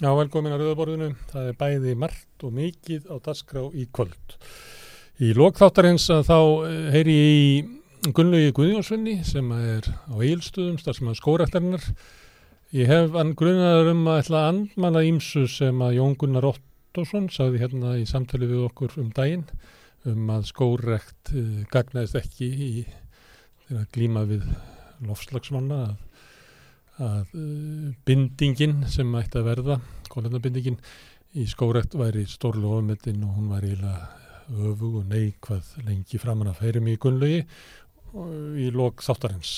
Já, velkomin að Rauðaborðinu. Það er bæði margt og mikið á dasgrá í kvöld. Í lokþáttarins þá eh, heyri ég í Gunnlaugi Guðjónsvinni sem er á Eilstuðum, starfsmann skóræktarinnar. Ég hef hann grunnaður um að ætla að andmanna ímsu sem að Jón Gunnar Ottosson sagði hérna í samtali við okkur um daginn um að skórekt uh, gagnaðist ekki í þegar glíma við lofslagsmanna að að uh, bindingin sem ætti að verða, kólefnabindingin í skórekt væri stórlu ofmetin og hún var eiginlega öfu og neikvað lengi framann að færi mig í gunnlegi í lok þáttarins.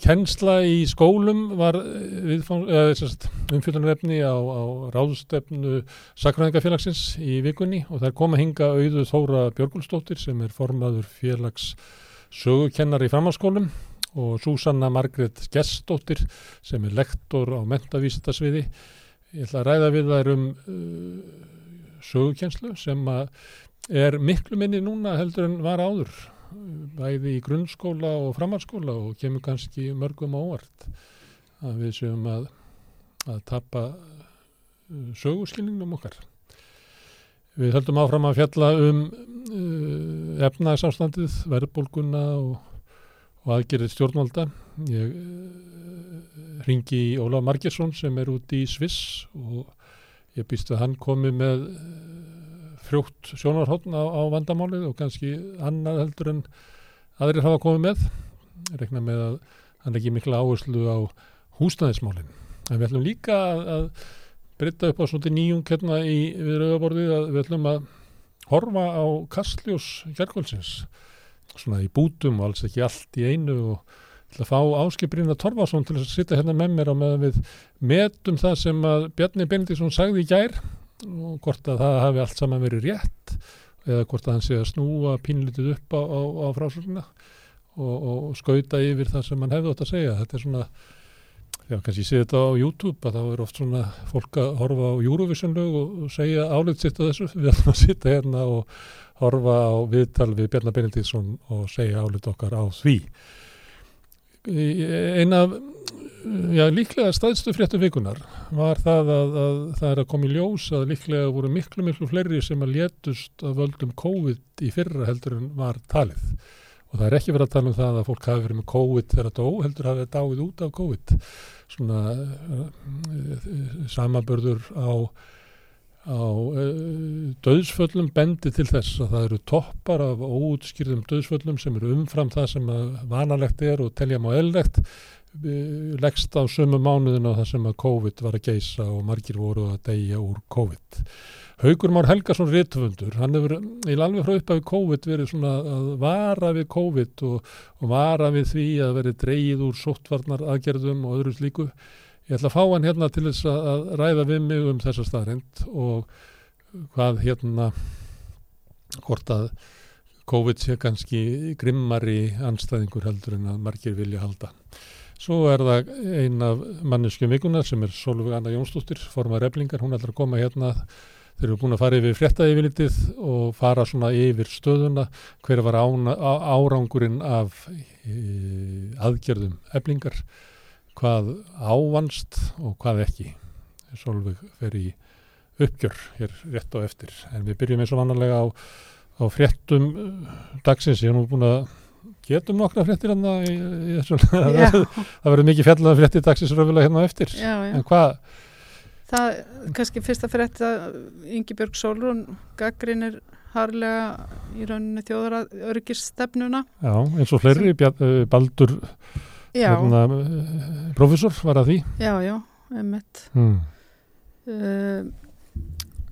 Kensla í skólum var umfjöldunarefni á, á ráðstefnu Sakræðingafélagsins í vikunni og það er komað hinga auðu Þóra Björgulstóttir sem er formaður félags sögukennar í framhalskólum og Súsanna Margret Gestóttir sem er lektor á mentavísitasviði. Ég ætla að ræða við þær um uh, sögukenslu sem er miklu minni núna heldur en var áður, bæði í grunnskóla og framhalskóla og kemur kannski mörgum ávart að við séum að, að tappa uh, söguskilningnum okkar. Við höldum áfram að fjalla um uh, efnagsástandið, verðbólguna og og aðgerðið stjórnvalda. Ég uh, ringi í Ólaf Margersson sem er út í Sviss og ég býst að hann komi með uh, frjótt sjónarhóttn á, á vandamálið og kannski annað heldur en aðrir hafa komið með. Ég rekna með að hann ekki mikla áherslu á húsnæðismálinn. En við ætlum líka að, að breytta upp á svona nýjum kjörna í viðröðaborðið að við ætlum að horfa á kastljós kjærkvöldsins svona í bútum og alls ekki allt í einu og til að fá áskiprýna Torfarsson til að sitta hérna með mér á meðan við metum það sem að Bjarni Benediktsson sagði í gær og hvort að það hafi allt saman verið rétt eða hvort að hann sé að snúa pínlítið upp á, á, á frásögnuna og, og skauta yfir það sem hann hefði átt að segja. Þetta er svona, já kannski ég sé þetta á YouTube að þá er oft svona fólk að horfa á Eurovision lög og, segja álut sitt á þessu. Við ætlum að sitta hérna og horfa á viðtal við Bjarnar Benediktsson og segja álut okkar á því. Eina af, já líklega staðstu fréttum vikunar var það að, að það er að koma í ljós að líklega voru miklu miklu fleiri sem að létust að völdum COVID í fyrra heldur en var talið. Og það er ekki verið að tala um það að fólk hafi verið með COVID þegar það dó, heldur hafi það dáið út af COVID. Svona uh, samabörður á á uh, döðsföllum bendi til þess að það eru toppar af óutskýrðum döðsföllum sem eru umfram það sem vanalegt er og telja má eðlegt uh, leggst á sömu mánuðin á það sem að COVID var að geisa og margir voru að deyja úr COVID. Haugur Már Helgarsson Rittvöndur, hann hefur í alveg frá uppafi COVID verið svona að vara við COVID og, og vara við því að verið dreyið úr sóttvarnar aðgerðum og öðru slíku Ég ætla að fá hann hérna til þess að ræða við mig um þessa staðrind og hvað hérna hvort að COVID sé kannski grimmari anstæðingur heldur en að margir vilja halda. Svo er það ein af manneskjum vikuna sem er Solveig Anna Jónsdóttir, formar eflingar, hún ætlar að koma hérna þeir eru búin að fara yfir frétta yfirlitið og fara svona yfir stöðuna hver var ána, árangurinn af e, aðgerðum eflingar hvað ávanst og hvað ekki. Solveig fer í uppgjör hér rétt á eftir. En við byrjum eins og vannarlega á, á fréttum dagsins. Ég hef nú búin að getum nokkra fréttir hann að það verður mikið fjallað fréttir dagsins röfulega hérna eftir. Já, já. En hvað? Það, kannski fyrsta frétt að Ingi Björg Solrún gaggrinir harlega í rauninu þjóðara örgisstefnuna. Já, eins og fleiri, uh, Baldur hérna, profesor var að því já, já, emitt hmm. uh,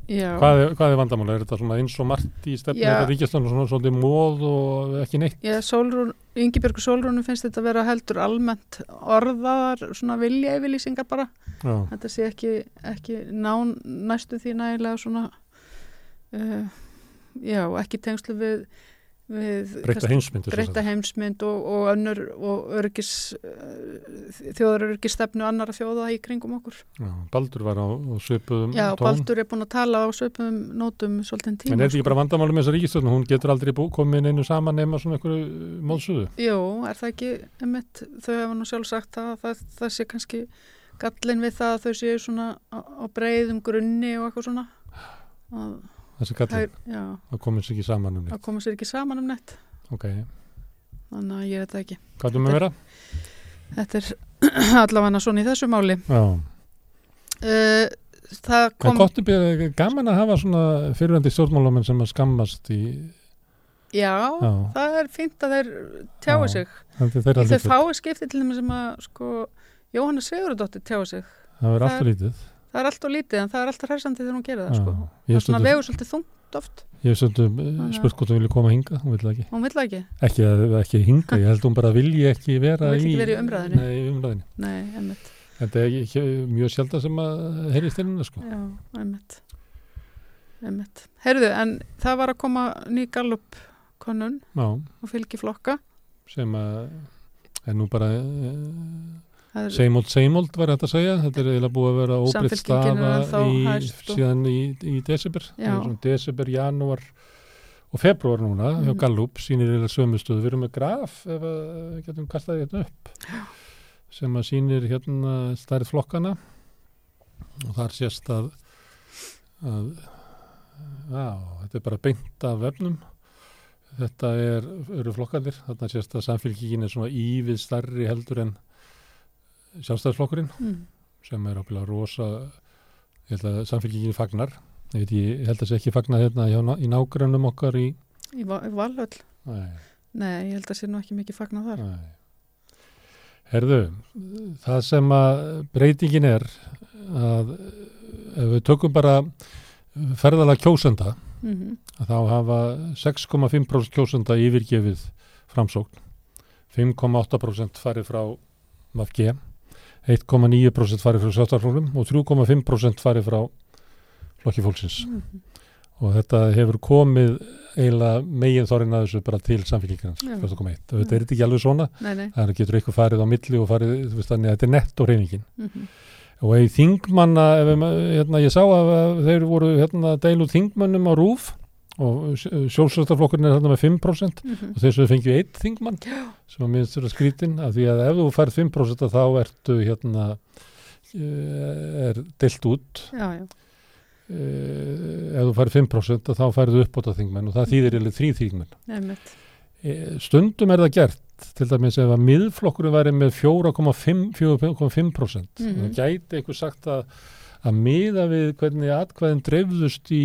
hvað, er, hvað er vandamála? Er þetta svona eins og margt í stefni eða ríkjastan og svona svolítið móð og ekki neitt? Já, Sólrún, Yngibjörgu Sólrúnum finnst þetta að vera heldur almennt orðaðar svona vilja yfirlýsingar bara já. þetta sé ekki, ekki nán næstu því nægilega svona uh, já, ekki tengslu við breyta heimsmyndu breyta heimsmynd og, og önnur og örgis þjóðarörgistefnu annara þjóða í kringum okkur. Já, Baldur var á, á svipuðum Já, tón. Baldur er búin að tala á svipuðum nótum svolítið tíma. En er þetta ekki bara vandamáli með þessa ríkistöðun hún getur aldrei bú, komið einu saman nema svona einhverju móðsuðu Jú, er það ekki emitt, þau hefa nú sjálf sagt að það, það sé kannski gallin við það að þau séu svona á, á breiðum grunni og eitthvað svona. Að, þessi kallið, já, það komið sér ekki saman um að koma sér ekki saman um nett neitt. Ok, þannig að ég er þetta ekki. Hvað er með vera? Þetta er allavega svona í þessu máli. Uh, Það kom gott er byrja, gaman að hafa svona fyrirvændi stjórnmálamenn sem að skammast í, Já, já, það er fínt að þeir tjái Já, sig. Lítið fái skipti til þeim sem að sko, Jóhanna Sigurðardóttir tjái sig. Það er það alltaf lítið Það er alltaf lítið en það er alltaf hræsandi þegar hún gerir það sko. Það Ég er svona hef vegur svolítið þungt oft stundum Já. uh, spurt hvort hún vilja koma hinga, hún vil það ekki Hún það ekki, ekki, að, ekki hinga, ég held hún bara vilji ekki vera Hún vill í, ekki vera í umræðunni. Nei, í umræðinni. nei, Þetta er ekki, mjög sjálf sem að heyrist inn sko. Já, emmitt Emmitt Herðu, en það var að koma ný gallup konun Já, og fylgi flokka sem að er nú bara Það er- seimold seimold var þetta að segja. Þetta er eiginlega búið að vera er stafa í, síðan í, í desember. Desember, janúar og februar núna hjá Mhm. Gallup. Sýnir eiginlega sömu stöðu, við erum með graf ef við getum kastaði hérna upp sem að sýnir hérna stærð flokkana. Og þar sést að, að já, þetta er bara beint af vefnum. Þetta er, eru flokkanir þarna sést að samfélkingin er svona ívið stærri heldur en sjálfstæðisflokkurinn mm, sem er ábyggilega rosa ég held að samfélkingin fagnar. Ég, veit, ég held að það sé ekki fagnar hérna hjá, í nágrannum okkar í í, Va- í Valhöll. Nei, Nei, ég held að sé nú ekki mikið fagnað þar. Nei. Herðu, það sem að breytingin er að ef við tökum bara ferðalega kjósenda mm að þá hafa 6,5% kjósenda yfirgefið framsókn 5,8% farið frá VFG 1,9% farið frá sjáttarflórum og 3,5% farið frá flokki fólksins -hmm. og þetta hefur komið eiginlega megin þorinn að þessu bara til samfélgingans Já. 1,1. Þetta er ekki alveg svona nei það getur eitthvað farið á milli og farið, þannig að þetta er nett og reyningin mm og í þingmanna hérna, ég sá að að þeir voru hérna, deilu þingmannum á rúf og sjálfsvæstaflokkurinn er þarna með 5% -hmm. og þess að við fengjum eitt þingmann sem að minnst vera skrítin af því að ef þú færð 5% þá ertu hérna eh, er deilt út. Já, já, ef þú færð 5% þá færðu upp á þingmenn og það þýðir eða þrý Eh, stundum er það gert til dæmis ef að miðflokkurinn væri með 4,5% 4,5% Mhm. þá gæti einhver sagt að að miða við hvernig atkvæðin dreifðust í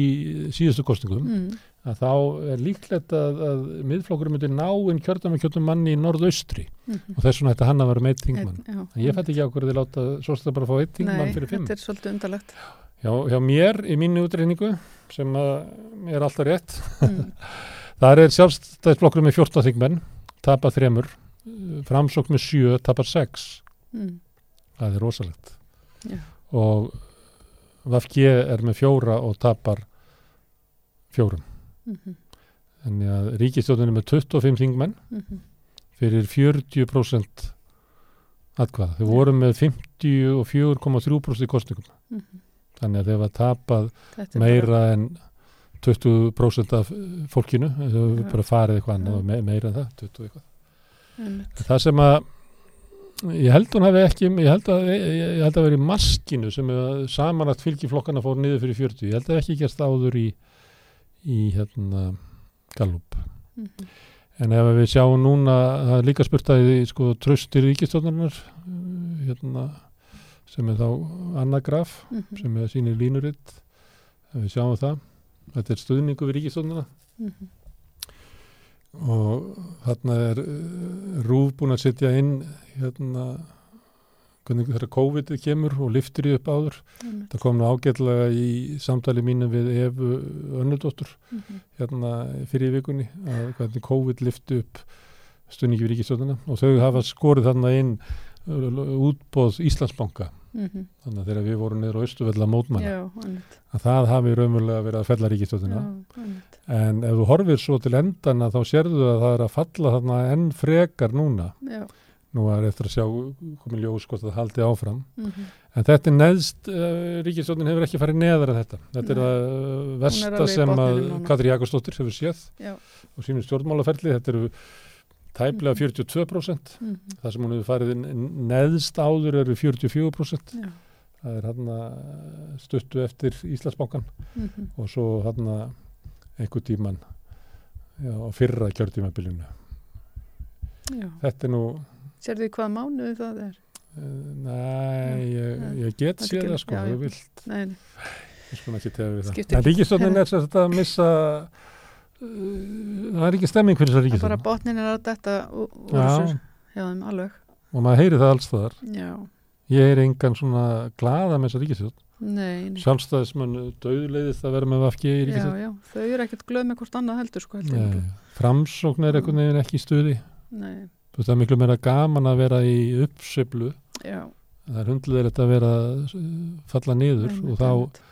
síðustu kostningum mm. að þá er líklegt að, að miðflokkurinn myndi ná inn kjörðan með kjörðum manni í norðaustri Mm og þess vegna ætti hann að vera með eitt þingmann já, en ég fætti ekki á hverju þið láta svo stað bara að fá eitt þingmann Nei, fyrir fimm þetta er svolítið undarlegt hjá, hjá mér í mínu útreiningu sem er alltaf rétt mm. þar er sjálfstæðisflokkurinn með 14 þingmenn tapa þremur framsókn með 7, tapar 6 Mm. það er rosalegt Já. og VFG er með fjóra og tapar fjórum Mm þannig að ríkistjóðin er með 25 þingmenn -hmm. fyrir 40% atkvæða. Þau voru með 54,3% í kostningum. Mm Þannig að þeir var tapað meira en 20% af fólkinu. Þau Já. bara farið eitthvað annað og me meira en það, 20 eitthvað. bara, einmitt. Það sem að ég held hún hafi ekki, ég held að, ég, ég held að vera í maskinu sem samanlagt fylgiflokkana fór niður fyrir 40. Ég held að ekki gerst áður í, í hérna Gallup. Mhm. En ef við sjáum núna, það er líka spurt að því sko tröstir ríkistofnarinnar hérna, sem er þá annað graf Mhm. sem er sínir línuritt ef við sjáum það, þetta er stuðningu við ríkistofnarna Mhm. Og þarna er uh, rúf búin að setja inn hérna hvernig þegar COVID kemur og liftir í upp áður Einmitt. það kom nú ágætlega í samtali mínu við Efu Önnudóttur Mhm. hérna fyrir vikunni að hvernig COVID lifti upp stunningi við ríkistjóðuna og þau hafa skorið þarna inn útbóð Íslandsbanka mhm, þannig að þegar við vorum niður á Östuvöll að mótmanna já, að það hafi raunverulega verið að fella einmitt, en ef þú horfir svo til endana þá sérðu að það er að falla þarna enn frekar núna. Já, nú er eftir að sjá komið ljós hvort það haldi áfram. Mhm, en þetta er neðst, uh, ríkistöðin hefur ekki farið neðar en þetta. Þetta er að uh, versta sem að. Katri Jakobsdóttir hefur séð já, og sínum stjórnmálaferli, þetta eru tæplega 42% mhm, það sem hún hefur farið neðst áður eru 44% já, það er hann stuttu eftir Íslandsbankan mhm, og svo hann einhver tíman á fyrra kjörtímabilinu. Þetta er nú Sérðu í hvaða mánuði það er? uh, nei, ég, ég get ekki- það sko, já, þú vilt. ég sko ekki tega við það. En ríkistofnin er sem þetta að missa það er ekki stemming fyrir þessa það er bara botnin er að detta úr þessu hjá þeim alveg. og maður heyri það alls þar Já, ég er engan svona glaða með þessa ríkistofn nei, nei. sjálfstæðismenn döðleiðist að vera með vafki þau eru ekkert glöð með hvort annað heldur sko heldur. Nei, framsókn er einhvern veginn ekki í stuði. Nei, það er miklu meira gaman að vera í uppseflu það er hundleðilegt að vera að falla niður einmitt, og þá.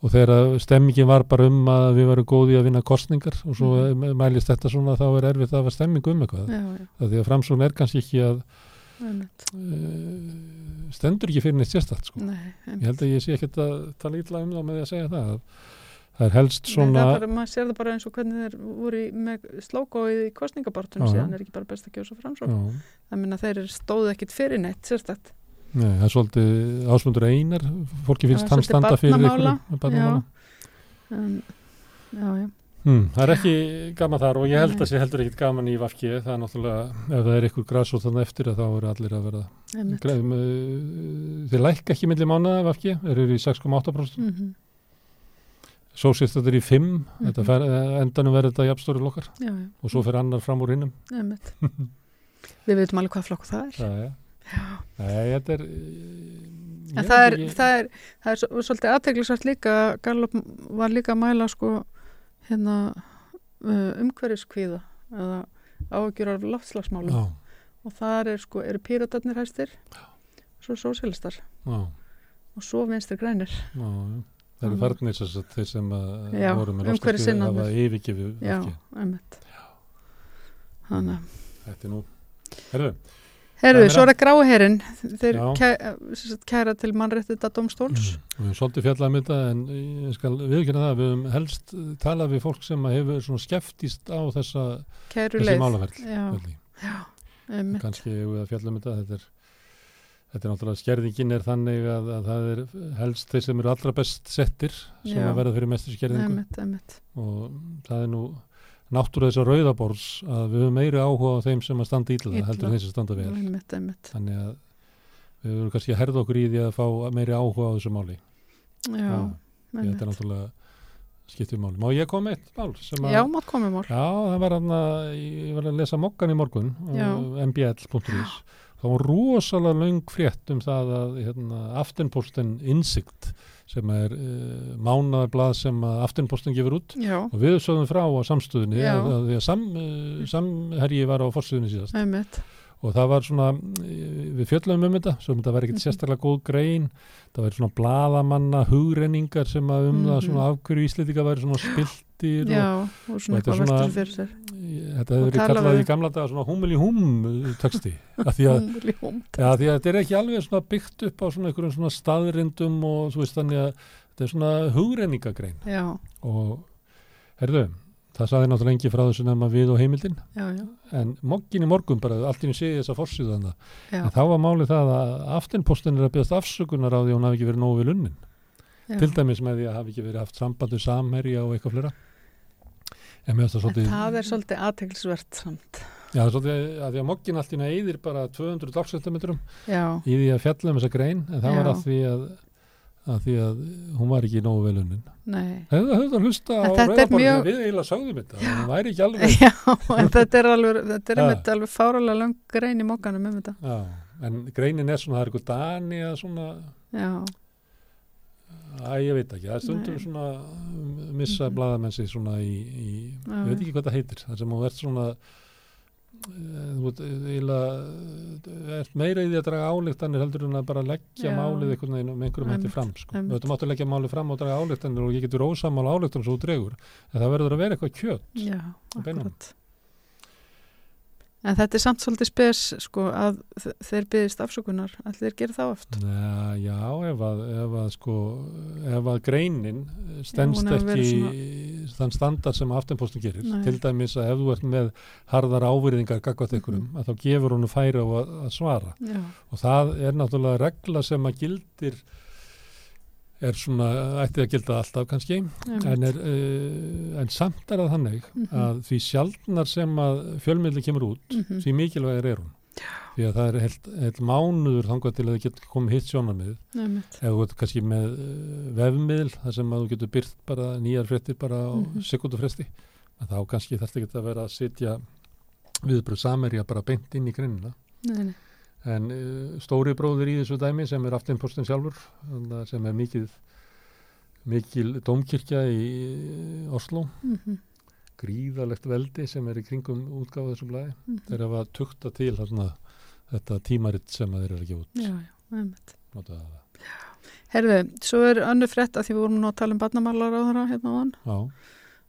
Og þegar stemmingin var bara um að við varum góði að vinna kostningar og svo Mhm. mælist þetta svona þá er erfitt að hafa stemming um eitthvað Já, já, það því að framsókn er kannski ekki að uh, stendur ekki fyrir neitt sérstætt sko. Nei, ég held að ég sé ekkert að tala ítla um þá með því að segja það að það er helst Nei, svona það er bara, maður sér það bara eins og hvernig þeir voru með slókóið í kostningabartunum Já. síðan er ekki bara best að gjósa framsókn. Það minna þeir stóðu ekkit fyrir neitt, sérstætt. Nei, það er svolítið ásmundur einar fólki finnst Það hann standa fyrir einhverju- barnamála. En, já, já, Hmm, það er ekki gaman þar og ég held að sé heldur ekkit gaman í Vafki það er náttúrulega, ef það er ykkur græsótt þannig eftir þá eru allir að. Greifum, uh, þeir lækka ekki milli mánuða Vafki, þeir eru í 6,8% Mm svo sést þetta er í 5 Mhm. þetta fer, eh, endanum verður þetta jafnstóri lokkar Já, já, og svo fer annar fram úr einmitt. Við veitum alveg hvað flokk það er. það er Já. Nei, þetta er En það er, það er, það er svo- svolítið aðteglisvært líka, Gallup var líka að mæla sko hérna uh, umhverfiskvíða eða áhugjur af loftslagsmálum Já, og þar er sko, eru píratarnir hæstir, svo sósialistar já, og svo vinstri grænir. já, já. Það eru farnir sem sagt þeir sem að Já, voru með sinnarnir. hafa yfirgefið Já, einmitt. Þannig að Þetta er nú Herðu, Er svo er það gráu herin þeir Já. kæ, sem sagt, kæra til mannréttita domstóls við höfum svolítið fjallað um þetta en ég skal viðkynna það, við höfum helst talað við fólk sem að hefur skeftist á þessa, þessi málaferð kannski hefur við að fjalla um þetta þetta er, þetta er náttúrulega skerðingin er þannig að, að það er helst þeir sem eru allra best settir sem Já. að verða fyrir mestur skerðingu. Og það er nú náttúrulega þess að rauðabórs að við höfum meiri áhuga á þeim sem að standa ítla heldur þeim sem standa vel einmitt, einmitt. þannig að við höfum kannski að herða okkur í því að fá meiri áhuga á þessu máli Já, Já, þetta er náttúrulega skiptið máli. Má ég koma eitt mál? Já, mátt komið mál Já, það var hann að, ég var að lesa mokkan í morgun, á mbl.is. Það var rosalega löng frétt um það að hérna, Aftenposten Insikt, sem er uh, mánaðarblað sem að Aftenposten gefur út, Já, og við sögðum frá á samstöðunni, Já. að, að því að sam, uh, samherji var á forstöðunni síðast. einmitt Og það var svona, eh, við fjöllum um þetta, svo þetta var ekkert Mhm. sérstaklega góð grein, það var svona bladamanna hugrenningar sem að um það Mhm. svona afhverju íslendinga væri svona spiltir og Já, og svona eitthvað veltur fyrir sér. Þetta hefur verið kallað í gamla daga svona húmul í húm texti. Að því, að, ja, því að þetta er ekki alveg svona byggt upp á svona einhverjum svona staðrindum og þú veist þannig að þetta er svona hugrenningagrein og herðu, það saði náttúrulega engi frá þessu nefna við og heimildin. Já, já, en mokkin í morgun bara, allt í nú séði þessa forsýðu þannig já, en þá var málið það að aftinpostin er að byggast afsökunar á því að hún hafi ekki verið nógu vel unnin. Já. til dæmis með því að hafi ekki verið haft sambandu samherja og eitthvað flera en það En svolítið það er svolítið aðteglisvert samt. Já, það er svolítið að því að mokkin allt í einu eyðir bara 200 dagsentimetrum Já, í því að fjalla um þessa grein. En það var að því að, að því að hún var ekki nógu vel unnin. nei Hefðu það að hlusta á rauðaborðinu mjög- við eiginlega sagðum þetta, hún væri ekki alveg, Já, en þetta er alveg þetta er einmitt alveg fáralega lang grein í mokkanum um þetta já, en greinin er svona, það er eitthvað dani að svona, Já, að ég veit ekki, það er stundum Nei. svona um, missa Mhm. blaðamenn sig svona í, í ég veit ekki hvað það heitir, það sem hún verð svona þú ert meira í því að draga álíktanir heldur en að bara leggja Já. málið einhvern veginn um einhverjum hætti fram sko. Þú veitum áttu að leggja málið fram og draga álíktanir og ég getur ósamála álíktanir svo þú dregur. En það verður að vera eitthvað kjött Já, akkurat En þetta er samt svolítið spes sko að þeir byggðist afsökunar allir gera það oft Já, já ef, að, ef að sko ef að greinin stendst já, ekki svona... þann standard sem aftenpostin gerir, Nei. til dæmis að ef þú ert með harðar ávirðingar gagvat ykkurum, mm -hmm. að þá gefur hún færi á að, að svara já. og það er náttúrulega regla sem að gildir er svona, ætti að gilda alltaf kannski, en, er, uh, en samt er það þannig mm -hmm. að því sjálfnar sem að fjölmiðli kemur út, mm -hmm. því mikilvægir er hún. Því að það er heilt, heilt mánuður þangað til að það getur komið hitt sjónarmið, eða þú getur kannski með uh, vefmiðl, þar sem að þú getur byrt bara nýjar frettir bara á mm -hmm. sekundufresti, þá kannski þarf þetta ekki að vera að sitja viðbröð samerja bara beint inn í grinnina. Nei, nei en uh, stóri bróður í þessu dæmi sem er aftinpostin sjálfur sem er mikil mikil domkirkja í Oslo mm -hmm. gríðalegt veldi sem er í kringum útgáðu þessum blæði mm -hmm. þeir hafa tukta til þarna, þetta tímaritt sem þeir eru gefa út Já, já, Herðu, svo er önnu frett að því við vorum nú að tala um barnamálar á þeirra hérna á hann já.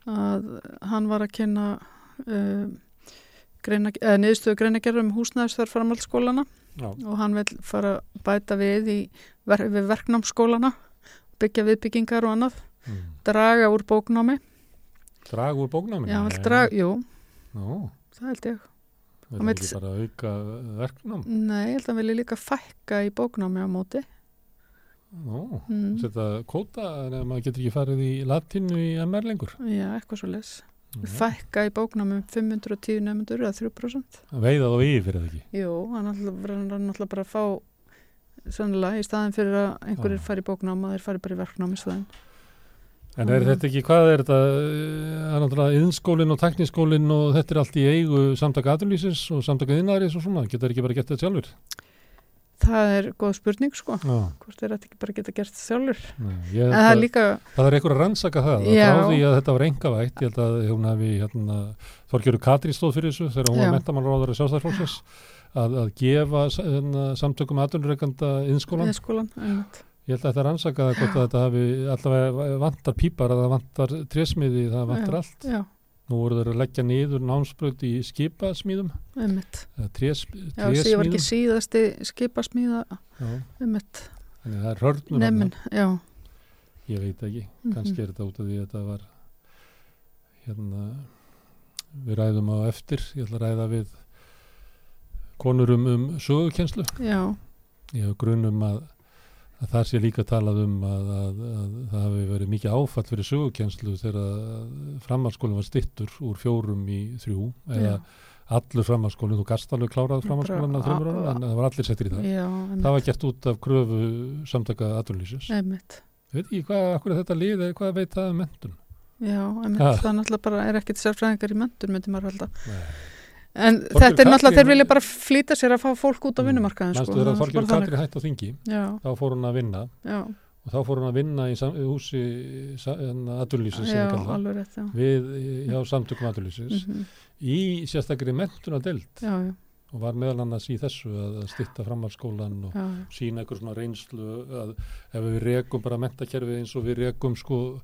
að hann var að kynna uh, niðurstöðu greinagerðum um húsnæðisþörf framhaldsskólana og hann vil fara bæta við í ver við verknámsskólana byggja viðbyggingar og annað. Mm. draga úr bóknámi. Draga úr bóknámi? Já, vil draga, jú. Nó. það held ég. Það vil ekki bara auka verknám? Nei, ég held að hann vilja líka fækka í bóknámi á móti. Nó, mm. setja kóta en maður getur ekki farið í latinu í MR lengur? Já, eitthvað svo les fækka í bóknámum 510 nefndur eða 3% Veiða þá yfir eða ekki? Jú, hann er náttúrulega bara að fá sannlega í staðin fyrir að einhverjir fari í bóknám og þeir fari bara í verknám í staðin En er þetta ekki, hvað er þetta? Það er náttúrulega yðnskólinn og teknískólinn og þetta er allt í eigu samtaka aðurlýsins og samtaka yðnaðarins og svona, getur það ekki bara gett þetta sjálfur? Það er góð spurning sko. Já. hvort er þetta ekki bara geta gert sjálfur Nei, en það er líka Það er einhver að rannsaka það, það fráði að þetta var engavægt, ég held að hún hefði hérna, Þorgjörður Katri stóð fyrir þessu þegar hún já. var mentamanráðar í sjálfstæðarflóksins að, að gefa hérna, samtökum aðunreikanda innskólan Ég held að þetta rannsaka það hvort að þetta hafi allavega vantar pípar að það vantar trésmiði, það vantar já, allt. Já Nú voru þeir að leggja niður námsbröð í skipasmíðum. Ummitt. Trés, já, það var ekki síðasti skipasmíða. Ummitt. Þannig að það er hörnur. Nefn, já. Ég veit ekki. Mm -hmm. Kanski er þetta út af því að þetta var hérna við ræðum á eftir. Ég ætla að ræða við konur um, um sögukenslu. Já. Ég hef grunum að að það sé líka talað um að, að, að það hafi verið mikið áfall fyrir sögukjenslu þegar framhalskólinn var stittur úr fjórum í þrjú eða allur framhalskólinn, þú gast alveg klárað framhalskólinn að þrjumur ára en það var allir settir í það. Já, það var gert út af kröfu samtaka aðurlýsins ég veit ekki hvað, hvað þetta liði, hvað veit það um mentun Já, það er náttúrulega bara er ekkit sérfræðingar í mentun myndi maður halda En Þorgjör þetta er náttúrulega, þeir vilja bara flýta sér að fá fólk út á vinnumarkaðin Næstu sko, þegar Þorgjörn Katri hætti á þingi Já. þá fór hún að vinna. Já. og þá fór hún að vinna í húsi aðurlýsins við hjá samtökum aðurlýsins mm -hmm. í sérstakri mentunadelt og var meðal annars í þessu að stitta framhalskólan og Já. sína eitthvað svona reynslu að ef við rekum bara mentakerfi eins og við rekum sko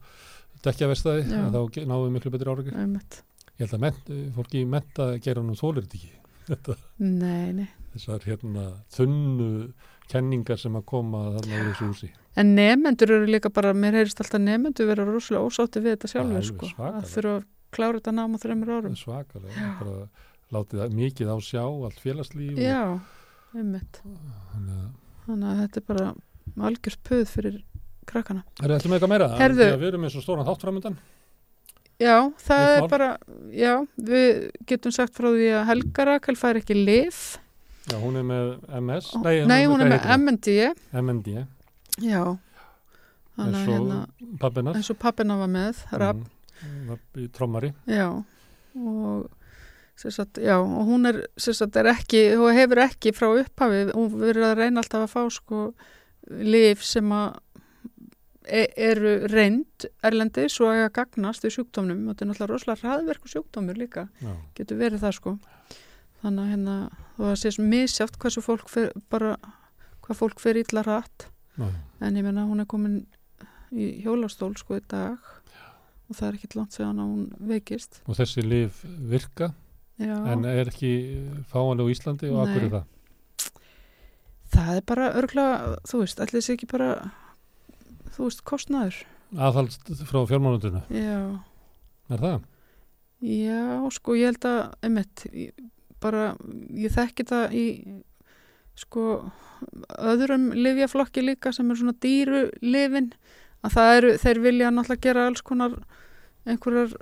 dekjavestæði þá náum við miklu betri ára ég held að ment, fólki í menta gera nú þólir þetta ekki. Þetta, nei, nei. þessar hérna þunnu kenningar sem að koma þarna úr þessu húsi. En nefnendur eru líka bara, mér heyrist alltaf nefnendur vera rosalega ósátti við þetta sjálfur sko, að þurfa að klára þetta náma þreymur árum. Svakalega, bara látið það mikið á sjá, allt félagslíf Já, ummitt Þannig að þetta er bara algjörð puð fyrir krakkana. Er þetta með eitthvað meira? Herðu, við erum eins og stóran þáttframöndan Já, það er bara, já, við getum sagt frá því að Helga Rakel fær ekki lif. Já, hún er með MS. Nei, Nei hún er með MND. MND. Já. Eins og hérna, pappinar. Eins og pappina var með, Rapp. Mm, í trommari. Já, og, sagt, já, og hún er, sagt, er ekki, hún hefur ekki frá upphafi, hún verður að reyna alltaf að fá sko lif sem að eru reynd erlendi svo að gagnast í sjúkdómnum og þetta er náttúrulega rosalega hraðverku sjúkdómur líka Já. getur verið það sko þannig að hérna það sé svo misjátt hversu fólk fer, bara hvað fólk fer illa rætt en ég menna hún er komin í hjólastól sko í dag Já. og það er ekki langt segðan að hún veikist og þessi lif virka Já. en er ekki fáanlega í Íslandi og akkur er það? Það er bara örgla, þú veist, allir sé ekki bara þú veist, kostnaður. Aðhald frá fjármánundinu Já. Er það? Já, sko, ég held að einmitt, bara, ég þekki það í sko öðrum livjaflokki líka sem er svona dýru livin að það eru, þeir vilja náttúrulega gera alls konar einhverjar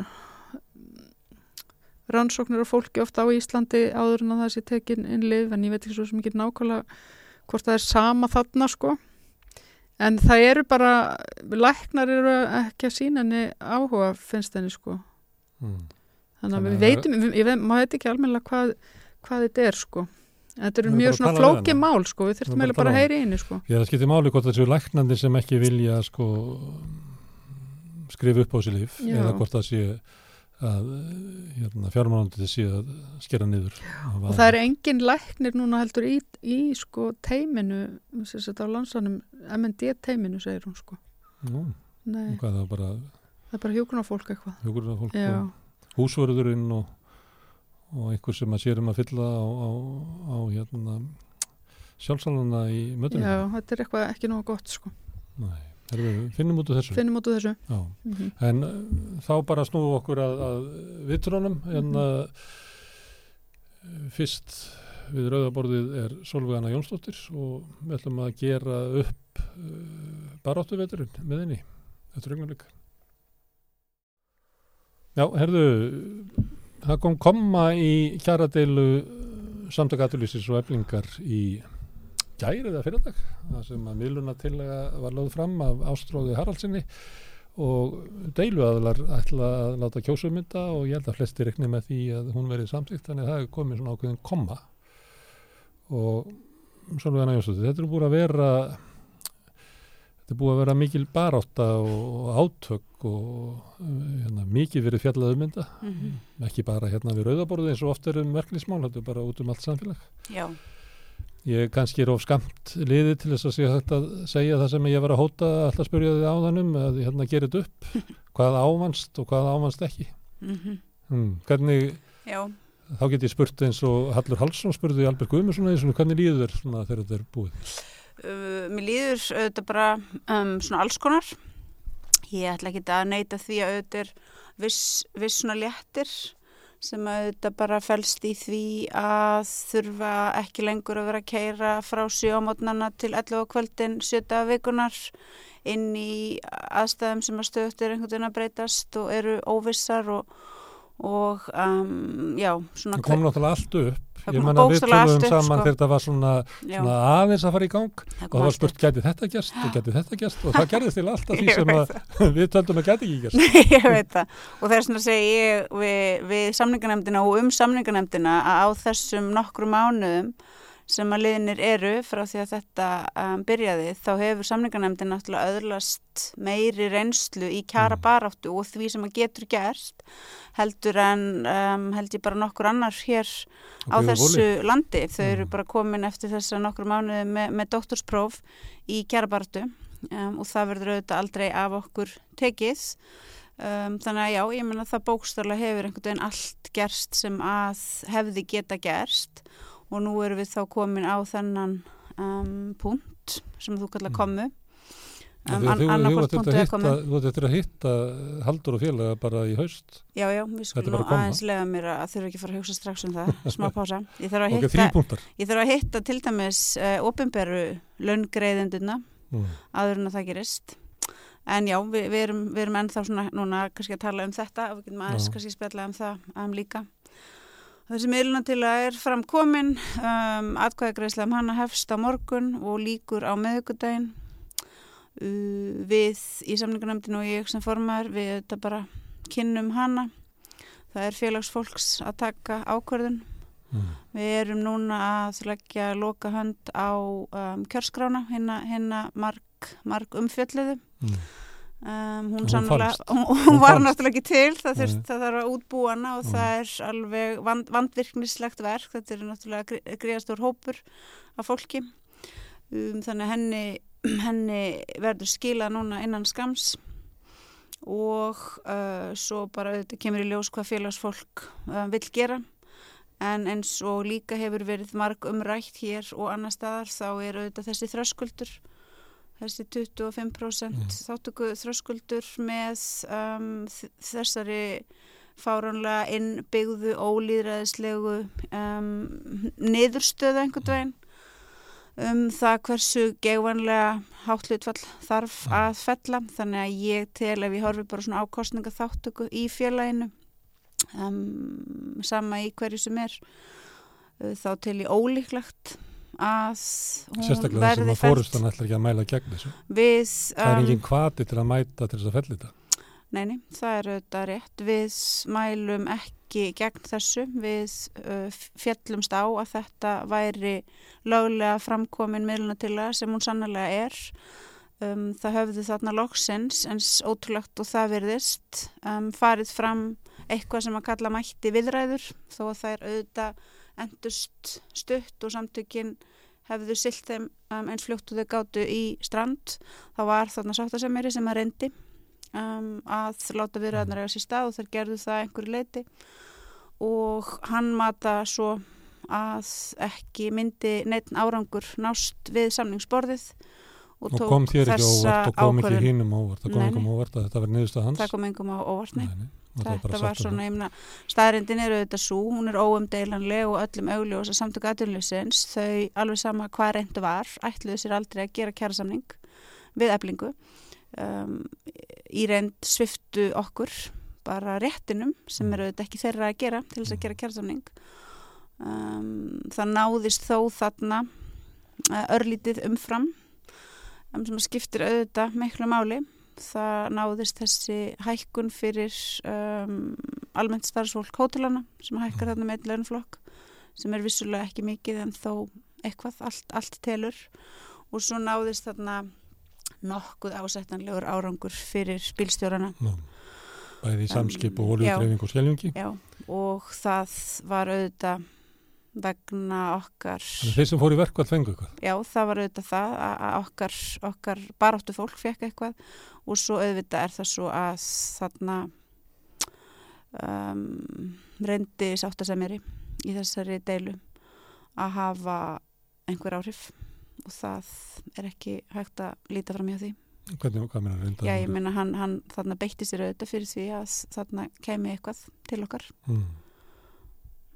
rannsóknir af fólki ofta á Íslandi áður en að það sé tekin inn liv en ég veit ekki svo ekki nákvæmlega hvort það er sama þarna sko en það eru bara læknar eru ekki að sína henni áhuga finnst henni sko mm. þannig að við veitum, ég veit, maður veit ekki almenna hvað, hvað þetta er sko Þetta eru mjög svona flóki mál sko, við þurfum meðal bara að heyri einu sko. Já, það skiptir máli hvort þessu læknandi sem ekki vilja sko skrifa upp á sér líf Já. eða hvort það sé að hérna, fjármánandi sé að skera niður. Og það er engin læknir núna heldur í, í sko teiminu, þetta á landsanum, MND teiminu segir hún sko. Nú, hvað það bara... Það er bara hjókunarfólk eitthvað. Hjókunarfólk og húsverðurinn og og einhver sem að sérum að fylla á, á, á hérna, sjálfsáluna í mötunum. Já, þetta er eitthvað ekki náðu gott sko. Nei, við, finnum út úr þessu. Út úr þessu. Já, mm -hmm. en uh, þá bara snúum okkur að, að vittrónum, en mm -hmm. uh, fyrst við rauðaborðið er Solveigana Jónsdóttir og við ætlum að gera upp uh, baráttuveturinn með henni. Þetta er líka. Já, herðu Það kom koma í kjaradeilu samtakaturlýsins og eflingar í gæri eða fyrirdag það sem að miðluna til að var lögð fram af Ástróði Haraldsinni og deiluaðlar ætla að láta kjósumynda og ég held að flesti rekni með því að hún verið samsýkt þannig að það er komið svona ákveðin koma og svona hann að þetta er búin að vera þetta er búið að vera mikil barátta og átök og hérna, mikið verið fjallað ummynda mm -hmm. ekki bara hérna við rauðaborðu eins og oft er um verknismál, þetta er bara út um allt samfélag Já. Ég kannski er of skamt liði til þess að segja, þetta, segja það sem ég var að hóta alltaf spyrja þið áðanum að hérna gerir þetta upp. Hvað ávannst og hvað ávannst ekki? Mm -hmm. hmm, hvernig Já. þá get ég spurt eins og Hallur Hallsson spurði Albert Guðmursson eins og hvernig líður þér þegar þetta er búið? Uh, mér líður auðvitað bara um, svona alls konar. Ég ætla ekki að neyta því að auðvitað er viss, viss svona léttir sem auðvitað bara fælst í því að þurfa ekki lengur að vera að keira frá sjómotnana til 11 kvöldin 7 vikunar inn í aðstæðum sem að stöðut er einhvern veginn að breytast og eru óvissar og, og um, já. Það kom náttúrulega allt upp ég manna við tölum saman sko. þegar þetta var svona, svona aðeins að fara í gang og það var spurt gæti þetta gæst og gæti þetta gæst og það gerðist til alltaf því sem við töldum að gæti ekki gæst ég veit það. Og það er svona að segja ég við, við samningarnemdina og um samningarnemdina að á þessum nokkru mánuðum sem að liðnir eru frá því að þetta um, byrjaði þá hefur samningarnemdin náttúrulega öðlast meiri reynslu í kjara mm. baráttu og því sem að getur gerst heldur en um, held ég bara nokkur annar hér á þessu voli. landi. Þau eru mm. bara komin eftir þess að nokkur mánuði með, með doktorspróf í kjara baráttu um, og það verður auðvitað aldrei af okkur tekið. Um, þannig að já, ég menna það bókstarlega hefur einhvern veginn allt gerst sem að hefði geta gerst og nú erum við þá komin á þennan um, punkt sem þú kallar mm. komu um, an, Þú ættir að hitta haldur og félaga bara í haust. Já, já, við skulum aðeins lega mér að þurfa ekki að fara að hugsa strax um það. Smá pása. Ég þarf að hitta, okay, ég þarf að hitta til dæmis uh, ofinberu laungreiðenduna mm. aður en að það gerist. En já, við, við, erum, við erum ennþá svona núna kannski að tala um þetta og við getum aðeins kannski spjalla um það um líka Þessi miðlunatila er framkomin, um, atkvæðagreislega um hana hefst á morgun og líkur á meðugudaginn. Uh, við í samningarnæmdinu og ég sem formar, við þetta bara kynnum hana. Það er félagsfólks að taka ákvörðun. Mm. Við erum núna að leggja loka hönd á um, kjörskrána, hérna marg, marg umfjölliðu. Mm. Um, hún, hún, hún, hún var náttúrulega ekki til það, þurft, það þarf að útbúa hana og það er alveg vand, vandvirknislegt verk. Þetta er náttúrulega greiðastór hópur af fólki. Um, þannig að henni, henni verður skila núna innan skams og uh, svo bara auðvitað kemur í ljós hvað félagsfólk uh, vil gera. En eins og líka hefur verið marg umrætt hér og annar staðar þá er auðvitað þessi þröskuldur þessi 25% mm. þáttöku þröskuldur með um, þessari fáránlega innbyggðu ólýðræðislegu um, niðurstöðu einhvern veginn um það hversu gefanlega hátlutfall þarf mm. að fella þannig að ég tel ef ég horfi bara svona á kostninga þáttöku í félaginu um, sama í hverju sem er uh, þá tel ég ólíklegt að hún verði fælt. Sérstaklega þess að fórustan ætlar ekki að mæla gegn þessu. Við, um, það er engin um, kvati til að mæta til þess að felli þetta. Neini, það er auðvitað rétt. Við mælum ekki gegn þessu. Við uh, fjallumst á að þetta væri löglega framkomin miðlunatilla sem hún sannlega er. Um, það höfðu þarna loksins eins ótrúlegt og það verðist um, farið fram eitthvað sem að kalla mætti viðræður þó að það er auðvitað endust stutt og samtökin hefðu silt þeim um, eins fljótt og þau gáttu í strand. Þá var þarna sáttasemeri sem að reyndi um, að láta viðræðnar eða sér stað og þær gerðu það einhverju leiti og hann mata svo að ekki myndi neitt árangur nást við samningsborðið og, og kom þér ekki óvart og kom ekki hínum óvart? Það kom einhverjum óvart að þetta verði niðurstað hans? Það kom einhverjum óvart, nei, nei þetta var svona, ég meina, staðrindin er auðvitað svo, hún er óumdeilanleg og öllum augljós að samtöku aðunlýsins þau alveg sama hvað reyndu var ætluðu sér aldrei að gera kjærasamning við eblingu um, í reynd sviftu okkur bara réttinum sem eru auðvitað ekki þeirra að gera til þess að gera kjærasamning um, það náðist þó þarna uh, örlítið umfram um, sem skiptir auðvitað miklu máli það náðist þessi hækkun fyrir um, almennt starfsfólk hótelana sem hækkar þarna með lönflokk sem er vissulega ekki mikið en þó eitthvað, allt, allt telur. Og svo náðist þarna nokkuð ásættanlegur árangur fyrir bílstjórana. Ná, Bæði í samskip um, og oljutreifing og skjálfingi Já, og það var auðvitað vegna okkar Þannig þeir sem fór í verkvall fengu eitthvað? Já, það var auðvitað það að okkar, okkar baráttu fólk fekk eitthvað og svo auðvitað er það svo að þarna um, reyndi sáttasemiri í þessari deilu að hafa einhver áhrif og það er ekki hægt að líta fram hjá því Hvernig, hvað meina reynda? Já, ég meina hann, hann þarna beitti sér auðvitað fyrir því að þarna kemi eitthvað til okkar mm.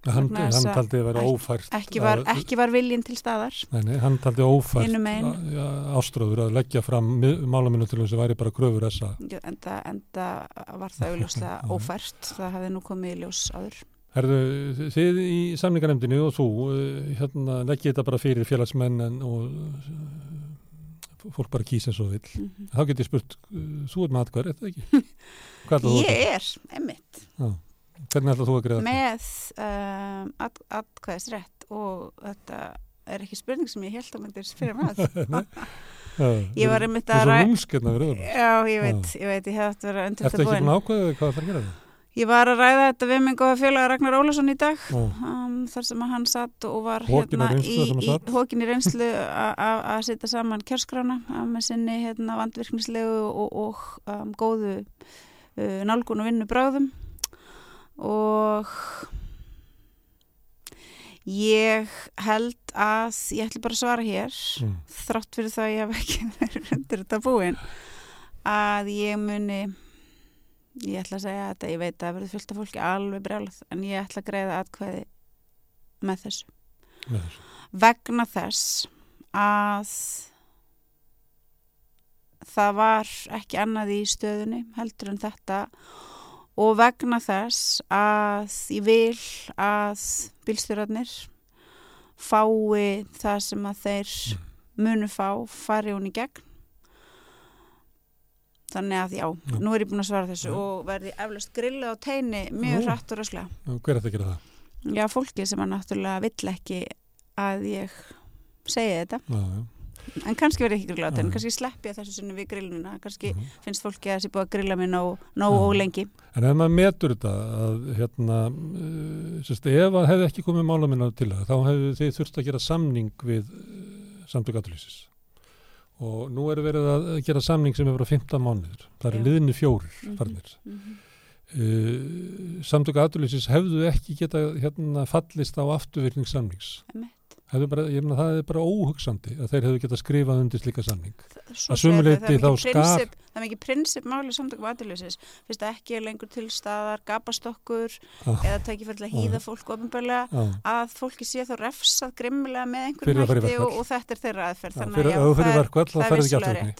Hann, hann taldi að vera ófært ekki var, ekki var viljinn til staðar. Nei, nei, hann taldi ófært áströður að leggja fram málaminu til þess að væri bara gröfur þessa. Enda, enda var það auðvitað ófært. Það hefði nú komið í ljós áður. Herðu, þið í samningarnemdini og þú eh, hérna, leggja þetta bara fyrir félagsmenn og eh, fólk bara kýsa svo vil mm -hmm. þá getur ég spurt, eh, þú er matkvar, er þetta ekki? Ég er, emitt Já Hvernig ætlaðu þú að greiða þetta? Með um, at, atkvæðisrætt og þetta er ekki spurning sem ég held að myndir fyrir maður. ég var einmitt að ræða... Er rauðum. Já, ég veit, ég veit, ég hef aftur að undir þetta búin. Þetta er ekki búin ákvæðið hvað það gerir það? Ég var að ræða þetta við minn góða félaga Ragnar Ólason í dag um, þar sem að hann satt og var hérna í, í hókin í reynslu að setja saman kjörskrána með sinni hérna vandvirknislegu og, og um, góðu uh, nálgun og vinnu bráðum og ég held að ég ætla bara að svara hér mm. þrátt fyrir það að ég hef ekki verið undir þetta búin að ég muni ég ætla að segja þetta, ég veit að það verður fullt af fólki alveg brjálað en ég ætla að greiða atkvæði með þessu. með þessu vegna þess að það var ekki annað í stöðunni heldur en þetta og og vegna þess að ég vil að bílstjórarnir fái það sem að þeir mm. munu fá fari hún í gegn þannig að já, já. nú er ég búin að svara þessu já. og verði eflust grilla á teini mjög hrætt og röslega Hver er þetta að gera það? Já, fólki sem að náttúrulega vill ekki að ég segja þetta já, en kannski verði ekki grillað en kannski sleppi að þessu sinni við grilluna kannski mm. finnst fólki að þessi búið að grilla mig nóg og lengi. En ef maður metur þetta að hérna uh, sérst, ef það hefði ekki komið mála minna til það þá hefði þið þurft að gera samning við uh, samtök aðlýsis og nú er verið að gera samning sem hefur á 15 mánuður það eru liðinni fjórir -hmm. farnir. mm -hmm. uh, samtök aðlýsis hefðu ekki geta hérna, fallist á afturvirkningssamnings Bara, ég meina það er bara óhugsandi að þeir hefðu gett að skrifa undir slíka samning. Að sumuleiti þá skar það er mikið prinsipmáli samtökum aðlýsis fyrst ekki er lengur til staðar gapastokkur ah, eða tekið fyrir að hýða ah, fólk ofinbarlega ah, að fólki sé þá refsað grimmilega með einhverjum hætti og, og þetta er þeirra aðferð. Þannig að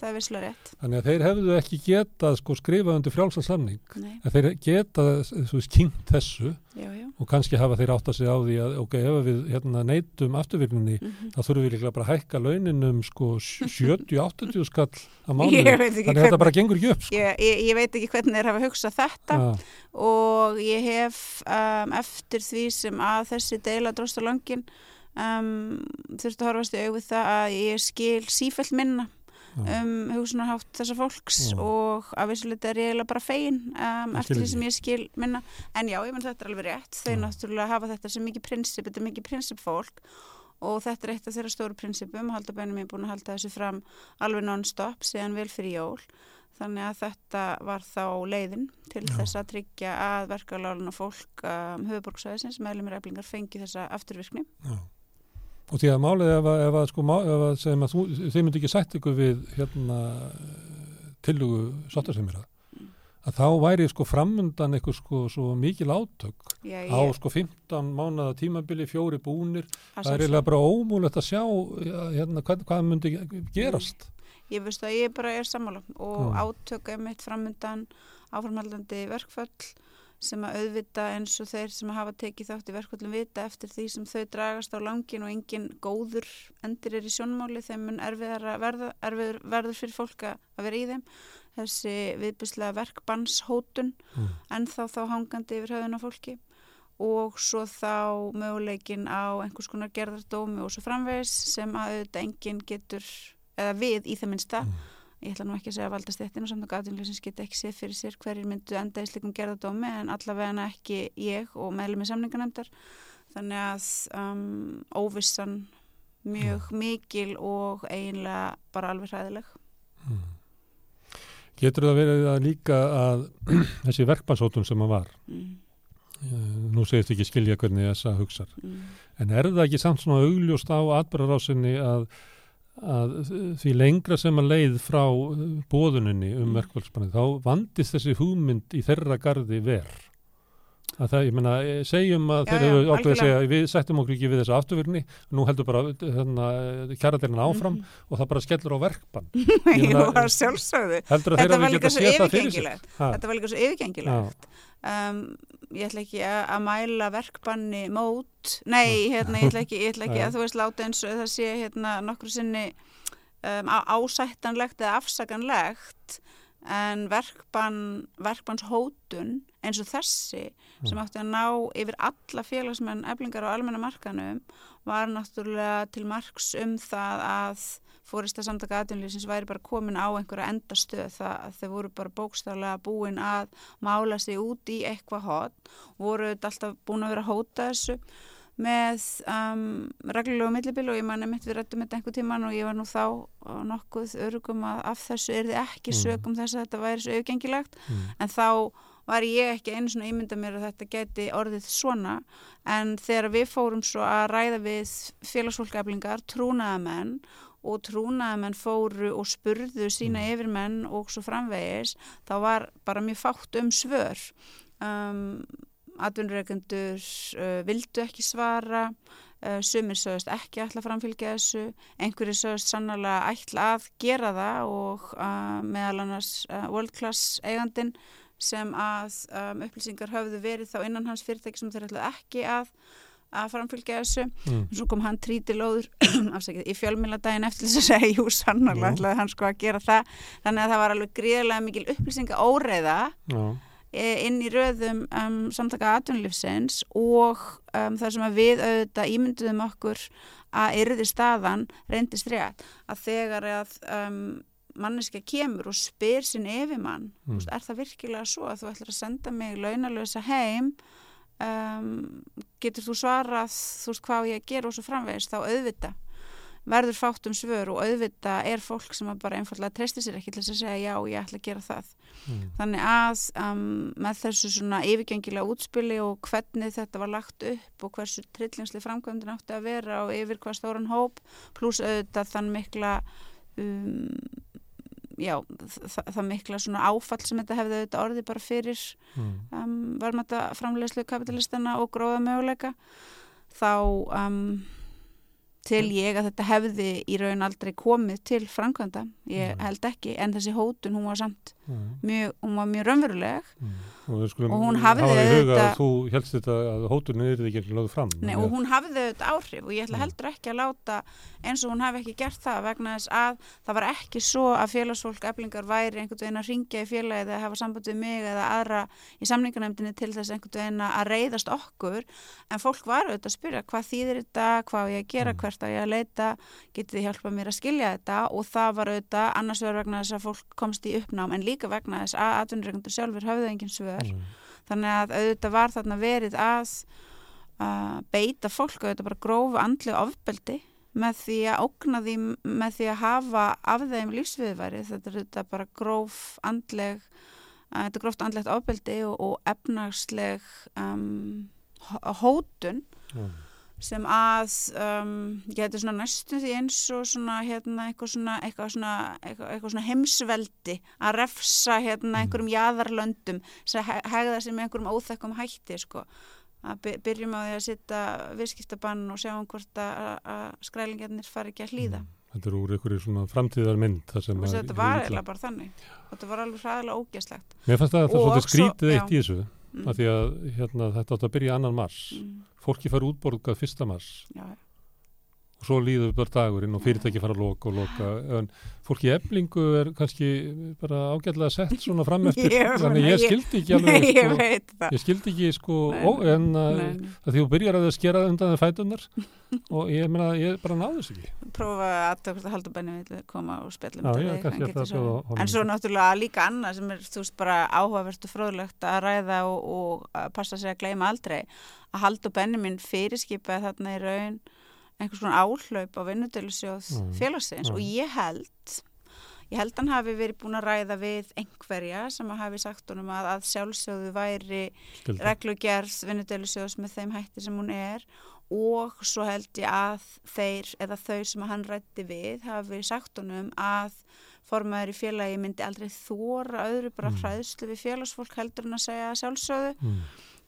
það er visslega rétt þannig að þeir hefðu ekki getað sko, skrifa undir frjálsarsamning að þeir getað kynnt þessu já, já. og kannski hafa þeir átt að segja á því að ok, ef við hérna, neytum afturvirkninni mm -hmm. þá þurfum við líklega bara að hækka launinum sko 70-80 skall að mánu, þannig að þetta bara gengur ekki upp sko. ég, ég, ég veit ekki hvernig þeir hafa hugsað þetta ja. og ég hef um, eftir því sem að þessi deila dróst á langin um, þurftu að horfast í auðvitað það að ég skil sífælt minna um hugsunarhátt þessar fólks já. og að vissuleita er ég eiginlega bara fegin um, eftir því sem ég skil minna en já, ég menn þetta er alveg rétt þau náttúrulega hafa þetta sem mikið prinsip þetta er mikið prinsipfólk og þetta er eitt af þeirra stóru prinsipum haldabænum er búin að halda þessu fram alveg non-stop síðan vel fyrir jól. Þannig að þetta var þá leiðin til já. þess að tryggja að verkalálan og fólk um, höfuborgsvæðisins meðlumir eflingar fengi þessa afturvirkni. Já. Og því að málið ef að, ef að, sko, ef að að þú, þið myndi ekki sætt ykkur við hérna tilugu sottarsemira, að þá væri sko framundan eitthvað sko svo mikil átök Já, á sko 15 mánada tímabili, fjóri búnir, það er eiginlega bara ómúlegt að sjá hérna hvað, hvað myndi gerast. Ég veist að ég bara er sammála og Já. átök er mitt framundan áframhaldandi verkföll sem að auðvita eins og þeir sem hafa tekið þátt í verkvöldum vita eftir því sem þau dragast á langin og engin góður endur er í sjónmáli. Þeim mun erfiðar verður fyrir fólk að vera í þeim þessi viðbyslega verkbannshótun mm. en þá þá hangandi yfir höfuna fólki og svo þá möguleikin á einhvers konar gerðardómi og svo framvegs sem að auðvita engin getur eða við í það minnsta mm ég ætla nú ekki að segja að valdastéttin og samt og gatinlýsins geta ekki séð fyrir sér hverjir myndu enda í slikum gerðadómi en allavega ekki ég og meðlum í samningarnemdar þannig að um, óvissan mjög mm. mikil og eiginlega bara alveg hræðileg mm. Getur það verið að líka að þessi verkbansótum sem að var mm. nú segist ekki skilja hvernig þessa hugsar mm. en er það ekki samt svona augljóst á atbærarásinni að að því lengra sem að leið frá bóðuninni um verkvælsbannið þá vandist þessi hugmynd í þeirra gardi verð að það, ég menna, segjum að þeir eru ákveðið að segja, við settum okkur ekki við þessu afturverðinni, nú heldur bara hérna, kjæraðirinn áfram mm -hmm. og það bara skellur á verkbann. Jú, það er sjálfsögðu. Þetta var líka svo yfirgengilegt. Þetta var líka svo yfirgengilegt. Um, Ég ætla ekki að, að mæla verkbanni mót. Nei, hérna, ég ætla ekki, ég ætla ekki að þú veist láta eins og það sé hérna nokkru sinni um, ásættanlegt eða afsaganlegt en verkbann, verkbannshótun eins og þessi sem mm. átti að ná yfir alla félagsmenn eflingar á almenna markanum var náttúrulega til margs um það að fórista samtaka aðdunlýsins væri bara komin á einhverja endastöð það að þau voru bara bókstaflega búin að mála sig út í eitthvað hot voru alltaf búin að vera að hóta þessu með um, reglulegu millibil og ég manni mitt við rættum þetta einhver tíman og ég var nú þá nokkuð örugum að af þessu er þið ekki mm. sögum þess að þetta væri svo auðgengilegt mm. en þá var ég ekki einu svona ímynda mér að þetta geti orðið svona en þegar við fórum svo að ræða við félagsfólkaflingar, trúnaðamenn og trúnaðamenn fóru og spurðu sína mm. yfirmenn og svo framvegis þá var bara mjög fátt um svör um, atvinnureikendur uh, vildu ekki svara uh, sumir sögust ekki ætla að framfylgja þessu einhverju sögust sannlega ætla að gera það og uh, meðal annars world class eigandin sem að um, upplýsingar höfðu verið þá innan hans fyrirtæki sem þeir ætla ekki að að framfylgja þessu. Mm. og svo kom hann trítilóður í fjölmjöladagin eftir þess að segja jú sannarlega ætlaði hann sko að gera það. Þannig að það var alveg gríðilega mikil upplýsinga óreiða e, inn í röðum um, samtaka atvinnulífsins og um, það sem við auðvitað ímynduðum okkur að yrði staðan reyndist rétt. Að þegar að um, manneska kemur og spyr sinn yfirmann, mm. er það virkilega svo að þú ætlar að senda mig launalösa heim? Um, getur þú svarað þú veist hvað ég ger og svo framvegist þá auðvita verður fátt um svör og auðvita er fólk sem bara einfallega treystir sér ekki til þess að segja já ég ætla að gera það mm. þannig að um, með þessu svona yfirgengilega útspili og hvernig þetta var lagt upp og hversu trillingsli framkvæmdin átti að vera og yfir hvað stóran hóp pluss auðvita þann mikla um, já, það, það mikla svona áfall sem þetta hefði auðvitað orði bara fyrir mm. um, varmata framlegslu kapitalistana og gróða möguleika þá um, til ég að þetta hefði í raun aldrei komið til framkvæmda ég mm. held ekki, en þessi hótun hún var samt mm. mjög, hún var mjög raunveruleg mm. Og, og hún hafði þetta þú helst þetta að hótunni er ekki láðið fram Nei, og hún hafði þetta áhrif og ég ætla mm. heldur ekki að láta eins og hún hafi ekki gert það vegna þess að það var ekki svo að félagsfólk eflingar væri einhvern veginn að ringja í félagið eða hafa samband við mig eða aðra í samningarnefndinni til þess einhvern veginn að reyðast okkur. En fólk var auðvitað að spyrja hvað þýðir þetta, hvað ég að gera, mm. hvert að ég að leita? Getið þið hjálpað mér að skilja þetta? Og það var auðvitað annars vegar vegna þess að fólk komst í uppnám en líka vegna þess að atvinnureikundur sjálfur hafði engin svör mm. þannig að auðvitað var þarna verið að uh, beita fólk auðvitað bara grófu andlega ofbeldi með því að ógna því með því að hafa af þeim lífsviðværi þetta er auðvitað bara gróf andleg þetta er gróft andlegt ofbeldi og, og efnagsleg um, hótun. Mm sem að um, hætti svona næstu því eins og svona hérna eitthvað svona, eitthvað svona, eitthvað, eitthvað svona heimsveldi að refsa hérna mm. einhverjum jæðarlöndum sem hegða sem einhverjum óþekkum hætti sko. Að byrjum á því að sitta viðskiptabann og sjá um hvort að skrælingarnir fari ekki að hlýða. Mm. Þetta er úr einhverju svona framtíðar mynd Þetta var eiginlega bara þannig. Þetta var alveg hræðilega ógæslegt Mér fannst það að það svolítið skrítið eitt í þessu mm. af því að hérna, þetta átt að byrja annan mars mm fólki fara útborgað fyrsta mars já. Og svo líður bara dagurinn og fyrirtæki fara að loka og loka. En fólki eflingu er kannski bara ágæðlega sett svona fram eftir. Ég, þannig ég skildi ekki alveg nei, sko, ég, ég skildi ekki sko ó, en uh, að því þú byrjar að skera undan það fætunar og ég meina ég bara náðu þess ekki. Prófa að halda benni við koma og spjallum en svo náttúrulega líka annað sem er þú veist bara áhugavert og fróðlegt að ræða og, og passa sig að gleyma aldrei. Að Haldur Benjamin fyrirskipaði þarna í raun einhvers konar áhlaup á vinnudelusjóð mm. félagsins mm. og ég held ég held hann hafi verið búin að ræða við einhverja sem hafi sagt honum að, að sjálfsögðu væri Skildi. reglugerð vinnudelusjóðs með þeim hætti sem hún er og svo held ég að þeir eða þau sem hann rætti við hafi sagt honum að formaður í félagi myndi aldrei þóra öðru bara mm. hræðslu við félagsfólk heldur en að segja sjálfsögðu mm.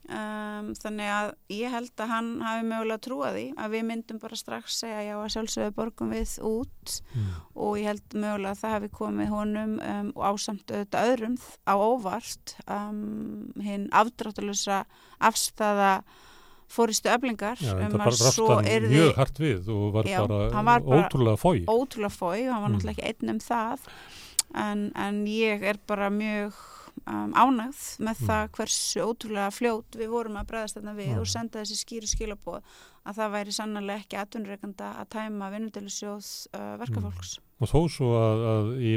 Um, þannig að ég held að hann hafi mögulega trúið því að við myndum bara strax segja já að sjálfsögðu borgum við út mm. og ég held mögulega að það hafi komið honum um, og ásamt auðvitað öðrum á óvart um, hinn afdráttalösa afstæða fóristu öflingar Já, um að svo er þið mjög hart við og var já, bara, var ótrúlega fói ótrúlega fói og hann var mm. náttúrulega ekki einn um það en, en ég er bara mjög um, ánægð með mm. það hversu ótrúlega fljót við vorum að bregðast þarna við mm. og senda þessi skýru skilabóð að það væri sannlega ekki atvinnurreikanda að tæma vinnudelisjóð uh, verkafólks. Mm. Og þó svo að, að í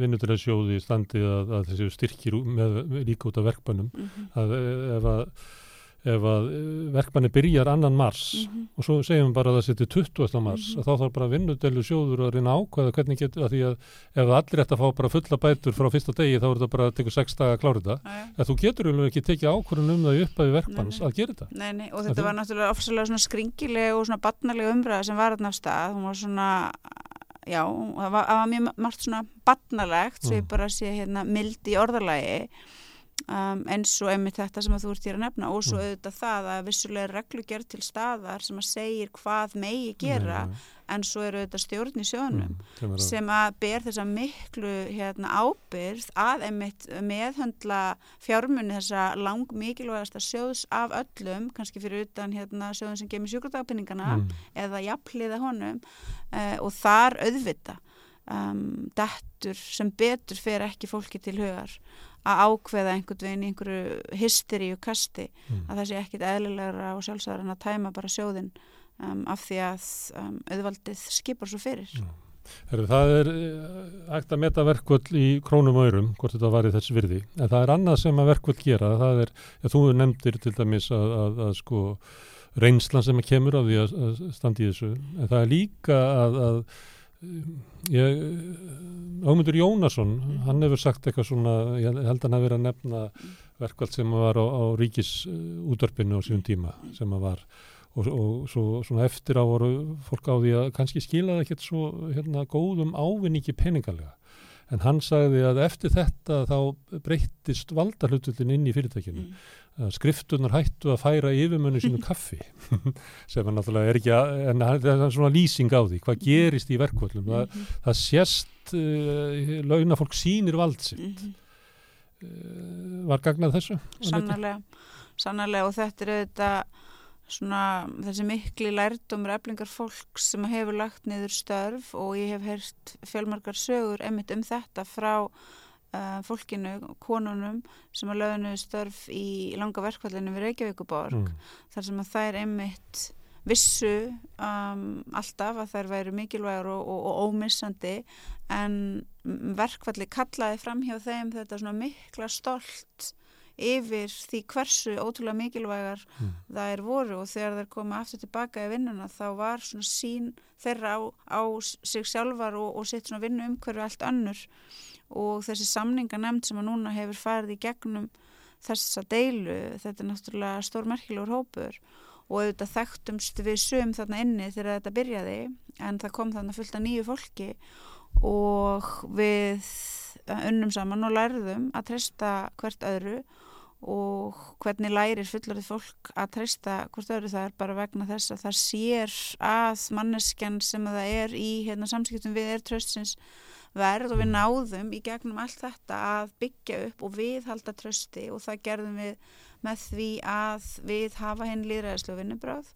vinnudelisjóði standi að, að þessi styrkir með líka út af verkbannum -hmm. að ef að ef að eh, verkmanni byrjar annan mars mm -hmm. og svo segjum bara að það setja 20. mars mm -hmm. að þá þarf bara vinnudelu sjóður að reyna ákvæða hvernig getur að því að ef allir ætti að fá bara fulla bætur frá fyrsta degi þá er þetta bara að teka 6 daga að klára þetta að þú getur alveg ekki tekið ákvörðun um það í upphæfi verkmanns að gera þetta Nei, nei, og þetta að var náttúrulega ofsalega svona skringileg og svona batnalega umræða sem var þarna á stað hún var svona já, það var, var mjög margt svona batnalegt, svo ég mm. bara sé hérna mildi í orðalagi Um, eins og einmitt þetta sem þú ert hér að nefna og svo mm. auðvitað það að vissulega reglugjör til staðar sem að segir hvað megi gera nei, nei. en svo eru auðvitað stjórn í sjónum mm, sem að ber þessa miklu hérna, ábyrð að einmitt meðhöndla fjármunni þessa lang mikilvægasta sjóðs af öllum, kannski fyrir utan hérna, sjóðun sem gemir sjúkratagpinningana mm. eða jafnliða honum uh, og þar auðvita um, dettur sem betur fer ekki fólki til hugar að ákveða einhvern veginn í einhverju hysteríu kasti mm. að það sé ekkit eðlilegra og sjálfsögur en að tæma bara sjóðin um, af því að um, auðvaldið skipar svo fyrir. Mm. Heru, það er ægt að meta verkvöld í krónum og örum, hvort þetta var í þessu virði, en það er annað sem að verkvöld gera, það er, já, þú nefndir til dæmis að, að, að sko reynslan sem að kemur á því að, að standi í þessu, en það er líka að ég, Ámundur Jónasson, hann hefur sagt eitthvað svona, ég held að hann hefur verið að nefna verkvöld sem var á, á ríkis útörpinu á síðan tíma sem að var og, og svo, svona eftir á voru fólk á því að kannski skilaði ekkert svo hérna, góðum ávinningi peningalega en hann sagði að eftir þetta þá breyttist valdarhlutullin inn í fyrirtækinu mm. skriftunar hættu að færa yfirmönnu sínu kaffi sem er náttúrulega er ekki að, en það er svona lýsing á því hvað gerist í verkvöldum mm -hmm. það, það sést uh, launa fólk sínir valdsitt mm -hmm. uh, var gagnað þessu? Sannarlega, sannarlega og þetta er auðvitað svona þessi mikli lærdumur eflingar fólk sem hefur lagt niður störf og ég hef heyrst fjölmarkar sögur emitt um þetta frá uh, fólkinu, konunum sem að lögðu niður störf í langa verkvallinu við Reykjavíkuborg mm. þar sem að þær emitt vissu um, alltaf að þær væri mikilvægur og, og, og ómissandi en verkvalli kallaði fram hjá þeim þetta svona mikla stolt yfir því hversu ótrúlega mikilvægar mm. það er voru og þegar þeir koma aftur tilbaka í vinnuna þá var svona sín þeirra á, á sig sjálfar og, og sitt svona vinnu umhverju allt önnur og þessi samninga nefnd sem að núna hefur farið í gegnum þessa deilu, þetta er náttúrulega stórmerkilegur hópur og auðvitað þekktumst við söm þarna inni þegar þetta byrjaði en það kom þarna fullt af nýju fólki og við unnum saman og lærðum að treysta hvert öðru og hvernig lærir fullorðið fólk að treysta hvort öðru það er bara vegna þess að það sér að manneskjan sem það er í hérna, samskiptum við er tröstins verð og við náðum í gegnum allt þetta að byggja upp og viðhalda trösti og það gerðum við með því að við hafa henn líðræðislu vinnubráð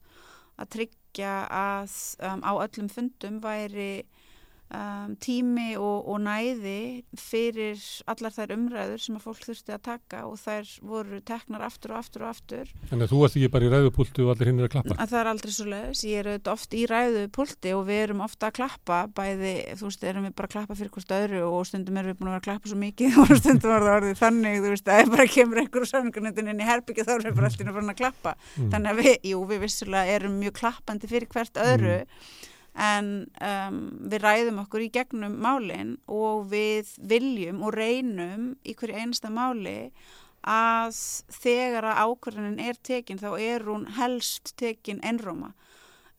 að tryggja að um, á öllum fundum væri um, tími og, og næði fyrir allar þær umræður sem að fólk þurfti að taka og þær voru teknar aftur og aftur og aftur. Þannig að þú varst ekki bara í ræðupulti og allir hinn er að klappa? Að það er aldrei svo leiðis, ég er auðvitað oft í ræðupulti og við erum ofta að klappa bæði, þú veist, erum við bara að klappa fyrir hvort öðru og stundum erum við búin að vera að klappa svo mikið og stundum var það orðið þannig, þú veist, að ef bara kemur einhverju samningarnöndin inn í herbyggju þá erum við bara alltaf að klappa. Mm. Þannig að við, jú, við vissulega erum mjög klappandi fyrir hvert öðru mm en um, við ræðum okkur í gegnum málinn og við viljum og reynum í hverju einasta máli að þegar að ákvörðunin er tekin þá er hún helst tekin enróma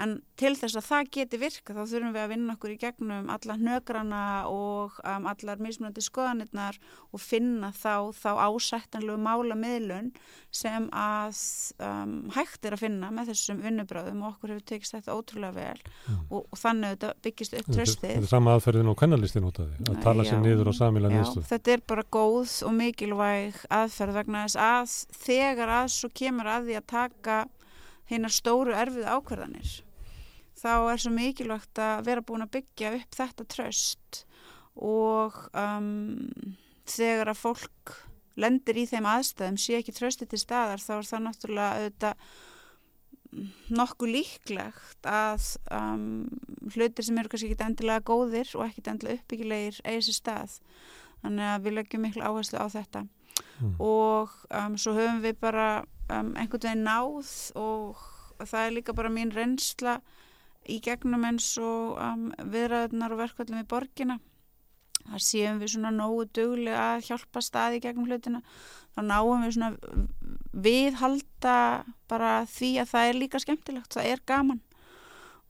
en til þess að það geti virka þá þurfum við að vinna okkur í gegnum alla hnögrana og um, allar mismunandi skoðanirnar og finna þá, þá ásættanlegu mála miðlun sem að um, hægt er að finna með þessum vinnubröðum og okkur hefur tekist þetta ótrúlega vel mm. og, og þannig þetta byggist upp tröstið. Þetta er sama aðferðin og kannalistin út af því, að tala sér niður og samila nýstu. Þetta er bara góð og mikilvæg aðferð vegna þess að þegar að svo kemur að því að taka hinnar stóru erfið ákvarðanir þá er svo mikilvægt að vera búin að byggja upp þetta tröst og um, þegar að fólk lendir í þeim aðstæðum sé ekki trösti til staðar þá er það náttúrulega auðvitað nokkuð líklegt að um, hlutir sem eru kannski ekki endilega góðir og ekki endilega uppbyggilegir eigi sér stað þannig að við leggjum miklu áherslu á þetta mm. og um, svo höfum við bara um, einhvern veginn náð og það er líka bara mín reynsla í gegnum eins og um, viðræðunar og verkvallum í borgina. Þar séum við svona nógu dugli að hjálpa staði gegnum hlutina. Þá náum við svona viðhalda bara því að það er líka skemmtilegt, það er gaman.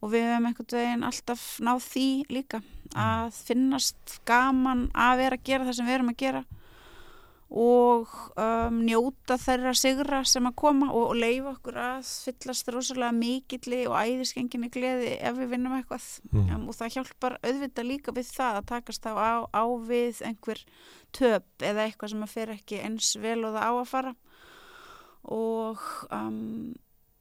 Og við hefum einhvern veginn alltaf náð því líka að finnast gaman að vera að gera það sem við erum að gera og um, njóta þeirra sigra sem að koma og, og leifa okkur að fyllast rosalega mikilli og æðiskenginni gleði ef við vinnum eitthvað mm. um, og það hjálpar auðvitað líka við það að takast á, á, við einhver töp eða eitthvað sem að fer ekki eins vel og það á að fara og um,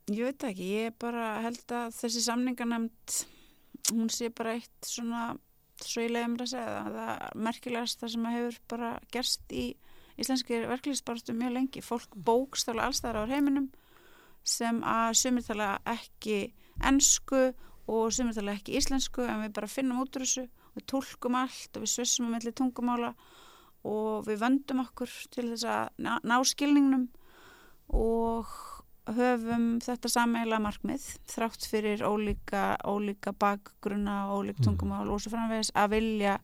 ég veit ekki, ég bara held að þessi samningarnemnd hún sé bara eitt svona svo ég leiðum að segja það, það merkilegast það sem hefur bara gerst í íslenski verkefliðsbárstu mjög lengi, fólk bókstála allstæðar á heiminum sem að sumirtala ekki ennsku og sumirtala ekki íslensku en við bara finnum út úr þessu, við tólkum allt og við svissum um melli tungumála og við vöndum okkur til þess að ná, ná skilningnum og höfum þetta sammeila markmið þrátt fyrir ólíka, ólíka bakgrunna og ólík mm. tungumál og svo framvegis að vilja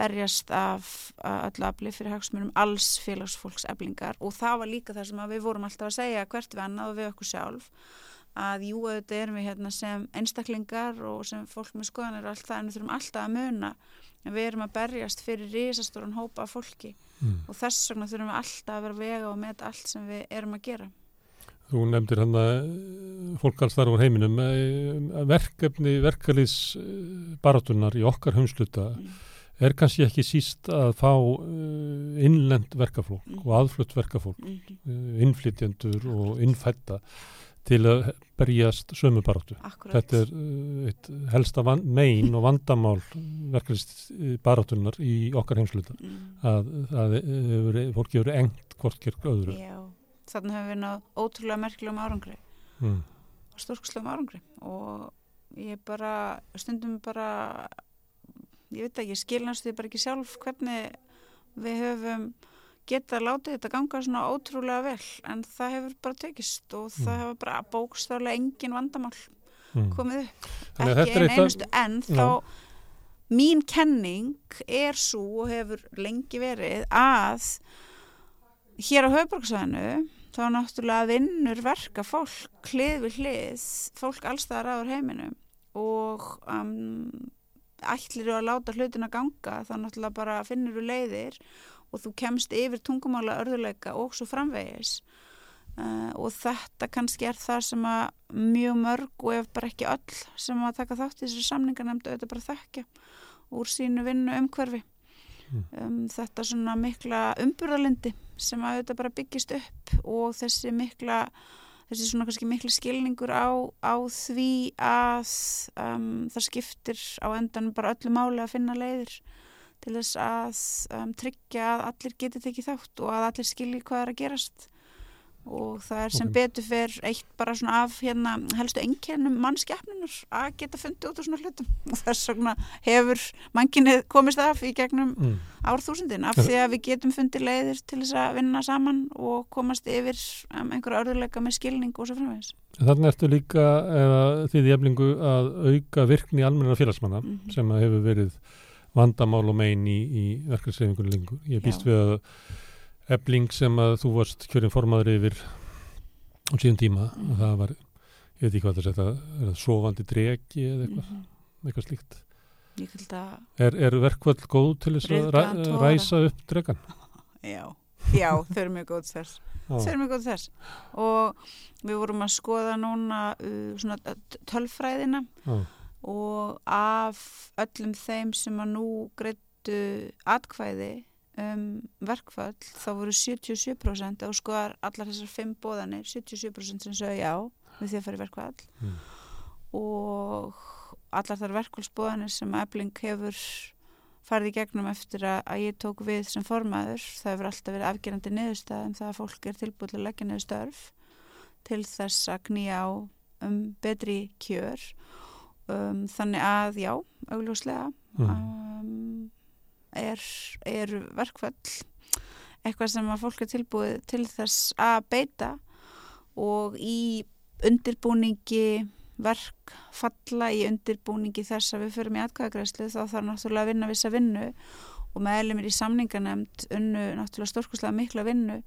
berjast af öllu afli fyrir hagsmunum alls félagsfólks eflingar og það var líka það sem við vorum alltaf að segja hvert við annað og við okkur sjálf að jú auðvitað erum við hérna sem einstaklingar og sem fólk með skoðanir og allt það en við þurfum alltaf að muna en við erum að berjast fyrir risastóran hópa af fólki mm. og þess vegna þurfum við alltaf að vera vega og með allt sem við erum að gera. Þú nefndir hann að eh, fólk alls þar á heiminum eh, verkefni, verkalýs baratunar í okkar humsluta mm. Er kannski ekki síst að fá eh, innlend verkafólk mm. og aðflutt verkafólk, mm. innflytjendur og innfætta til að berjast sömu baróttu. Þetta er uh, eitt helsta megin og vandamál verkefnist baróttunar í okkar heimsluta mm. að, að, að fólki eru engt hvort kyrk öðru. Já, þannig hefur við nátt ótrúlega merkilegum árangri mm. og stórkslegum árangri og ég bara stundum bara ég veit ekki, skilnast því bara ekki sjálf hvernig við höfum geta látið þetta ganga svona ótrúlega vel en það hefur bara tekist og það mm. hefur bara bókstálega engin vandamál mm. komið upp ekki einn einustu en þá no. mín kenning er svo og hefur lengi verið að hér á höfbruksvæðinu þá náttúrulega vinnur verka fólk hlið við hlið fólk allstaðar aður heiminum og um, ætlir að láta hlutin að ganga þá náttúrulega bara finnir þú leiðir og þú kemst yfir tungumála örðuleika og svo framvegis uh, og þetta kannski er það sem að mjög mörg og ef bara ekki öll sem að taka þátt í þessu samningarnemndu auðvitað bara þekkja úr sínu vinnu umhverfi mm. um, þetta svona mikla umburðalindi sem að auðvitað bara byggist upp og þessi mikla þessi svona kannski miklu skilningur á, á því að um, það skiptir á endan bara öllu máli að finna leiðir til þess að um, tryggja að allir geti tekið þátt og að allir skilji hvað er að gerast og það er sem okay. betur fyrr eitt bara svona af hérna helstu ennkennum mannskeppnunar að geta fundið út á svona hlutum og þess vegna hefur manginni komist af í gegnum mm. árþúsundin af því að við getum fundið leiðir til þess að vinna saman og komast yfir um, einhverja örðuleika með skilning og svo framvegis. Þannig ertu líka því því eflingu að auka virkni almenna félagsmanna mm -hmm. sem hefur verið vandamál og megin í, í verkefnsreifingunni lengur. Ég býst Já. við að ebling sem að þú varst kjörinn formadur yfir á síðan tíma mm. það var, ég veit ekki hvað það setja, er það sofandi dregi eða eitthvað, mm eitthvað slíkt. Er, er verkvöld góð til þess að ræ, ræsa upp dregan? Já, Já þau eru mjög góð þess. Þau eru mjög góð þess og við vorum að skoða núna uh, tölfræðina og og af öllum þeim sem að nú greittu atkvæði um, verkfall þá voru 77% og skoðar allar þessar fimm bóðanir 77% sem sögja já við því að fara í verkfall mm. og allar þar verkfallsbóðanir sem Ebling hefur farið í gegnum eftir að, að ég tók við sem formaður það hefur alltaf verið afgerandi niðurstað en það að fólk er tilbúið til að leggja niður störf til þess að knýja á um betri kjör um, þannig að já, augljóslega mm. um, er, er verkfall eitthvað sem að fólk er tilbúið til þess að beita og í undirbúningi verk falla í undirbúningi þess að við förum í atkvæðagræslu þá þarf náttúrulega að vinna vissa vinnu og meðlumir í samningarnemnd unnu náttúrulega stórkoslega mikla vinnu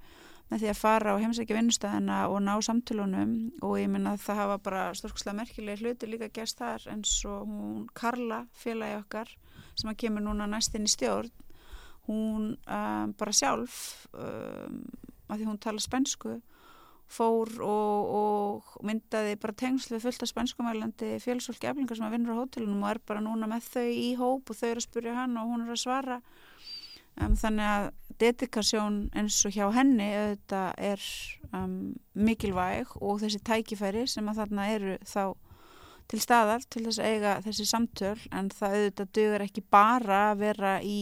með því að fara á heimsækja vinnustæðina og ná samtölunum og ég minna að það hafa bara stórkslega merkilega hluti líka gæst þar eins og hún Karla, félagi okkar sem að kemur núna næstinn í stjórn hún um, bara sjálf um, að því hún tala spensku fór og, og myndaði bara tengslu fullt af spenskumælandi félagsfólki eflingar sem að vinnur á hótelunum og er bara núna með þau í hóp og þau eru að spurja hann og hún er að svara. Um, þannig að dedikasjón eins og hjá henni þetta er um, mikilvæg og þessi tækifæri sem að þarna eru þá til staðal til þess að eiga þessi samtöl en það auðvitað dögur ekki bara að vera í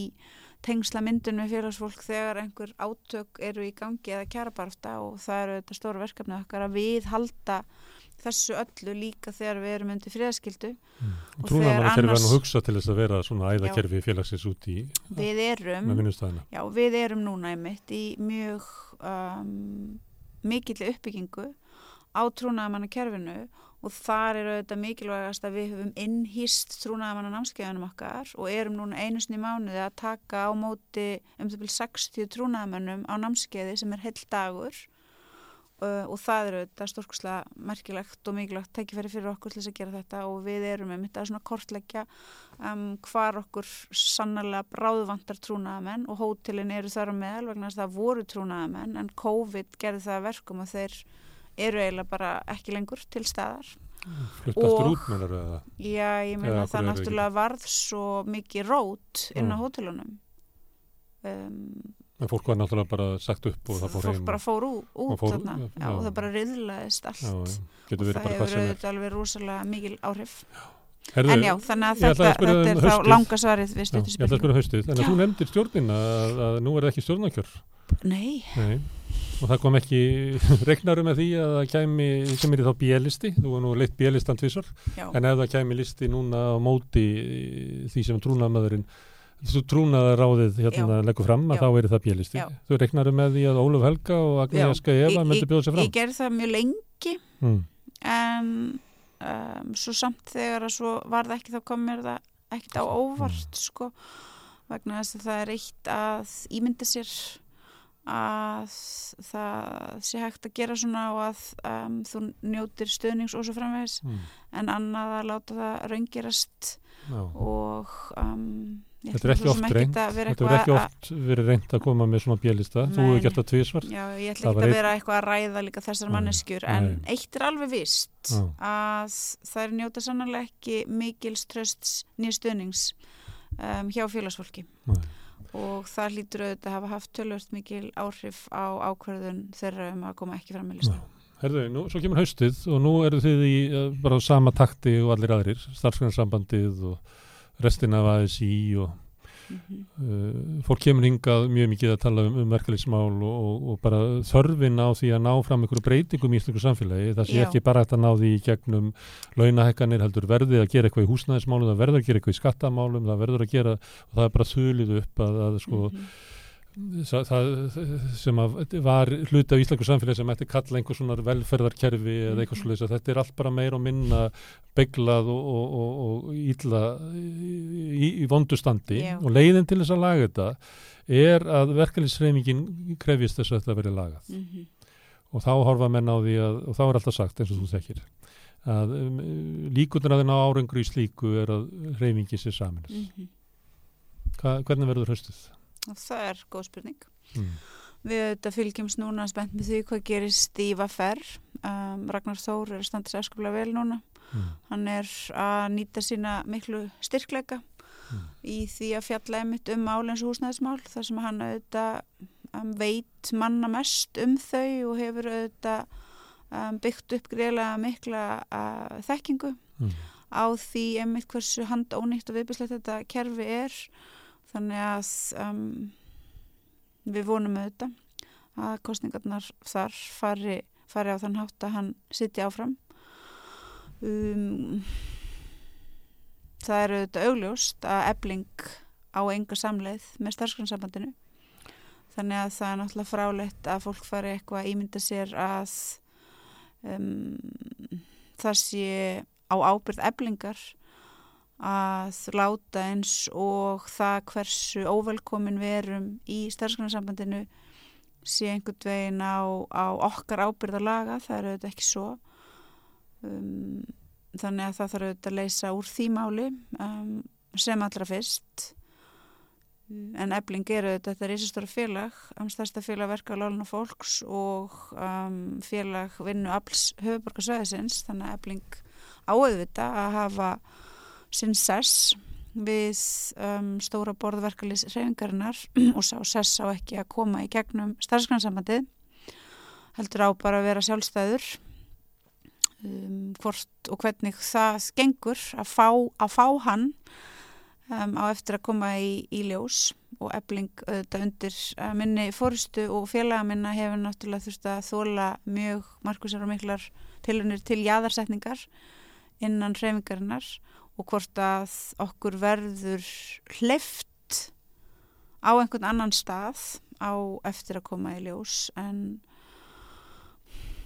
tengsla myndinu félagsfólk þegar einhver átök eru í gangi eða kjærabarfta og það eru auðvitað stóra verkefni okkar að við halda þessu öllu líka þegar við erum undir friðaskildu mm. og trúnamannakerfi annars... var nú hugsa til þess að vera svona æðakerfi félagsins út í við erum, já, við erum núna einmitt í mjög um, mikill uppbyggingu á trúnamannakerfinu og þar er auðvitað mikilvægast að við höfum innhýst trúnamanna námskeiðunum okkar og erum núna einu sinni mánuði að taka á móti um það byrju 60 trúnamannum á námskeiði sem er heil dagur. Uh, og það eru þetta stórkuslega merkilegt og mikilvægt tækifæri fyrir okkur til þess að gera þetta og við erum með mitt að svona kortleggja um, hvar okkur sannlega bráðvantar trúnaðamenn og hótelin eru þar á meðal vegna þess að það voru trúnaðamenn en COVID gerði það verkum og þeir eru eiginlega bara ekki lengur til staðar Flutt aftur út meðlar eða? Já, ég meina það náttúrulega varð svo mikið rót inn á hótelunum um En fólk var náttúrulega bara sagt upp og það fór heim. Fólk bara fór út, út fór, þarna já, já, og það bara riðlaðist allt já, og það hefur auðvitað alveg rosalega mikil áhrif. Herðu, en já, þannig að þetta, þetta er um þá langa svarið við stuttu spilinu. Ég ætla að spyrja um haustið, en þú nefndir stjórnin að, að nú er það ekki stjórnarkjör. Nei. Nei. Og það kom ekki regnarum með því að það kæmi, sem er í þá bjelisti, þú var nú leitt bjelistan tvísar, en ef það kæmi listi núna á móti því sem trúnaðmaðurinn Þú trúnaðar ráðið hérna að leggja fram að já. þá er það bjelisti. Þú regnarum með því að Óluf Helga og Agnieszka Eva myndi bjóða sér fram. Ég gerði það mjög lengi mm. en um, svo samt þegar að svo var það ekki þá kom mér það ekkert á óvart mm. sko vegna þess að það er eitt að ímynda sér að það sé hægt að gera svona og að um, þú njótir stöðnings og svo framvegs mm. en annað að láta það raungerast og um, Þetta er ekki oft reynd, þetta er ekki oft verið reynd að koma með svona bjælista, þú hefur gert það tvísvar. Já, ég ætla ekki að vera eitthvað að ræða líka þessar manneskjur, en nei. eitt er alveg vist Æ. að það er njóta sannarlega ekki mikils trösts nýja stöðnings um, hjá félagsfólki Æ. og það hlýtur auðvitað að hafa haft tölvört mikil áhrif á ákverðun þeirra um að koma ekki fram með lista. Herðu, nú, svo kemur haustið og nú eru þið í uh, bara sama takti og allir aðrir, starfsgrænsambandið og restin af ASI og mm -hmm. fólk kemur hingað mjög mikið að tala um, um verkefliðsmál og, og, og bara þörfin á því að ná fram einhverju breytingum í íslensku samfélagi. Það sé ekki bara að ná því í gegnum launahekkanir heldur verðið að gera eitthvað í húsnæðismálum það verður að gera eitthvað í skattamálum það verður að gera og það er bara þulið upp að, að sko mm -hmm það sem var hluti af Íslandsku samfélagi sem ætti kalla einhvers svona velferðarkerfi eða eitthvað mhm. slúðis að þetta er allt bara meir og minna beiglað og, og, og, og ílla í, í vondustandi yeah. og leiðin til þess að laga þetta er að verkefnisreifingin krefist þess að þetta verið lagað mm -hmm. og þá horfa menn á því að, og þá er alltaf sagt eins og þú þekkir að um, líkunar að þenn á árengur í slíku er að reifingin sé saminast mm -hmm. Hva, hvernig verður höstuð? og það er góð spurning mm. við þetta fylgjumst núna spennt með því hvað gerist í Vaffer um, Ragnar Þór er að standa sér skoplega vel núna mm. hann er að nýta sína miklu styrkleika mm. í því að fjalla emitt um álens húsnæðismál þar sem hann auðvitað um, veit manna mest um þau og hefur auðvitað um, byggt upp greiðlega mikla uh, þekkingu mm. á því emitt hversu hand ónýtt og viðbyrslegt þetta kerfi er þannig að um, við vonum auðvitað að kostningarnar þar fari, fari á þann hátt að hann sitti áfram. Um, það eru auðvitað augljóst að ebling á enga samleið með starfsgrannsambandinu þannig að það er náttúrulega frálegt að fólk fari eitthvað að ímynda sér að um, það sé á ábyrð eblingar að láta eins og það hversu óvelkomin við erum í starfsgrunarsambandinu sé einhvern veginn á, á okkar ábyrðalaga, það eru auðvitað ekki svo. Um, þannig að það þarf auðvitað að leysa úr því máli um, sem allra fyrst. En ebling eru auðvitað þetta er ísastóra félag, um, stærsta félag verka á láluna fólks og um, félag vinnu alls höfuborgarsvæðisins, þannig að ebling áauðvita að hafa sinn sess við um, stóra borðverkalis reyfingarinnar og sá sess á ekki að koma í gegnum starfsgrannsambandið heldur á bara að vera sjálfstæður um, hvort og hvernig það gengur að fá, að fá hann um, á eftir að koma í, í ljós og ebling auðvitað undir uh, minni fórustu og félaga minna hefur náttúrulega þurft að þóla mjög markusar og miklar tilunir til jæðarsetningar innan hreifingarinnar og hvort að okkur verður hleyft á einhvern annan stað á eftir að koma í ljós. En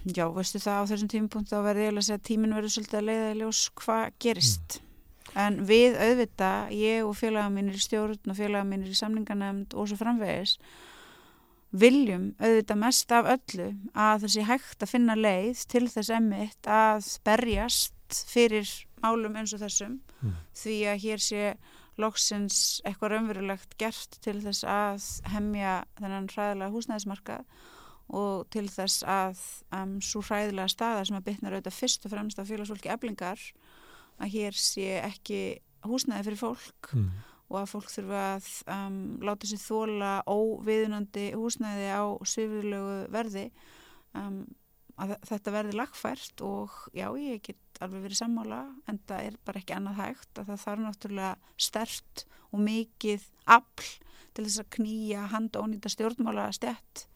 já, veistu það á þessum tímapunkt þá verður ég að segja að tímin verður svolítið að leiða í ljós hvað gerist. Mm. en við auðvita, ég og félaga mínir í stjórn og félaga mínir í samningarnemnd og svo framvegis viljum auðvita mest af öllu að þessi hægt að finna leið til þess emmitt að berjast fyrir málum eins og þessum mm. því að hér sé loksins eitthvað raunverulegt gert til þess að hemja þennan hræðilega húsnæðismarkað og til þess að um, svo hræðilega staðar sem að bytna auðvitað fyrst og fremst af félagsfólki eblingar að hér sé ekki húsnæði fyrir fólk mm. og að fólk þurfa að um, láta sér þóla óviðunandi húsnæði á svifurlegu verði um, að þetta verði lagfært og já, ég get alveg verið sammála en það er bara ekki annað hægt að það þarf náttúrulega stert og mikið afl til þess að knýja hand og nýta stjórnmála stjætt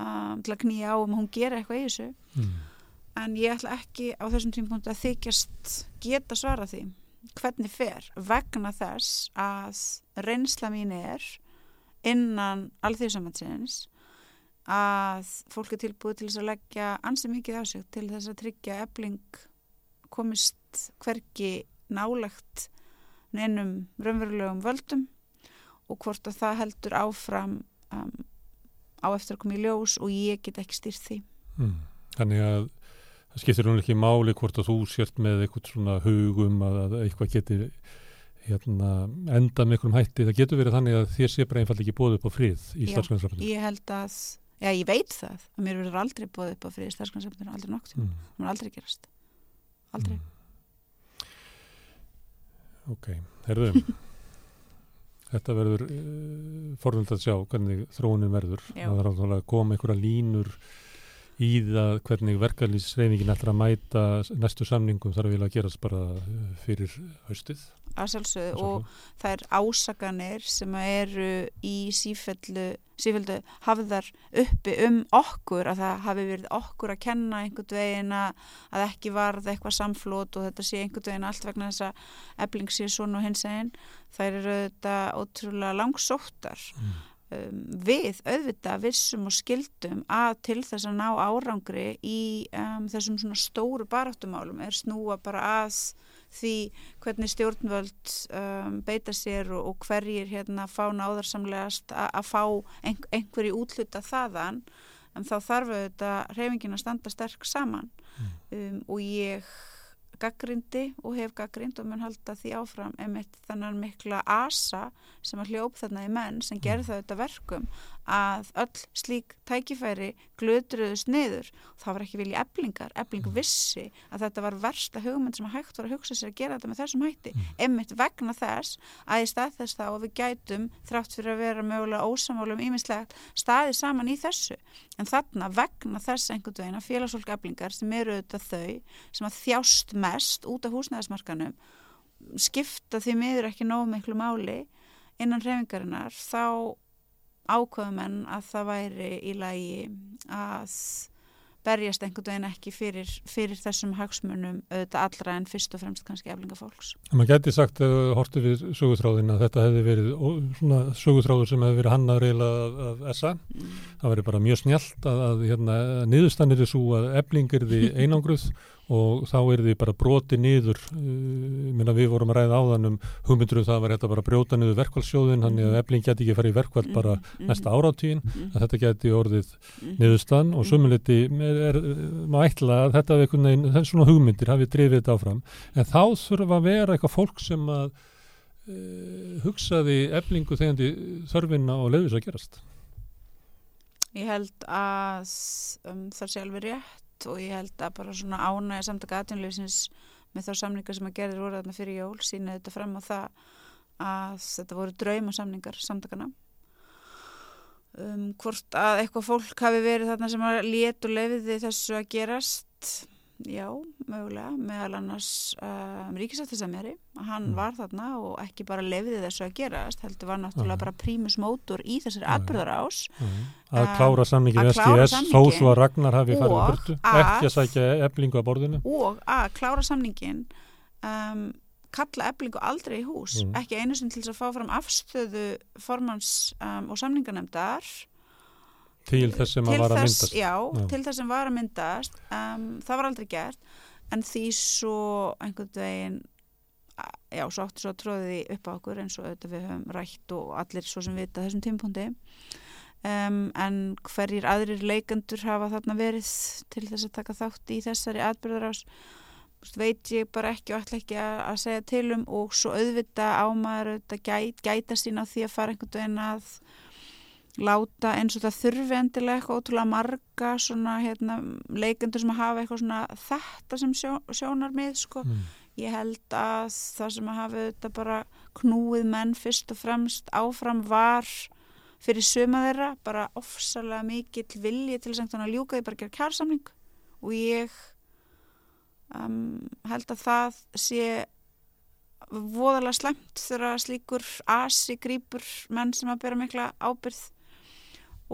um, til að knýja á um hún gera eitthvað í þessu mm. en ég ætla ekki á þessum tímpunktu að þykjast geta svara því hvernig fer vegna þess að reynsla mín er innan alþjóðsamansins að fólk er tilbúið til þess að leggja ansið mikið á sig til þess að tryggja ebling komist hverki nálagt neinum raunverulegum völdum og hvort að það heldur áfram um, á eftir að koma í ljós og ég get ekki styrt því. Mm. Þannig að það skiptir hún ekki máli hvort að þú sért með eitthvað svona hugum að, að eitthvað getur hérna, enda með einhverjum hætti. Það getur verið þannig að þér sé bara einfallega ekki bóð upp á frið í starfsgrænsafnum Ég held að, já ég veit það að mér verður aldrei bóð upp á frið í starfsgrænsafnum aldrei nokk, mm. það verður aldrei gerast aldrei. Ok, herðum Þetta verður uh, eh, forvöld að sjá hvernig þróunin verður. Já. Það þarf að koma einhverja línur í það hvernig verkefliðsreyningin ætlar að mæta næstu samningum þarf að gerast bara eh, fyrir haustið. Að sjálfsögðu og það er ásaganir sem eru í sífellu, sífellu hafðar uppi um okkur að það hafi verið okkur að kenna einhvern veginn að ekki varð eitthvað samflót og þetta sé einhvern veginn allt vegna þess að ebling sé svona og hins einn það eru þetta ótrúlega langsóttar. Mm. Um, við auðvitað vissum og skildum að til þess að ná árangri í um, þessum svona stóru baráttumálum er snúa bara að því hvernig stjórnvöld um, beita sér og, og hverjir hérna fá náðarsamlegast að fá ein, einhverju útluta þaðan en þá þarf auðvitað reyfingin að standa sterk saman mm. um, og ég gaggrindi og hef gaggrind og mun halda því áfram emitt þannig mikla asa sem að hljóp þarna í menn sem gerði það auðvitað verkum að öll slík tækifæri glöðruðust niður þá var ekki vilja eblingar, ebling mm. vissi að þetta var versta hugmynd sem hægt var að hugsa sér að gera þetta með þessum hætti mm. emitt vegna þess að í stað þess þá við gætum þrátt fyrir að vera mögulega ósamálum íminslega staðið saman í þessu en þarna vegna þess einhvern veginn að félagsfólk eblingar sem eru auðvitað þau sem að þjást mest út af húsnæðismarkanum skipta því miður ekki nóg miklu máli innan hrefingarinnar þá ákveðum en að það væri í lagi að berjast einhvern veginn ekki fyrir, fyrir þessum hagsmunum auðvitað allra en fyrst og fremst kannski eflinga fólks. Man geti sagt að uh, hortu við sögutráðin að þetta hefði verið svona sögutráður sem hefði verið hannar reyla af, af SA. Mm. Það verið bara mjög snjált að, að hérna, niðurstannir þessu að eflingir því einangruð og þá er því bara broti niður uh, við vorum að ræða áðan um hugmyndur um það var þetta bara að brjóta niður verkvælsjóðin þannig að efling geti ekki að fara í verkvæl bara mm næsta áratíðin mm að þetta geti orðið mm niðurstann og sumuliti má ætla að þetta er svona hugmyndir hafið drifið þetta áfram. En þá þurfa að vera eitthvað fólk sem að uh, hugsaði eflingu þegar þörfinna og leiðis að gerast. Ég held að um, það sé alveg rétt og ég held að bara svona ánægja samtaka aðtunleysins með þá samningar sem að gerðir voru þarna fyrir jól sína þetta fram á það að þetta voru draumasamningar samtakana um, hvort að eitthvað fólk hafi verið þarna sem að létt og lefiði þessu að gerast já, mögulega, meðal annars um, ríkisættisamjari, hann mm. var þarna og ekki bara lefði þessu að gerast, heldur var náttúrulega mm. bara prímus mótor í þessari atbyrðar ás. Mm. Að klára samningin SGS, þó svo að Ragnar hafi farið um burtu, ekki að sækja eflingu að borðinu. Og að klára samningin, um, kalla eflingu aldrei í hús, mm. ekki einu sem til þess að fá fram afstöðu formans um, og samninganemndar, til þess sem að var að myndast. já, já, til þess sem var að myndast. Um, það var aldrei gert en því svo einhvern veginn já, svo áttu svo að tróði upp á okkur eins og auðvitað við höfum rætt og allir svo sem vita þessum tímpundi um, en hverjir aðrir leikandur hafa þarna verið til þess að taka þátt í þessari atbyrðarás veit ég bara ekki og ætla ekki að, segja til um og svo auðvita ámaður auðvitað gæt, gæta sín á því að fara einhvern veginn að láta eins og það þurfi endilega eitthvað ótrúlega marga svona hérna, leikendur sem hafa eitthvað svona þetta sem sjó, sjónar mið sko. Mm. Ég held að það sem hafa þetta bara knúið menn fyrst og fremst áfram var fyrir suma þeirra bara ofsalega mikill vilji til að ljúka því bara gera kjársamling og ég um, held að það sé voðalega slemt þegar slíkur asi grýpur menn sem að bera mikla ábyrð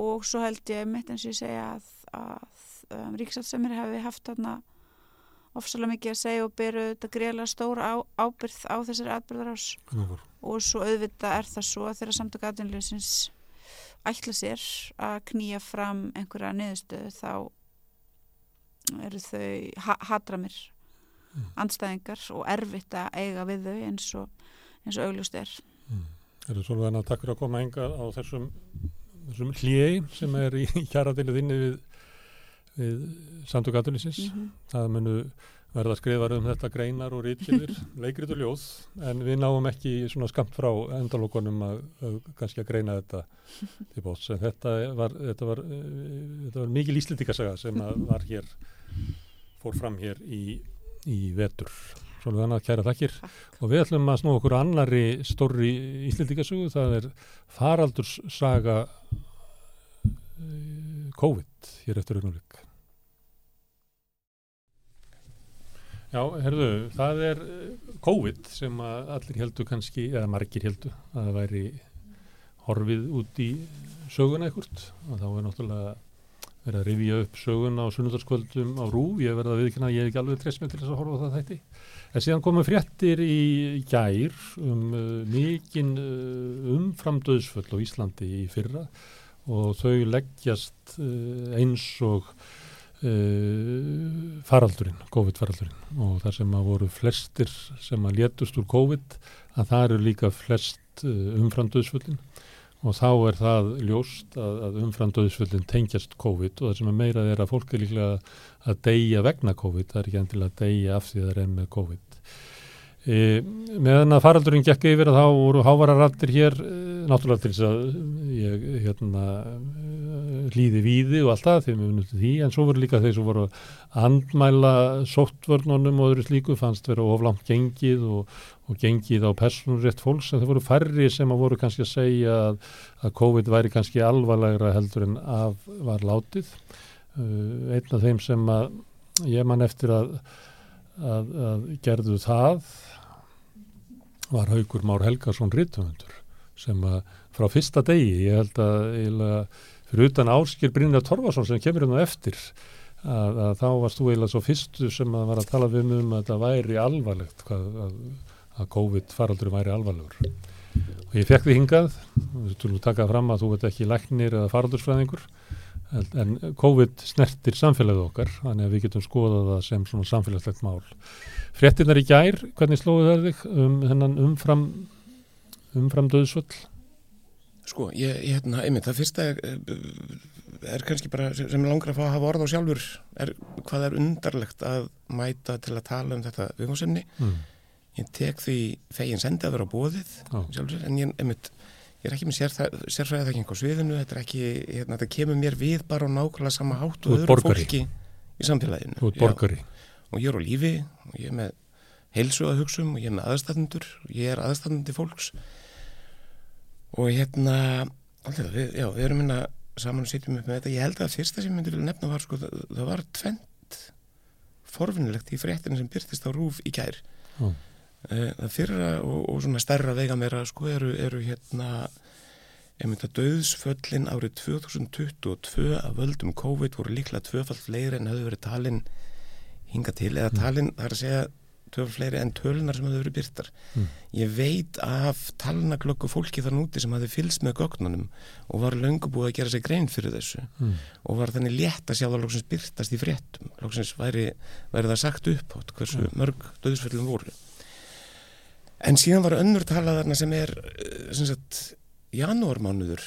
og svo held ég mitt eins og ég segja að, að um, Ríkisaldsemir hefði haft þarna ofsalega mikið að segja og beru þetta greiðlega stóra á, ábyrð á þessari atbyrðarás og svo auðvitað er það svo að þeirra samtök aðdunleysins ætla sér að knýja fram einhverja niðurstöðu þá eru þau ha hatramir mm. andstæðingar og erfitt að eiga við þau eins og, eins og augljóst er mm. Er það svolítið að takk fyrir að koma enga á þessum þessum hljei sem er í kjaratilið inni við, við samtökatulisins mm -hmm. það munu verða að skrifa um þetta greinar og rítkilir leikrit og ljóð en við náum ekki svona skamt frá endalókonum að, að kannski að greina þetta til bóts en þetta var, þetta var, þetta var mikið líslítikasaga sem var hér fór fram hér í, í vetur Svolítið annað kæra þakkir og við ætlum að snú okkur annari stóri íslendikasugu, það er faraldurssaga eh, COVID hér eftir augnumleik. Já, herðu, það er eh, COVID sem allir heldur kannski, eða margir heldur, að það væri horfið út í söguna ekkert og þá er náttúrulega verið að rifja upp söguna á sunnudagskvöldum á rúf, ég verða að viðkynna, ég hef ekki alveg trefst með til þess að horfa það þætti. En síðan komum fréttir í gær um uh, mikinn uh, umframdöðsföll á Íslandi í fyrra og þau leggjast uh, eins og uh, faraldurinn, COVID-faraldurinn. Og þar sem að voru flestir sem að létust úr COVID að það eru líka flest uh, umframdöðsföllin og þá er það ljóst að, að umframdöðsföllin tengjast COVID og það sem er meirað er að fólk er líklega að deyja vegna COVID, það er ekki endilega að deyja af því það er enn með COVID. E, meðan að faraldurinn gekk yfir að þá voru hávararattir hér e, náttúrulega til þess að ég hérna, hlýði víði og allt það þegar við vunum til því en svo voru líka þeir sem voru að handmæla sóttvörnunum og öðru slíku fannst vera oflant gengið og, og gengið á personrétt fólks en það voru færri sem að voru kannski að segja að, að COVID væri kannski alvarlegra heldur en af var látið einn af þeim sem að ég man eftir að, að, að gerðu það var Haugur Már Helgarsson Rittvöndur sem að frá fyrsta degi, ég held að eiginlega, fyrir utan Áskir Brynja Torfarsson sem kemur hérna eftir að, að þá varst þú eiginlega svo fyrstu sem að var að tala við um að það væri alvarlegt hvað, að COVID faraldur væri alvarlegur. Og ég fekk því hingað, tulum takað fram að þú veit ekki læknir eða faraldursfræðingur en COVID snertir samfélagið okkar, þannig að við getum skoðað það sem svona samfélagslegt mál. Frettinnar í gær, hvernig slóðu það þig um hennan umfram umfram döðsvöld? Sko, ég, ég hérna, einmitt, það fyrsta er, er kannski bara sem langar að fá að hafa orð á sjálfur er hvað er undarlegt að mæta til að tala um þetta viðhómsenni. Mm. Ég tek því þegin sendi að vera á bóðið sjálfur, en ég, einmitt, ég er ekki með sérfræðið þekking á sviðinu, þetta er ekki, hérna, þetta kemur mér við bara á nákvæmlega sama hátt og öðru fólki í samfélaginu. Þú ert borgari. Og ég er á lífi og ég er með heilsu að hugsa um og ég er með aðstæðendur og ég er aðstæðendi fólks og hérna, alltaf, við, já, við erum minna saman og sitjum upp með þetta. Ég held að fyrsta sem ég myndi vilja nefna var, sko, það, það var tvent forvinnilegt í fréttinu sem byrtist á rúf í kær mm. Það fyrra og, og svona stærra vega meira sko eru, eru hérna einmitt að döðsföllin árið 2022 af völdum COVID voru líklega tvöfald fleiri en hafði verið talin hinga til eða talin, það er að segja tvöfald fleiri en tölunar sem hafði verið byrtar mm. ég veit af talnaglöggu fólki þann úti sem hafði fylst með gögnunum og var löngu búið að gera sig grein fyrir þessu mm. og var þannig létt að sjá það lóksins byrtast í fréttum lóksins væri, væri það sagt upp átt hversu mm. mörg döðsföllin voru en síðan var önnur talaðarna sem er eh, sem sagt janúarmánuður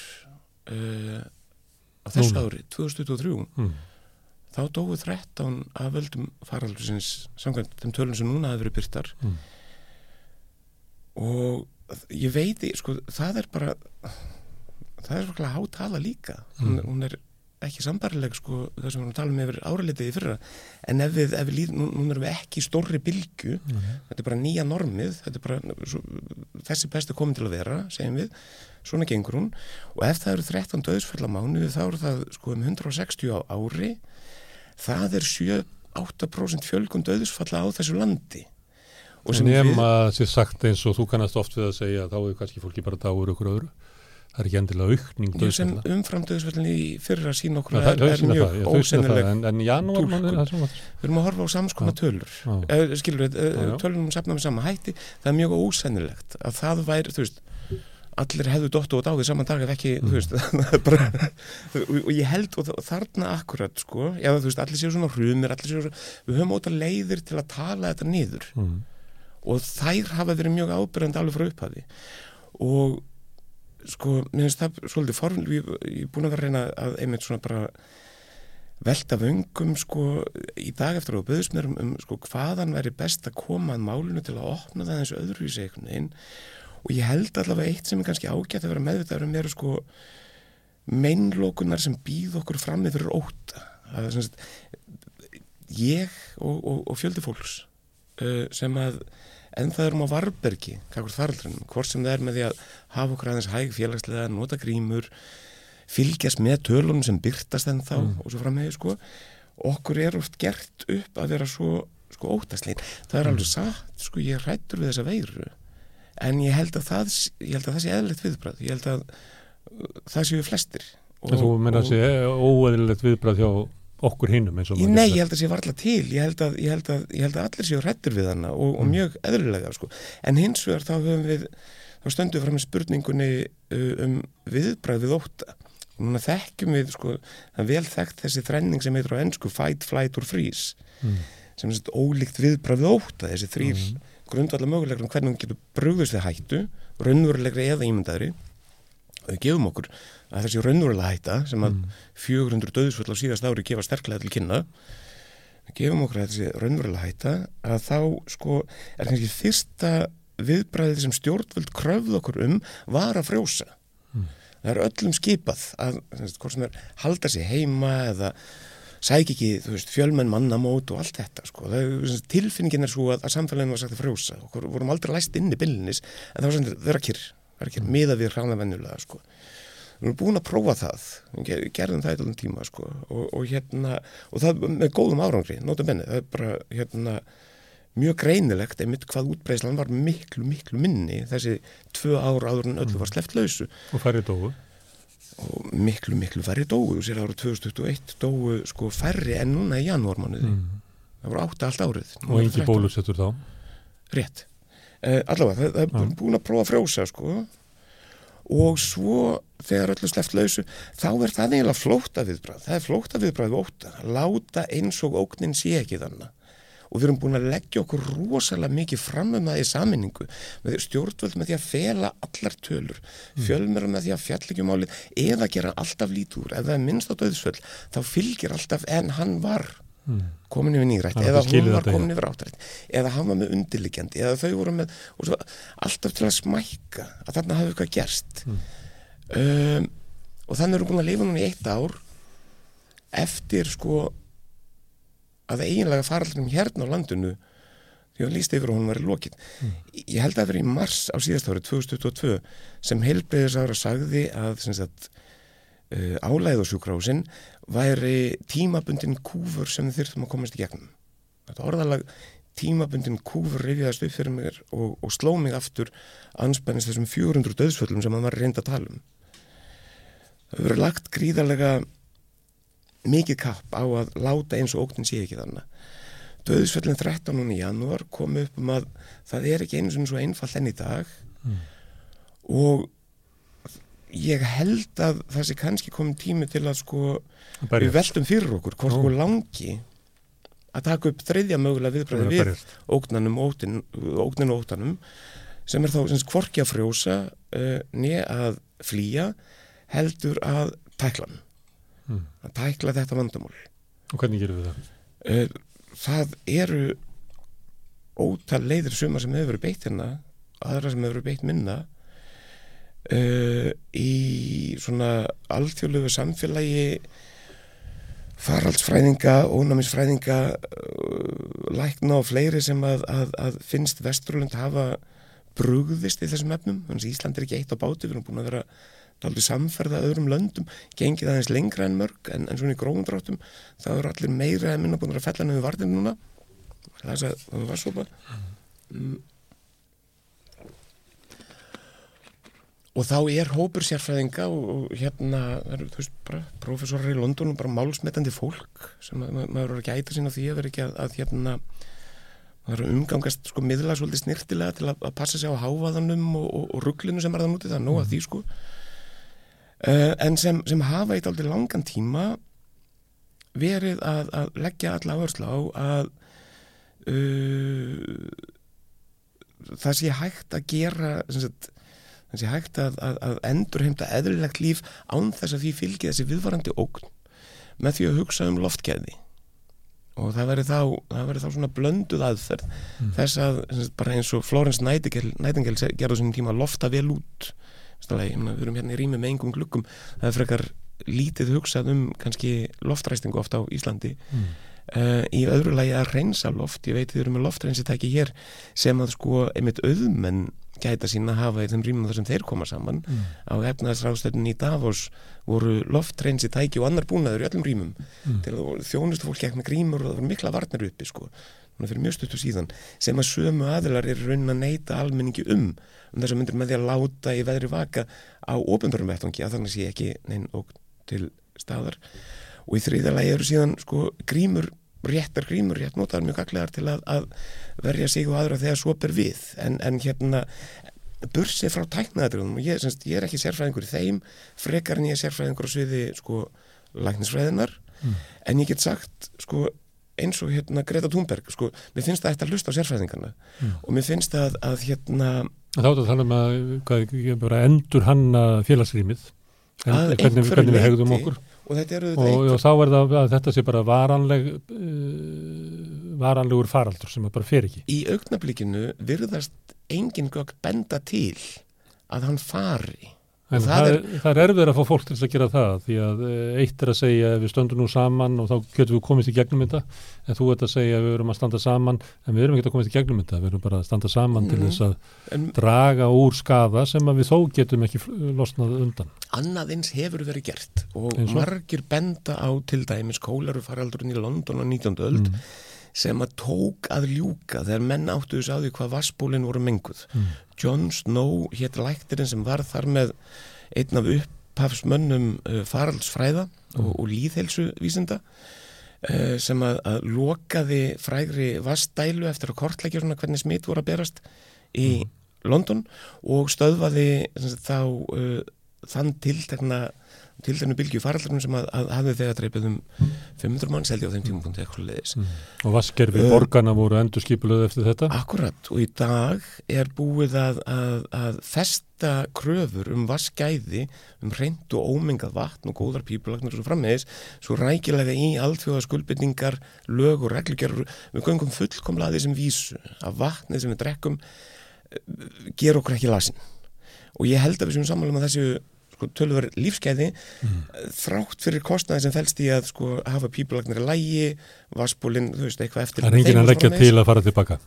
uh, á þessu Núna. ári 2023 mm. þá dói 13 af völdum faraldursins samkvæmt þeim tölun sem núna hafi verið byrtar mm. og ég veit sko, það er bara það er svona hátala líka mm. hún, hún er ekki sambarileg sko það sem við erum að tala um yfir áralitið í fyrra. En ef við, ef við líðum, nú, nú erum við ekki í stórri bylgu, mm -hmm. þetta er bara nýja normið, þetta er bara svo, þessi bestu komin til að vera, segjum við svona gengur hún. Og ef það eru 13 döðsfell á mánu þá eru það sko um 160 á ári. Það er 7-8% fjölgun döðsfalla á þessu landi. En ef maður sé sagt eins og þú kannast oft við að segja þá er kannski fólki bara dáur ykkur öðru það er ekki endilega aukning döðsfalla. Umfram döðsfallin í fyrra sín okkur ja, er, er mjög ósennileg. En, en janúar er það Við erum að horfa á samskona tölur. Eh, skilur við, eh, tölunum sapna með sama hætti, það er mjög ósennilegt að það væri, þú veist, allir hefðu dóttu og dáðið saman dag ef ekki, mm. veist, bara, og ég held og þarna akkurat, sko, þú veist, allir séu svona hrumir, allir séu svona, við höfum ótaf leiðir til að tala þetta niður mm. og þær hafa verið mjög ábyrgand alveg frá upphafi og sko, mér finnst það svolítið form, ég er búin að vera að reyna að einmitt svona bara velta vöngum sko í dag eftir að bauðs mér um, um sko hvaðan væri best að koma að málinu til að opna það eins öðru í segnin og ég held allavega eitt sem er kannski ágætt að vera meðvitaður um eru sko meinlókunar sem býð okkur fram með fyrir óta sagt, ég og, og, og fjöldi fólks uh, sem að en það er um á varbergi hvort sem það er með því að hafa okkur aðeins hæg félagslega, nota grímur fylgjast með tölunum sem byrtast en þá mm. og svo framhegi sko. Okkur er oft gert upp að vera svo sko óttaslein, það er mm. alveg satt sko ég hrættur við þessa veiru. En ég held að það, held að það sé eðlilegt viðbrað, ég held að uh, það séu flestir. Og, Þú meina að það sé óeðlilegt viðbrað hjá okkur hinnum eins og maður Nei, ég held að það sé varla til, ég held að, ég held að, ég held að allir séu hrættur við hana og, og mm. mjög eðlilega sko. en hins vegar þá höfum við þá stöndum við fram með spurningunni um viðbrað við óta og núna þekkjum við sko, það vel þekkt þessi þrenning sem heitur á ennsku fight, flight or freeze mm. sem er svona ólíkt viðbrað við óta þessi þrýr mm grundvallar mögulegur um hvernig við getum brugðust við hættu, raunverulegri eða ímyndaðri við gefum okkur að þessi raunverulega hætta sem að mm. 400 döðsvöld á síðast ári gefa sterklega til kynna við gefum okkur að þessi raunverulega hætta að þá sko er kannski fyrsta viðbræðið sem stjórnvöld kröfð okkur um var að frjósa mm. það er öllum skipað að er halda sig heima eða sæk ekki, þú veist, fjölmenn mannamót og allt þetta, sko. Það, tilfinningin er svo að, að samfélaginu var sagt að frjósa og vorum aldrei læst inn í byllinis en það var svona, vera kyrr, vera kyrr, miða við hránavennulega, sko. Við erum búin að prófa það, gerðum það eitthvað tíma, sko, og, og hérna, og það með góðum árangri, nótum benni, það er bara, hérna, mjög greinilegt einmitt hvað útbreyslan var miklu, miklu minni þessi tvö ára áður en öllu var sleppt lausu. Og færið dóu? og miklu, miklu færri dóu sér ára 2021 dóu sko færri en núna í janúarmánuði mm. það voru átta allt árið og engi bólusettur þá rétt, allavega það, það er búin að prófa að frjósa sko. Og svo þegar öllu sleft lausu þá er það eiginlega flóta viðbræð það er flóta viðbræð við óta láta eins og óknin sé ekki þannig og við erum búin að leggja okkur rosalega mikið fram um það í saminningu með stjórnvöld með því að fela allar tölur, mm. fjölmur með því að fjallegjum álið eða gera alltaf lítur, ef það er minnst á döðsvöld þá fylgir alltaf en hann var mm. komin yfir nýrætt eða hún var komin yfir áttrætt eða hann var með undirliggjandi eða þau voru með svo, alltaf til að smækka að þarna hafi eitthvað gerst mm. um, og þannig við búin að lifa núna í eitt ár eftir sko að eiginlega faraldunum hérna á landinu því að líst yfir og hún var í lokin mm. ég held að það verið í mars á síðast árið 2022 sem heilbreyðisára sagði að sagt, uh, álæð og sjúkrásin væri tímabundin kúfur sem þurftum að komast í gegnum þetta orðalag tímabundin kúfur rifjaðast upp fyrir mér og, og sló mig aftur anspennist þessum 400 döðsföllum sem hann var reynd að tala um það verið lagt gríðarlega mikið kapp á að láta eins og óknin sé ekki þannig döðsföllin 13. í janúar kom upp um að það er ekki eins og svo einfalt enn í dag mm. og ég held að það sé kannski komið tími til að sko Berjast. við veldum fyrir okkur hvort sko langi að taka upp þriðja mögulega viðbræði við ógnanum ógninu óttanum sem er þá sem skvorkja frjósa uh, niður að flýja heldur að tækla hann mm. að tækla þetta vandamál Og hvernig gerum við það? Uh, það eru ótal leiðir suma sem hefur verið beitt hérna aðra sem hefur verið beitt minna uh, í svona alþjóðlegu samfélagi faraldsfræðinga, ónámisfræðinga uh, lækna og fleiri sem að, að, að finnst Vesturlund hafa brugðist í þessum efnum. Þannig að Ísland er ekki eitt á báti við erum búin að vera aldrei samferða öðrum löndum gengið aðeins lengra en mörg en, en svona í gróðundráttum það eru allir meira en minna búin að fella nefnum vartin núna. Það var svo bara. Mm. Og þá er hópur sérfræðinga og, og hérna þú veist bara profesorar í London og bara málsmetandi fólk sem ma maður eru ekki æta sín á því að vera ekki að, að hérna maður eru umgangast sko miðla svolítið snirtilega til að, að passa sig á hávaðanum og, og, og rugglinu sem er það nútið það er nóga því sko. Uh, en sem, sem hafa eitt aldrei langan tíma verið að, að leggja alla áherslu á að uh, það sé hægt að gera sem sagt þannig að hægt að, að, að endur heimta eðlilegt líf án þess að því fylgi þessi viðvarandi ógn með því að hugsa um loftgæði. Og það verður þá, þá svona blönduð aðferð mm. þess að bara eins og Florence Nightingale gerði þessum tíma lofta vel út. Staflega, mena, við erum hérna í rými með engum glukkum það er frekar lítið hugsað um kannski loftræstingu ofta á Íslandi. Mm. uh, í öðru lagi að reynsa loft, ég veit þið eru með loftreynsitæki hér sem að sko einmitt auðmenn gæta sín að hafa í þeim rýmum þar sem þeir koma saman. Mm. á efnaðsráðstöfnin í Davos voru loftreinsi tæki og annar búnaður í öllum rýmum. Mm. til að þjónustu fólk gekk með grímur og það voru mikla varnar uppi sko, fyrir mjög stuttu síðan. Sem að sömu aðilar er raunin að neyta almenningi um. Um þess að myndir með því að láta í veðri vaka á ofendarum vettvangi að þannig sé ekki neinn og til staðar. Og í þriðalagi eru síðan sko grímur réttar grímur, rétt notaður mjög gaglegar til að, að verja sig og aðra þegar svo ber við. En, en hérna bursið frá tæknaðatrjóðum og ég, semst, ég er ekki sérfræðingur í þeim frekar en ég er sérfræðingur á sviði sko læknisfræðinar mm. en ég get sagt sko eins og hérna Greta Thunberg sko, mér finnst það eftir að hlusta á sérfræðingarna. Mm. og mér finnst það að hérna Þá er það að tala um að hvað, endur hanna félagsrýmið hvernig, hvernig við hegðum okkur og þetta eru og, og þá er það að þetta sé bara varanleg uh, varanlegur faraldur sem bara fer ekki. Í augnablíkinu virðast engin gögg benda til að hann fari En það, það, er, það er erfið að fá fólk til að gera það því að eh, eitt er að segja við stöndum nú saman og þá getum við komist í gegnum þetta en þú ert að segja við erum að standa saman en við erum ekki að komast í gegnum þetta við erum bara að standa saman mm. til þess að en, draga úr skada sem við þó getum ekki losnað undan Annað eins hefur verið gert og margir benda á til dæmis kólarufaraldurinn í London á 19. öld mm. sem að tók að ljúka þegar menn áttu þess að því hvað vassbólinn voru menguð mm. John Snow hétt læktirinn sem var þar með einn af upphafsmönnum uh, faraldsfræða mm. og, og líðhelsuvísinda uh, sem að, að lokaði frægri vastdælu eftir að kortleikja svona hvernig smitt voru að berast í mm. London og stöðvaði þá uh, þann tiltegna til þennu bylgi faraldunum sem að, að hafði þegar dreipið um 500 mann seldi á þeim tímapunkti eitthvað leiðis. Mm. Og vaskerfi uh, borgarna voru endur skipulegð eftir þetta? Akkurat og í dag er búið að, að, að festa kröfur um vaskæði, um reynd og ómengað vatn og góðar pípulagnar og frammeðis, svo rækilega í alltfjóða skuldbytningar, lög og reglugjarur, við göngum fullkomlega þessum vísu að vatnið sem við drekkum eh, ger okkur ekki lasin og ég held að við sem samanlega með þessu sko, tölur lífskeiði mm. þrátt fyrir kostnaði sem fælst í að sko, hafa pípulagnir í lægi, vassbúlin, þú veist, eitthvað eftir. Það er enginn að leggja til að fara tilbaka?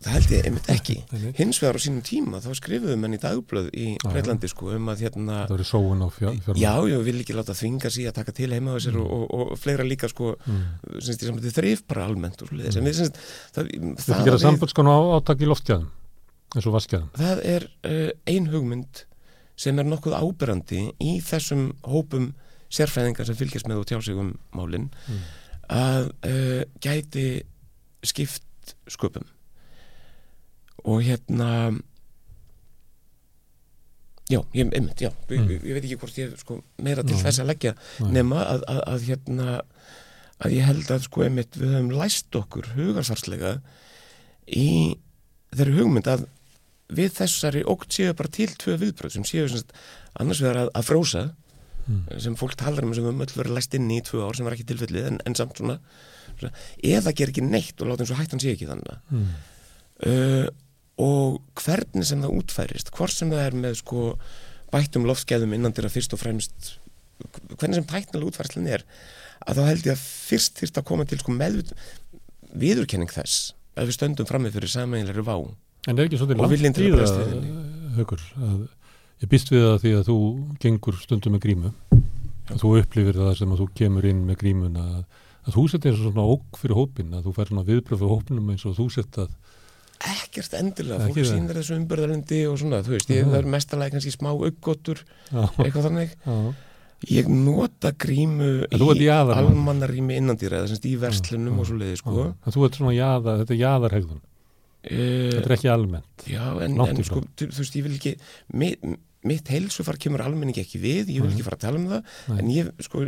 það held ég einmitt ekki hins vegar á sínum tíma þá skrifuðum henni dagblöð í Breitlandi sko um að hérna það verið sóun á fjármæl já, ég vil ekki láta þvinga sí að taka til heima á þessir mm. og, og, og fleira líka sko mm. semst, þið þrýf bara almennt og sluðis mm. semst það, það gera sambundskonu á áttak í loftgæðum eins og vaskjæðum það er uh, ein hugmynd sem er nokkuð ábyrrandi í þessum hópum sérfæðingar sem fylgjast með og tjá sig um málinn mm. að uh, gæti skipt sköpum og hérna já, ég, einmitt, já mm. ég, ég veit ekki hvort ég sko meira til Ná. þess að leggja Ná. nema að, að, að hérna að ég held að sko einmitt við höfum læst okkur hugarsarslega í þeirri hugmynd að við þessari ógt séu bara til tvö viðbröð sem séu semst, annars vegar að, að frósa mm. sem fólk talar um sem við höfum öll verið læst inn í tvö ár sem var ekki tilfellið en, en samt svona, svona eða ger ekki neitt og láta eins og hættan sé ekki þannig mm. uh, og hvernig sem það útfærist hvort sem það er með sko bættum loftskeðum innan að fyrst og fremst hvernig sem tæknilega útfærslan er að þá held ég að fyrst þýrst að koma til sko með viðurkenning þess að við stöndum fram með fyrir sameinleiri vá En er ekki svolítið langt í það högur að ég býst við það því að þú gengur stundum með grímu. Að þú upplifir það sem að þú kemur inn með grímun að, að þú setja eins og svona óg fyrir hópin að þú fær svona viðbröð fyrir hópinum eins og þú setja ekkert endilega, fólk sínir þessu umbörðarendi og svona, þú veist, ég, það er mestalega kannski smá auggotur, eitthvað þannig. Ég nota grímu í almannarými innandýra eða semst í verslunum já, og svo leiði sko. Þú ert svona jæðar, þetta er jæðarhegðun uh, þetta er ekki almennt Já, en, en sko, þú veist, ég vil ekki mitt, mitt heilsufar kemur almenning ekki við, ég vil ekki fara að tala um það Nei. en ég, sko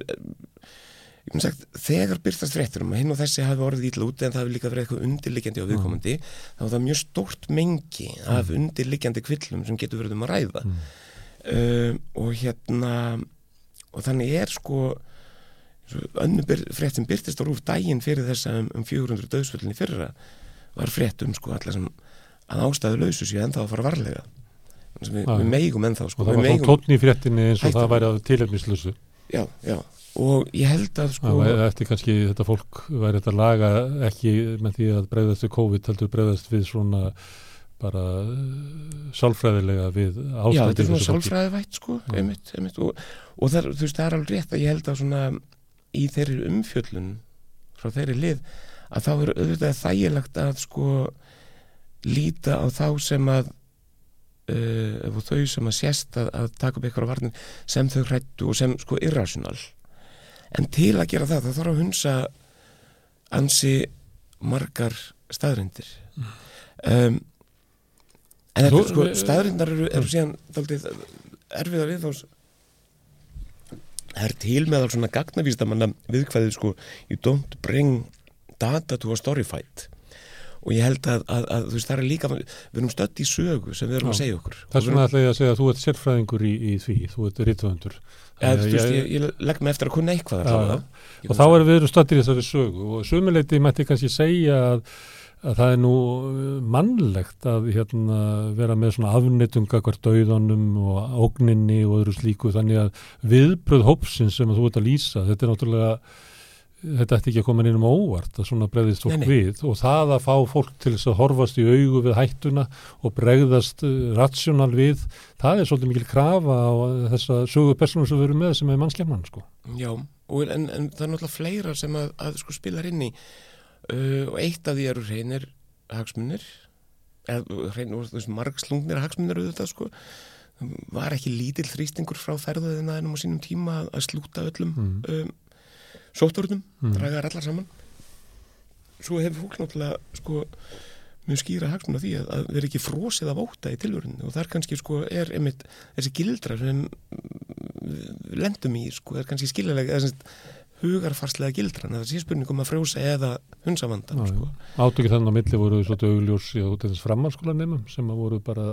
Sagt, þegar byrstast fréttur um að hinn og þessi hafi orðið ítla úti en það hefur líka verið eitthvað undirliggjandi á viðkomandi mm. þá er það mjög stórt mengi af mm. undirliggjandi kvillum sem getur verið um að ræða mm. uh, og hérna og þannig er sko önnu fréttum byrstist á rúf dægin fyrir þess að um, um 400 döðsvöldinni fyrra var fréttum sko allar sem að ástæðu lausu sér en þá að fara varlega. Við, við meigum en þá sko og það var þá tótni í fréttinni eins og það væri að tilhefnislösu já, já. Og ég held að sko Það eftir kannski þetta fólk væri þetta laga ekki með því að breyðast við COVID heldur breyðast við svona bara uh, sálfræðilega við ástændi Já, þetta er svona sálfræðivægt sko einmitt, einmitt, og, og það, þú veist, það er alveg rétt að ég held að svona í þeirri umfjöllun frá þeirri lið að þá er auðvitað þægilegt að sko líta á þá sem að uh, þau sem að sést að, að taka upp eitthvað á varnin sem þau hrættu og sem sko irrational en til að gera það það þarf að hunsa ansi margar staðrindir mm. um, en þetta sko staðrindar eru, eru síðan daldið erfiða við þá það er til með alls svona gagnavísta manna viðkvæðið sko you don't bring data to a story fight. Og ég held að, að, að þú veist það er líka við erum stött í sögu sem við erum Já. að segja okkur. Það er svona alltaf að segja að þú ert sérfræðingur í, í því, þú ert rítvöndur ég, ég, ég legg mig eftir að kunna eitthvað ja, og þá erum við eru stöndir í þessari sögu. Og sömuleiti mætti kannski segja að, að það er nú mannlegt að hérna, vera með svona afnittunga hvert auðanum og ógninni og öðru slíku. Þannig að viðbröð hópsins sem þú ert að lýsa þetta er náttúrulega þetta ætti ekki að koma inn um óvart að svona bregðist fólk nei, nei. við og það að fá fólk til þess að horfast í augu við hættuna og bregðast uh, rationál við, það er svolítið mikil krafa á þessa sögu personum sem við erum með sem er mannskjarnan sko. Já, en, en það er náttúrulega fleira sem að, að sko spilar inn í uh, og eitt af því eru hreinir hagsmunir eða hreinir, margslungnir hagsmunir auðvitað sko var ekki lítill þrýstingur frá ferðaðina ennum á sínum tíma að slúta öllum mm. um, sótturnum, mm. draga allar saman svo hefur fólk náttúrulega sko mjög skýra hagsmun af því að, að vera ekki frósið af óta í tilvörunni og þar kannski sko er einmitt þessi gildra sem lendum í sko er kannski skiljalega hugarfarslega gildran það sé spurningum að frjósa eða hunsavandan sko. Átökið þannig að milli voru svolítið augljós í þess framhanskólanimum sem að voru bara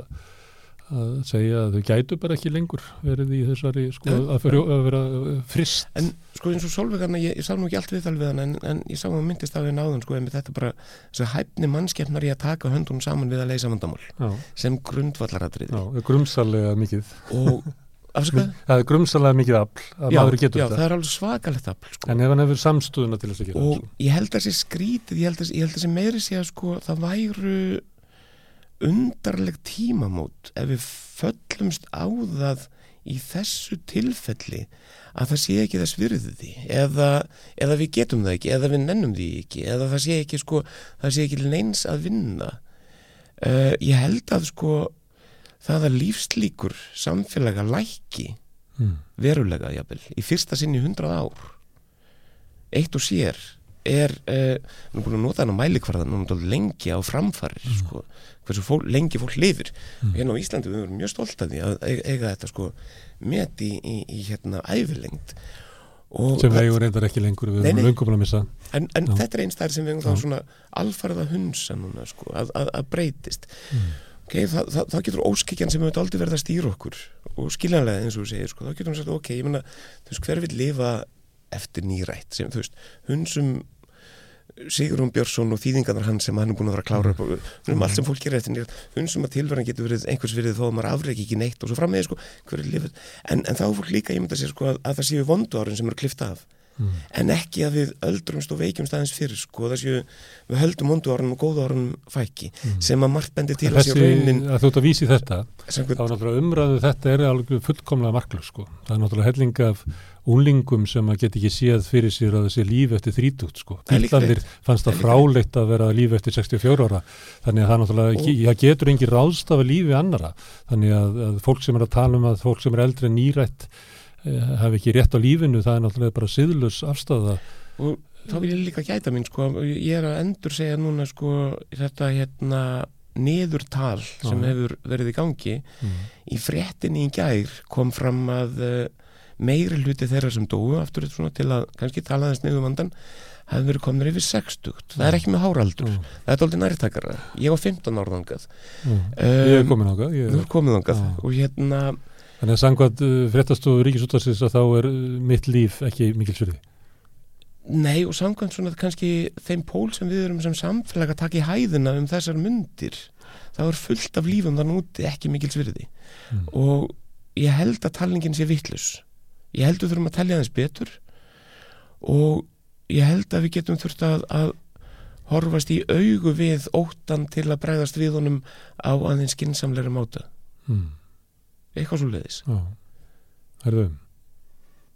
að segja að þau gætu bara ekki lengur verið í þessari sko að, fyrir, að vera frist En sko eins og Solveigarna, ég, ég sá nú ekki allt viðtal við hann en, en ég sá hann myndist af henni áðan sko en þetta bara, þess að hæfni mannskefnar í að taka höndunum saman við að leysa vandamál sem grundvallaratrið Já, grumsalega mikið. Og afsakaði? Það er grumsalega mikið afl að já, maður getur já, þetta. Já, það er alveg svakalegt afl sko. En ef hann hefur samstöðuna til þess að gera Og ég held að þessi skrítið, ég held að þessi meiri sé að sko það væru undarleg tímamót ef við föllumst á það í þessu tilfelli að það sé ekki þess virði eða, eða við getum það ekki eða við nennum því ekki eða það sé ekki sko, það sé ekki neins að vinna uh, ég held að sko það að lífslíkur samfélaga læki mm. verulega jafnvel, í fyrsta sinni hundrað ár eitt og sér er, uh, nú búin að nota hann á mælikvarðan nú lengi á framfarir mm. sko hversu fól, lengi fólk lifir. Mm. hérna á Íslandi við erum mjög stolt af því að eiga þetta sko met í, í, í hérna æfirlengt sem við eigum reyndar ekki lengur við erum lungum að missa. En, en þetta er einn stær sem við eigum þá svona alfarða hunsa núna sko að, að, að breytist. Mm. okay, það, það, þá getur óskikjan sem hefur aldrei verið að stýra okkur og skiljanlega eins og þú segir sko þá getur hún sagt ok, ég menna þú veist hver vil lifa eftir nýrætt? Sem þú veist hunsum Sigurún Björnsson og þýðingarnar hann sem hann er búin að vera að klára upp og um allt sem fólk gerir eftir nýjast hundsum að tilverðan getur verið einhvers verið þó að maður afregi ekki neitt og svo fram með sko, en, en þá fólk líka, ég myndi að segja sko, að, að það séu vondu árin sem eru klifta af mm. en ekki að við öldrumst og veikjumst aðeins fyrir sko, það séu við höldum vondu árin og góðu árin fæki mm. sem að margt bendir til að séu raunin að þú ert að vísi þetta, þá er náttúrulega umræðu þetta er alveg fullkomlega marklu sko. það er náttúrulega helling af úlingum sem að geta ekki séð fyrir sér að þessi líf eftir þrítútt sko. Íllandir fannst það fráleitt að vera líf eftir 64 ára þannig að það náttúrulega, og... það getur engi ráðstafa lífi annara þannig að, að fólk sem er að tala um að fólk sem er eldri nýrætt hafi ekki rétt á lífinu, það er náttúrulega bara siðlus afstafa og þá vil ég líka gæta mín sko, ég er að endur segja núna sko þetta hérna niðurtal sem hefur verið í gangi. Mm. í frettinni í gær kom fram að meiri hluti þeirra sem dói aftur til að kannski tala þess niður vandan hefði verið komin yfir 60 það er ekki með háraldur, mm. það er doldið nærtakara ég var 15 ára þangað. Mm. um, ég hef komin þangað ég og hérna Þannig að sangvað uh, fréttastofu Ríkisútarsins að þá er uh, mitt líf ekki mikil sverði Nei og sangvað svona kannski þeim pól sem við erum sem samfélag að taka í hæðina um þessar myndir það er fullt af lífum þann úti ekki mikil sverði mm. og ég held að talningin sé vittlus ég held að við þurfum að tellja þess betur. Og ég held að við getum þurft að, að horfast í augu við óttan til að bregðast við honum á aðeins skinsamleira máta. Hmm. Eitthvað svo leiðis Herðu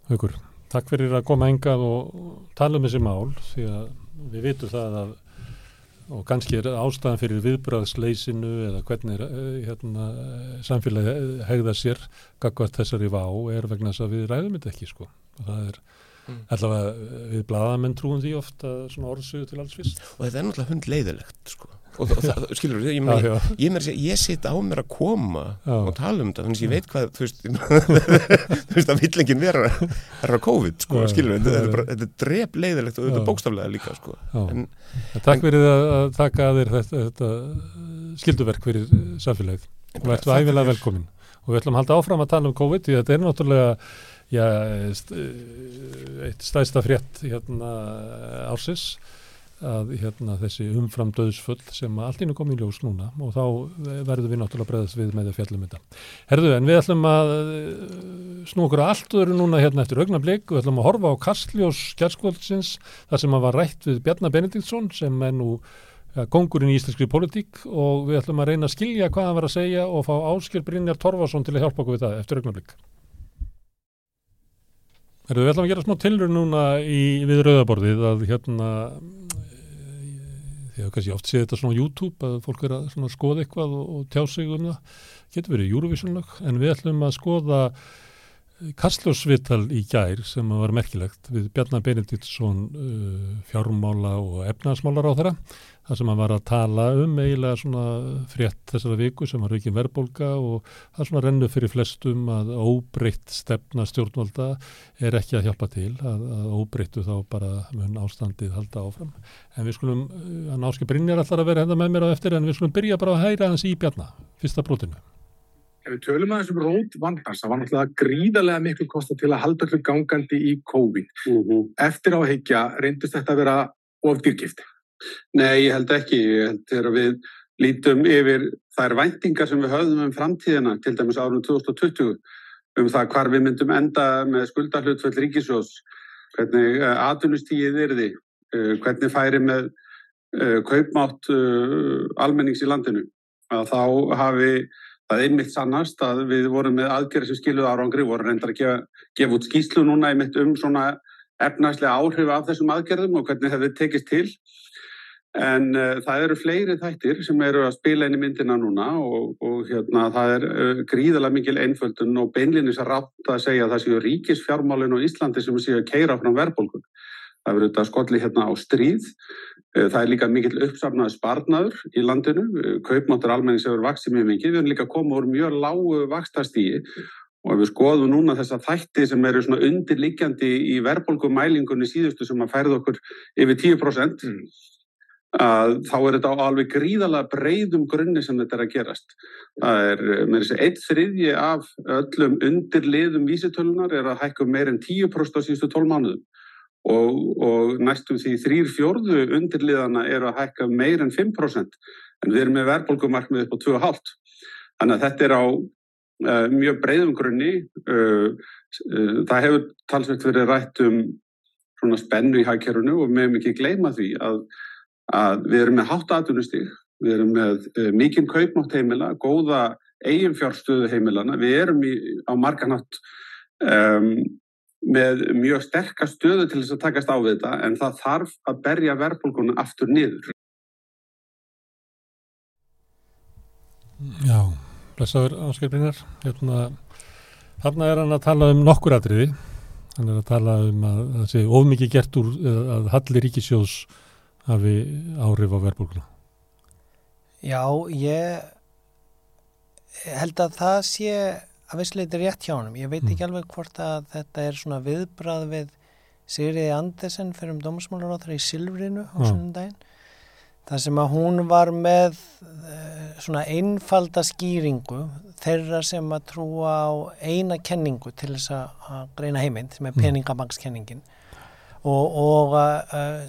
Haukur, takk fyrir að koma engað og tala um þessi mál því að við vitum það að og kannski er ástæðan fyrir viðbröðsleysinu eða hvernig eh, hérna, samfélagi hegða sér gagvart þessari vá er vegna þess að við ræðum þetta ekki sko. Og það er mm. allavega við bladamenn trúum því ofta svona orðsögu til alls fyrst. Og þetta er náttúrulega hund leiðilegt sko og það, skilur þú, ég, ég, ég, ég, ég sitt á mér að koma já. og tala um þetta, þannig að ég veit hvað þú veist, þú veist að villingin vera er að COVID, sko, skilur þú þetta er er drep leiðilegt og þetta er bókstaflega líka, sko. En, Takk fyrir að, að taka að þér þetta, þetta skilduverk fyrir samfélagið. Og ætlum æfilega velkomin og við ætlum að halda áfram að tala um COVID því þetta er náttúrulega já, eitt stæðsta frétt hérna ársins að hérna, þessi umfram döðsfull sem allt ínum kom í ljós núna og þá verðum við náttúrulega bregðast við með að fjallum þetta. Herðu, en við ætlum að eh, snú okkur allt öðru núna hérna eftir augnablík og ætlum að horfa á Kastljós kjærskvöldsins þar sem að var rætt við Bjarnar Benediktsson sem er nú ja, kongurinn í íslenskri politík og við ætlum að reyna að skilja hvað hann var að segja og fá Áskil Brynjar Torfarsson til að hjálpa okkur við það eftir augnablík. Herðu, við ætlum að gera smá tilur núna í, við rauðaborðið að hérna því að kannski oft sé þetta svona á YouTube að fólk er að skoða eitthvað og, og tjá sig um það, getur verið Eurovision-lag en við ætlum að skoða Kastljósvital í gær sem var merkilegt við Bjarnar Benediktsson uh, fjármála og efnarsmálar á þeirra þar sem hann var að tala um eiginlega svona frétt þessara viku sem var ekki verðbólka og það svona rennu fyrir flestum að óbreytt stefna stjórnvalda er ekki að hjálpa til að, að óbreyttu þá bara mun ástandið halda áfram. En við skulum, hann uh, áskil Brynjar allar að vera henda með mér á eftir en við skulum byrja bara að hæra hans í Bjarnar, fyrsta brotinu Ef við tölum að þessum rót vandans, það var náttúrulega gríðarlega miklu kosta til að halda öllu gangandi í COVID. Mhm. -huh. Eftir áheggja reyndist þetta að vera ofdýrkifti? Nei, ég held ekki. Ég held þegar við lítum yfir þær væntingar sem við höfðum um framtíðina, til dæmis árunum 2020, um það hvar við myndum enda með skuldarhlutfell ríkisjós, hvernig eh, atvinnustíið er því, hvernig færi með uh, kaupmátt almennings í landinu að þá hafi það einmitt sannast að við vorum með aðgerði sem skiluð árangri, vorum reyndar að gefa, gefa út skýslu núna einmitt um svona efnagslega áhrif af þessum aðgerðum og hvernig það við tekist til. En uh, það eru fleiri þættir sem eru að spila inn í myndina núna og, og hérna, það er uh, gríðalega mikil einföldun og beinlinis að rátt að segja að það séu ríkisfjármálinn og Íslandi sem séu að keira frá verðbólkun. Það verður þetta skolli hérna á stríð. Uh, það er líka mikil uppsafnaði sparnaður í landinu. Kaupmáttur almenning sem eru vaksið mjög mikið. Við erum líka komið úr mjög lágu vakstastígi og við skoðum núna þessa þætti sem eru svona undirliggjandi í verðbólkumælingunni síðustu sem að færða okkur yfir 10% mm að þá er þetta á alveg gríðalega breyðum grunni sem þetta er að gerast. Það er, með þessi, eitt þriðji af öllum undirliðum vísitölunar er að hækka meir en 10% á síðustu 12 mánuðum og, og næstum því þrýr fjórðu undirliðana er að hækka meir en 5% en við erum með verðbólkumarkmið upp á 2,5. Þannig að þetta er á uh, mjög breyðum grunni. Uh, uh, það hefur talsveit verið rætt um spennu í hækkerunu og með mikið gleyma því að að við erum með hátt aðtunustík, við erum með mikinn kaupmátt heimila, góða eiginfjárstöðu heimilana, við erum í, á marganátt um, með mjög sterkast stöðu til þess að takast á þetta en það þarf að berja verðbólkuna aftur niður. Já, blessaður áskilbrinar. Hérna, þarna er hann að tala um nokkur atriði. Hann er að tala um að það sé ofmikið gert úr að Halli Ríkisjós hafi áhrif á verðbólkuna? Já, ég held að það sé að vissleiti rétt hjá hann. Ég veit mm. ekki alveg hvort að þetta er svona viðbrað við Sigriði Andesen fyrir um dómasmálaróþra í Silvrinu á svonum daginn. Það sem að hún var með uh, svona einfalda skýringu þeirra sem að trúa á eina kenningu til þess að greina heimind sem er mm. peningabankskenningin og, og uh,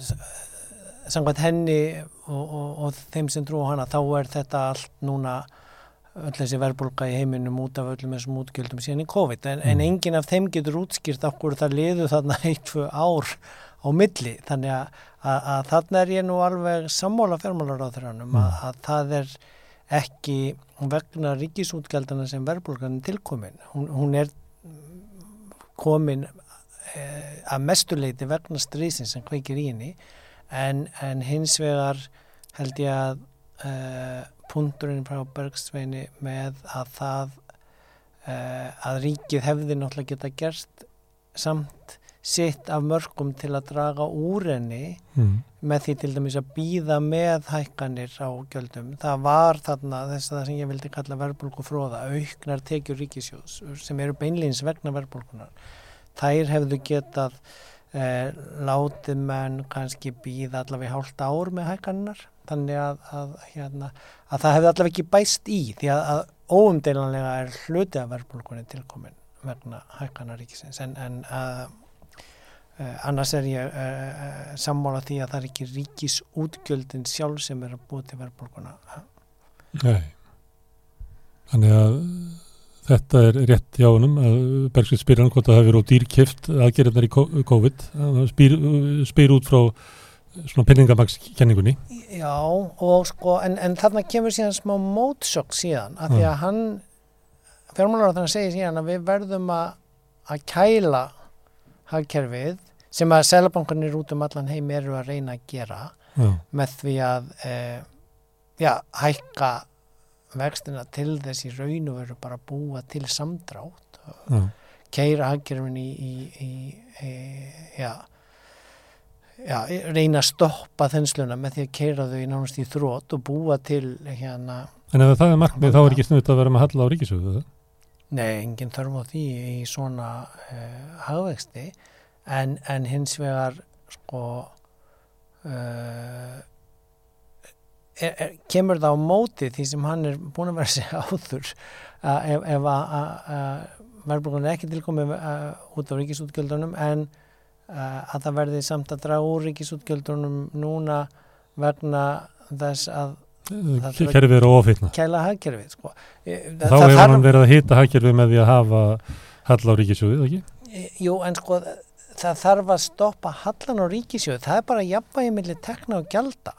samkvæmt henni og, og, og þeim sem trú á hana þá er þetta allt núna öll þessi verðbólka í heiminum út af öllum þessum útgjöldum síðan í COVID en, mm. en enginn af þeim getur útskýrt okkur það liðu þarna eitthvað ár á milli þannig að, að, að þarna er ég nú alveg sammála fjármálar á þeirranum mm. að, að það er ekki vegna ríkisútgjaldana sem verðbólkan er tilkomin hún, hún er komin eh, að mestuleiti vegna strísin sem kveikir í henni en, en hins vegar held ég að uh, punkturinn frá Bergsveini með að það uh, að ríkið hefði náttúrulega geta gerst samt sitt af mörgum til að draga úr henni mm. með því til dæmis að býða með hækkanir á gjöldum. Það var þarna þess að það sem ég vildi kalla verbulgu fróða, auknar tekjur ríkisjós sem eru beinleins vegna verbulgunar. Þær hefðu getað eh, látið menn kannski býða allavega hálft ár með hækkannar þannig að, að, hérna, að það hefði allavega ekki bæst í því að, að óumdeilanlega er hluti af verðbólkunni tilkomin vegna hækkannaríkisins en, en uh, annars er ég uh, sammála því að það er ekki ríkis útgjöldin sjálf sem er að búið til verðbólkuna Nei. Þannig að Þetta er rétt hjá honum að Bergsveit spyr hann hvort það hefur á dýrkift aðgerðnar í COVID. Spyr, spyr út frá svona penningamagnskenningunni Já og sko en, en þarna kemur síðan smá mótsökk síðan af því að hann fjármálar á þannig að segja síðan að við verðum að, að kæla hagkerfið sem að selabankarnir út um allan heim eru að reyna að gera já. með því að e, já, hækka vextina til þess í raun og veru bara búa til samdrátt mm. keira hagkerfin í, í, í, í já, já, reyna að stoppa þensluna með því að keira þau í nánast í þrótt og búa til hérna En ef það er markmið þá er ekki snuðt að vera með halla á ríkisöðu Nei, enginn þarf á því í svona uh, hagvexti. En, en hins vegar sko uh, er, er, kemur það á móti því sem hann er búin að vera sig áður að ef, að verðbúrgunni ekki tilkomið út á ríkisútgjöldunum en að það verði samt að draga úr ríkisútgjöldunum núna vegna þess að kerfið eru ofitna kæla hagkerfið sko. þá hefur hann verið að hýta hagkerfið með því að hafa hall á ríkisjóðið, ekki? Jú, en sko það þarf að stoppa hallan á ríkisjóðið, það er bara jafnvægi millir tekna og gælda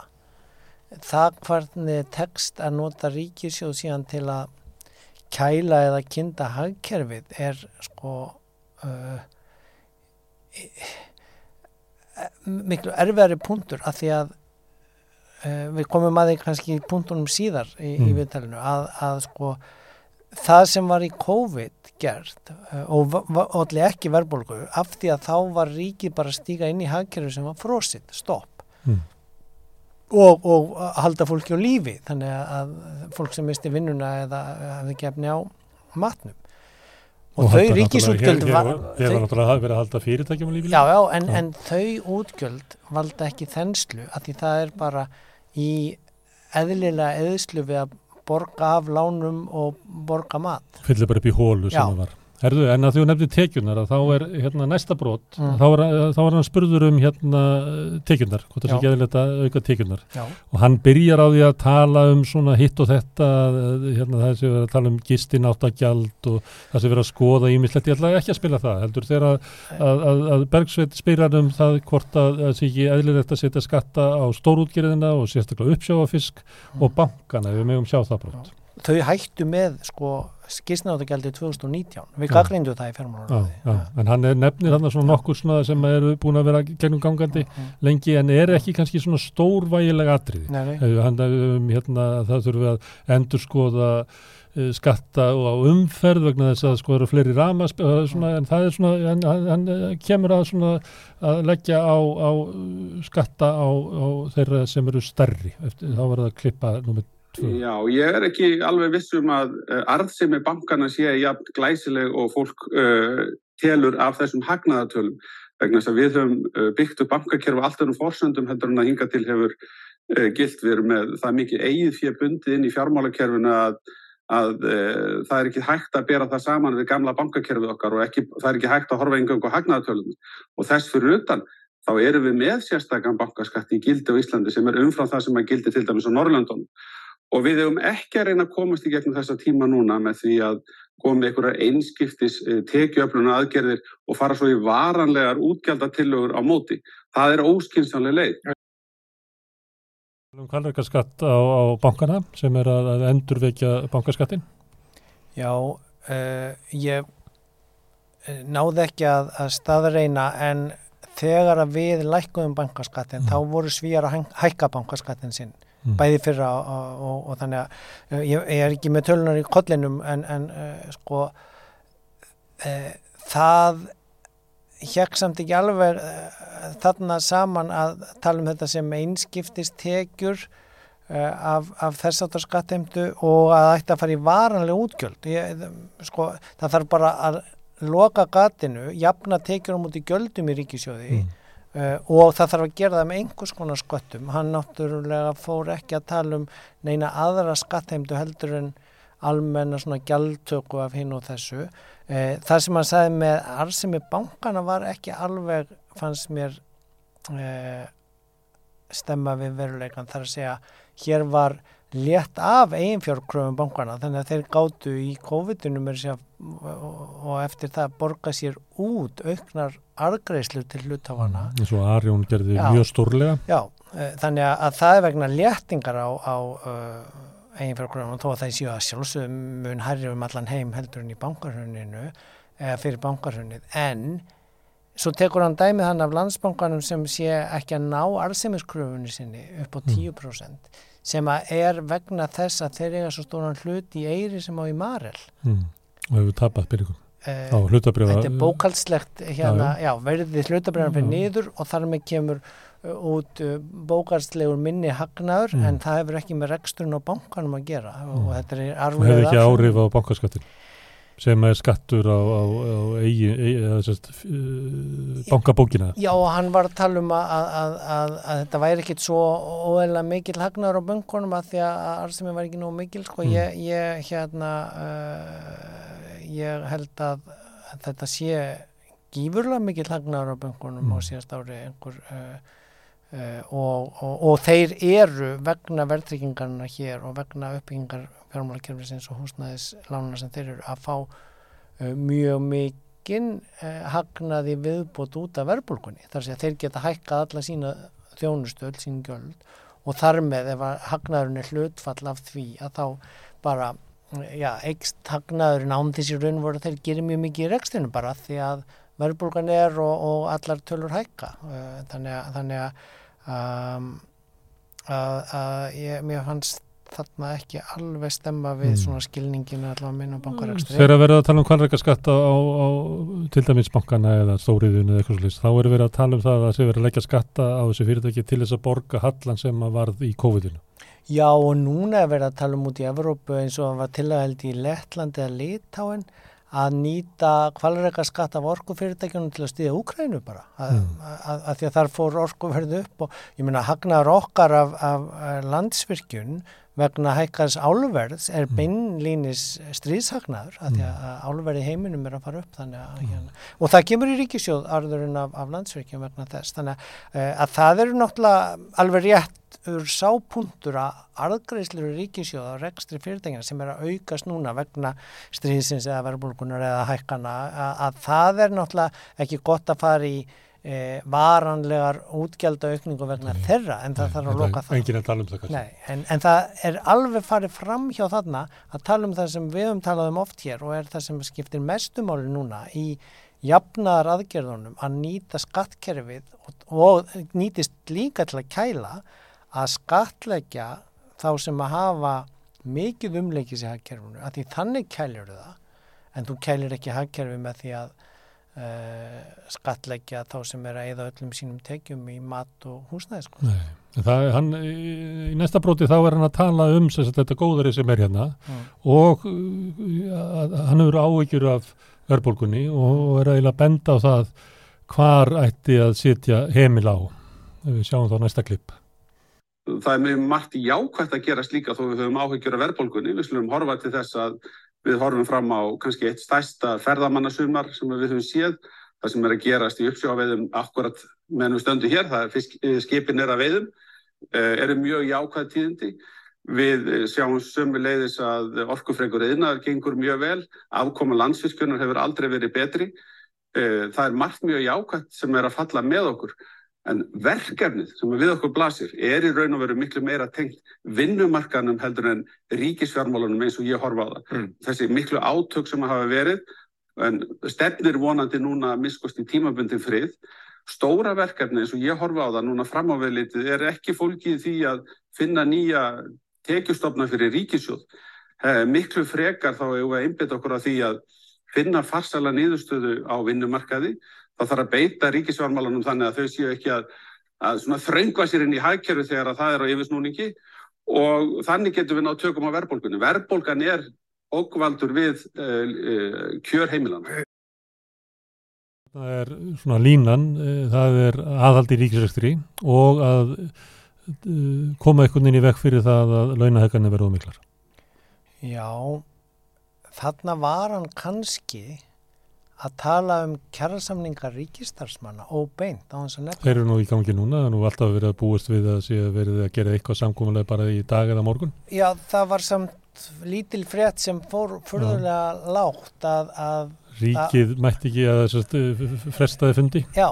það hvernig tekst að nota ríkisjóð síðan til að kæla eða kinda hagkerfið er sko uh, miklu erfiðari punktur af því að uh, við komum að því kannski punktunum síðar í, mm. í viðtælinu að, að sko það sem var í COVID gert uh, og allir ekki verðbólgu af því að þá var ríkið bara að stíka inn í hagkerfi sem var frositt, stopp mm. og, og halda fólki á lífi þannig að fólk sem misti vinnuna eða hafði gefni á matnum og, og þau ríkisútgjöld ég var náttúrulega verið að halda fyrirtækjum á lífi já, já, en, en þau útgjöld valda ekki þenslu að því það er bara í eðlilega eðslu við að borga af lánum og borga mat. Fyllir bara upp í hólu sem það var Herðu, en að þú nefnir tekjunar að þá er hérna næsta brot, mm. þá, er, þá er hann spurður um hérna tekjunar, hvort það sé ekki eðlilegt að auka tekjunar Já. og hann byrjar á því að tala um svona hitt og þetta, hérna það sem erum að tala um gistin áttagjald og það sem erum að skoða ímislegt, ég ætla ekki að spila það, heldur þegar að, að, að, að Bergsveit spyrir um það hvort að það sé ekki eðlilegt að setja skatta á stórútgerðina og sérstaklega uppsjáafisk mm. og bankana, við mögum sjá það brot. Já þau hættu með sko skisnáttagjaldi 2019 við gaggreindu það í fjármálaráði en hann er nefnir hann svona nokkur svona sem eru búin að vera gennum gangandi uh -huh. lengi en er ekki kannski svona stórvægilega atriði? Hann er um hérna það þurfum við að endur skoða uh, skatta og umferð vegna þess að sko eru fleiri ramas svona, en það er svona hann, hann kemur að svona að leggja á, á skatta á, á þeirra sem eru stærri. Eftir, þá var það að klippa nummið Já, ég er ekki alveg vissum að uh, arðsemi bankana sé jafn glæsileg og fólk uh, telur af þessum hagnaðatölum vegna þess að við höfum uh, byggt upp bankakerfi alltaf um fórsöndum heldur en að hinga til hefur uh, gilt. Við með það mikið eigið fyrir bundið inn í fjármálakerfinu að, að uh, það er ekki hægt að bera það saman við gamla bankakerfið okkar og ekki, það er ekki hægt að horfa engang á hagnaðatölum og þess fyrir utan þá erum við með sérstakann bankaskatt í gildi á Íslandi sem er umfram það sem að gildi til dæmis á Norrlandunum Og við hefum ekki að reyna að komast í gegnum þessa tíma núna með því að koma með einhverja einskiptis eh, tekiöfluna aðgerðir og fara svo í varanlegar útgjaldatillögur á móti. Það er óskynsanlega leið. Hvað er eitthvað skatt á, á bankana sem er að, að endurvekja bankaskattin? Já, uh, ég eh, náði ekki að, að staðreina en þegar að við lækkuðum bankaskattin mm. þá voru svíjar að hækka bankaskattin sinn. Bæði fyrra og, og, og þannig að uh, ég, ég er ekki með tölunar í kollinum en, en uh, sko uh, það hjekk samt ekki alveg uh, þarna saman að tala um þetta sem einskiptist tekjur uh, af, af þess aftar skatteimtu og að það ætti að fara í varanlega útgjöld. Ég, sko, það þarf bara að loka gatinu, jafna tekjur á múti gjöldum í ríkisjóði mm Uh, og það þarf að gera það með einhvers konar sköttum. Hann náttúrulega fór ekki að tala um neina aðra skattheimdu heldur en almenna svona gjaldtöku af hinn og þessu. Uh, það sem hann sagði með arsimi bankana var ekki alveg, fannst mér uh, stemma við veruleikan. Það er að segja, hér var létt af eiginfjárkröfum bankana þannig að þeir gáttu í COVID-19 og eftir það borga sér út auknar argreifslu til hlutafana eins og Arjón gerði já, mjög stórlega. Já, e, þannig að það er vegna léttingar á, á uh, eiginfjárkröfum og þó að það séu að sjálfsögum mun hærri um allan heim heldur en í bankarhörninu eða fyrir bankarhörnið en svo tekur hann dæmið hann af landsbankanum sem sé ekki að ná arðsemiskröfunni sinni upp á 10% mm sem að er vegna þess að þeir eiga svo stóran hlut í eiri sem á í Marel. Mm. og hefur tapast byrjum uh, á hlutabriða þetta er bókaldslegt hérna, já, já, verðið hlutabriðan fyrir niður og þar með kemur uh, út uh, bókaldstlegur minni hagnaður mm. en það hefur ekki með reksturinn á bankanum að gera. Mm. og þetta er arflega og hefur ekki áhrif á bankaskattin sem er skattur á, á, á eigi, eigi, uh, bankabókina Já, hann var að tala um að, að, að, að þetta væri ekkit svo óeila mikil hagnar á bankunum að því að arðsemi var ekki nóg mikil sko, mm. ég, ég hérna uh, ég held að þetta sé gífurlega mikil hagnar á bankunum mm. á síðast ári einhver Uh, og, og, og þeir eru vegna verðtryggingarna hér og vegna uppbyggingar fjármálakerfisins og húsnæðislánuna sem þeir eru að fá uh, mjög mikinn uh, hagnaði viðbót út af verðbólkunni þar sé að þeir geta hækkað alla sína þjónustu, öll sín göld og þar með ef að hagnaðurinn er hlutfall af því að þá bara já, eikst hagnaðurinn án þessi raun voru þeir gerir mjög mikið í rekstinu bara því að verðbólgan er og, og allar tölur hækka uh, þannig að, þannig að, um, að, að ég, mér fannst þarna ekki alveg stemma við mm. svona skilninginu allavega minn og bankarækstri. Þegar vera að tala um kvalrækjaskatt á, á til dæmis bankana eða stóriðun eða eitthvað slúst, þá er verið að tala um það að það sé verið að leggja skatta á þessi fyrirtæki til þess að borga hallan sem að varð í COVID-19. Já og núna er verið að tala um út í Evrópu eins og það var til að held í Lettlandi eða Litáin að nýta kvalrækjaskatt af orkufyrirtækjunum til að stýða Úkrænu bara að, mm. að, að, því að þar fór orkuverðu upp og ég minna hagnar okkar af, af landsvirkjun vegna hækkars álverðs er mm. beinlínis stríðshagnaður að því að mm. álverði heiminum er að fara upp að, mm. hérna, og það kemur í ríkisjóð arðurinn af, af landsverkjum vegna þess þannig að, eh, að það eru náttúrulega alveg rétt úr sápuntur að arðgreifslur í ríkisjóð á rekstri fyrirtækina sem er að aukast núna vegna stríðsins eða verðbólkunar eða hækkana að, að það er náttúrulega ekki gott að fara í e, varanlegar útgjaldaaukningu vegna Nei. þeirra en það Nei, þarf að loka það. Engin að tala um það kannski. Nei, en, en það er alveg farið fram hjá þarna að tala um það sem við um oft hér og er það sem skiptir mestumáli núna í jafnaðar aðgerðunum að nýta skattkerfið og, og nýtist líka til að kæla að skatleggja þá sem að hafa mikið umleikis í hagkerfunu, að því þannig kælir það en þú kælir ekki hagkerfi með því að skatleggja þá sem er að eða öllum sínum tekjum í mat og húsnæði sko. Nei, það hann í, í næsta bróti þá er hann að tala um þess að þetta góðari sem er hérna mm. og uh, hann eru áhyggjur af örbolgunni og er að benda á það hvar ætti að sitja heimil á við sjáum þá næsta klipp Það er mjög margt jákvæmt að gera slíka þó við höfum áhyggjur af verðbólgunni. Við slumum horfa til þess að Við horfum fram á kannski eitt stærsta ferðamannasumar sem við höfum séð. Það sem er að gerast í uppsjáveðum akkurat meðan við stöndum hér, það er fisk, eh, skipin er að veiðum, eh, eru mjög jákvæð tíðindi. Við eh, sjáum sömu leiðis að orkufregur eðnaður gengur mjög vel, afkoma landsfiskunar hefur aldrei verið betri. Það er margt mjög jákvæð sem er að falla með okkur. En verkefnið sem við okkur blasir er í raun og veru miklu meira tengt vinnumarkanum heldur en ríkisfjármálunum eins og ég horfa á það. Mm. Þessi miklu átök sem hafa verið, en stefnir vonandi núna að miskust í tímabundin frið. Stóra verkefni eins og ég horfa á það núna fram á veðlitið er ekki fólkið því að finna nýja tekjustofna fyrir ríkisjóð. Miklu frekar þá hefur við einbit okkur að því að finna farsala niðurstöðu á vinnumarkaði það þarf að beita ríkisfjármálunum þannig að þau séu ekki að, að þröngva sér inn í hægkerfi þegar að það er á yfirsnúningi og þannig getur við nátt tökum á verðbólgunni. Verðbólgan er okkvaldur við uh, uh, kjör heimilan. Það er svona línan, uh, það er aðhaldi ríkisrækstri og að koma einhvern veginn í vekk fyrir það að launahækkanir verða ómiklar. Já, þarna var hann kannski að tala um kjærasamningar ríkistarsmanna og beint á hans að nefna. Þeir eru nú í gangi núna, það er nú alltaf verið að búast við að verið að gera eitthvað samkómulega bara í dag eða morgun. Já, það var samt lítil frétt sem fór fyrðulega lágt að... að Ríkið að, mætti ekki að frestaði fundi? Já,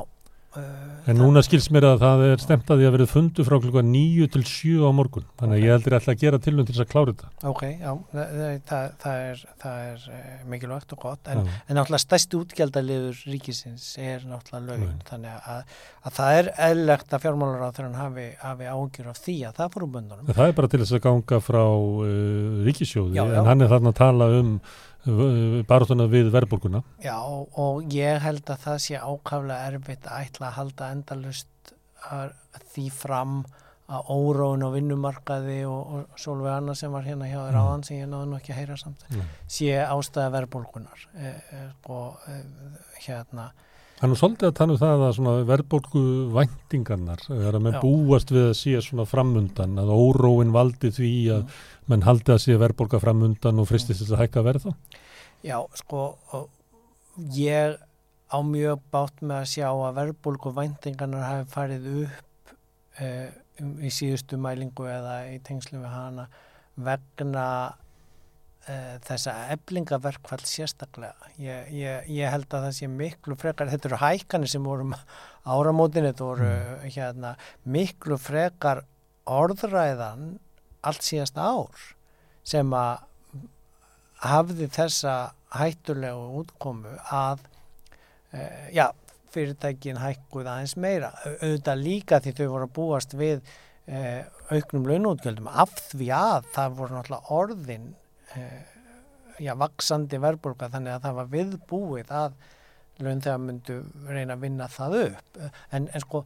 en núna skils mér að það er stemt að því að verið fundu frá klukka nýju til sjú á morgun. Þannig að ég heldur alltaf að gera tilnum til þess að klára þetta. Ok, já, það, það, það er, er uh, mikilvægt og gott. En, en náttúrulega stærsti útgjaldaliður ríkisins er náttúrulega lögn þannig að, að það er eðlegt að fjármálar á hann hafi, hafi ágjur af því að það fór um böndunum. Það er bara til þess að ganga frá uh, ríkisjóði já, já. en hann er þarna að tala um baróttuna við verðbólguna. Já og ég held að það sé ákaflega erfitt að ætla að halda endalust því fram að óróin og vinnumarkaði og, og svolítið annað sem var hérna hjá þér áðan mm. sem ég náðu nú ekki að heyra samt mm. sé ástæða verðbólgunar e, e, og e, hérna nú svolítið að tala um það að verðbólgu væntingarnar er að menn búast við að sé svona framundan að óróin valdi því að mm. Menn haldi að sé verðbólga framundan og fristist þess að hækka verð þá? Já, sko, ég á mjög bátt með að sjá að verðbólgu væntingarnar hafi farið upp eh, í síðustu mælingu eða í tengslu við hana vegna uh, þessa eblingaverkfall sérstaklega. Ég, ég, ég held að það sé miklu frekar, þetta eru hækkanir sem vorum áramótin, þetta voru mm. hérna, miklu frekar orðræðan allt síðast ár sem að hafði þessa hættulegu útkomu að uh, já, fyrirtækin hækkuð aðeins meira. Auðvitað líka því þau voru að búast við uh, auknum launútgjöldum af því að það voru náttúrulega orðin uh, já, vaksandi verðbólka þannig að það var viðbúið að laun þegar myndu reyna að vinna það upp. En, en sko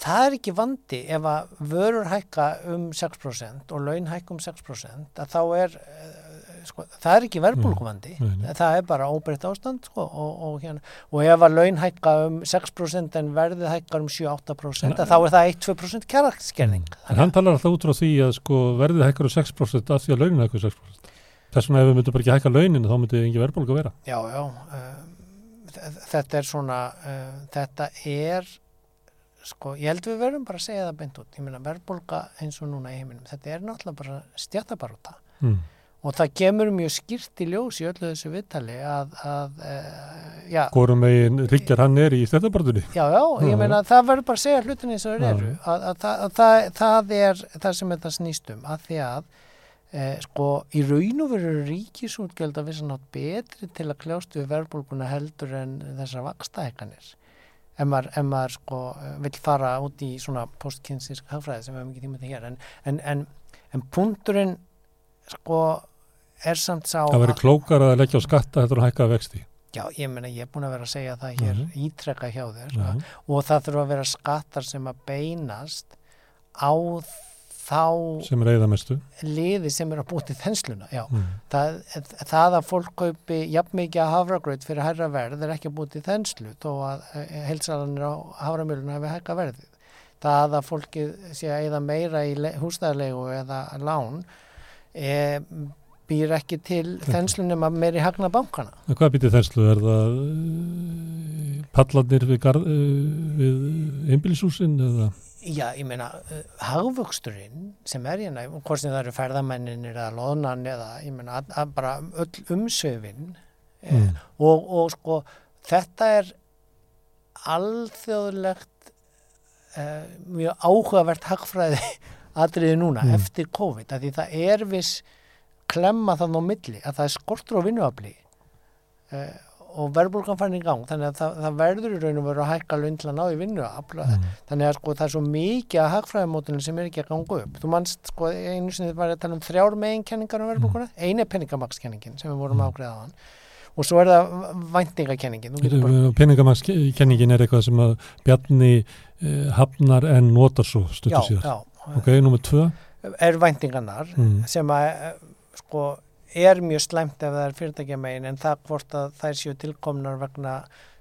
það er ekki vandi ef að vörur hækka um 6% og laun hækka um 6% að þá er sko, það er ekki verbulguvandi það er bara óbreytt ástand sko, og, og, hérna, og ef að laun hækka um 6% en verðið hækkar um 7-8% þá er það 1-2% kjærakskerning En hann talar alltaf út frá því að sko, verðið hækkar um 6% af því að launin hækkar um 6% þess vegna ef við myndum bara ekki hækka launin þá myndi ekki verbulgu vera. Já, já uh, þetta er svona uh, þetta er sko, ég held við verðum bara að segja það beint út. Ég meina verbulga eins og núna í heiminum þetta er náttúrulega bara stjættabaróta mm. Og það kemur mjög skýrt í ljós í öllu þessu viðtali að, að e, já. Hvorum meginn Ríkjar hann er í stjættabartunni Já, já, ég meina að það verður bara að segja hlutin eins og það eru. Að, að, að það, það er það sem þetta snýstum að því að e, sko í raun og veru ríkisútgjöld að við sann átt betri til að kljástu við verðbólguna heldur en þessar vakstækanir ef maður, ef maður sko vil fara út í svona postkynsísk hagfræði sem við hefum ekki tíma til hér en, en, en, en punkturinn sko er samt sá Það verður klókar að leggja á skatta þetta og hækka vexti Já, ég menna, ég er búin að vera að segja það hér mm -hmm. ítrekka hjá þér mm -hmm. og það þurfa að vera skattar sem að beinast á þá sem er eðamestu liði sem er að búti þensluna mm. það, það að fólk kaupi jafn mikið að hafragröð fyrir hærra verð er ekki að búti þenslu þó að eh, heilsalanir á haframjöluna hefur hækka verðið það að fólki sé að eða meira í húsnæðarlegu eða lán e, býr ekki til þenslunum að meiri hagna bankana. En hvað býtir þenslu? Er það uh, pallanir við, við einbílisúsin eða? Já, ég meina, uh, hagvöxturinn sem er hérna, hvort sem það eru ferðamenninir eða loðnan eða, ég meina, að, að bara öll umsöfin eh, mm. og, og sko, þetta er alþjóðlegt eh, mjög áhugavert hagfræði atriði núna mm. eftir COVID, af því það er viss klemma þann á milli að það er skortur á vinnuafli uh, og verðbólgan fann í gang þannig að það, það verður í raun og veru að hækka lundlan á í vinnuafla mm. þannig að sko það er svo mikið að hagfræðimótunum sem er ekki að ganga upp þú mannst sko einu sinni var að tala um þrjár meginkenningar um verðbólguna, mm. eini er peningamakkskenningin sem við vorum mm. ágreðað á hann og svo er það væntingakenningin Peningamakkskenningin er eitthvað sem að Bjarni eh, hafnar en notar svo stuttu síðan ok, nummið tvö er væntingarnar mm. sem að sko er mjög slæmt ef það er fyrirtækja megin en það hvort að þær séu tilkomnar vegna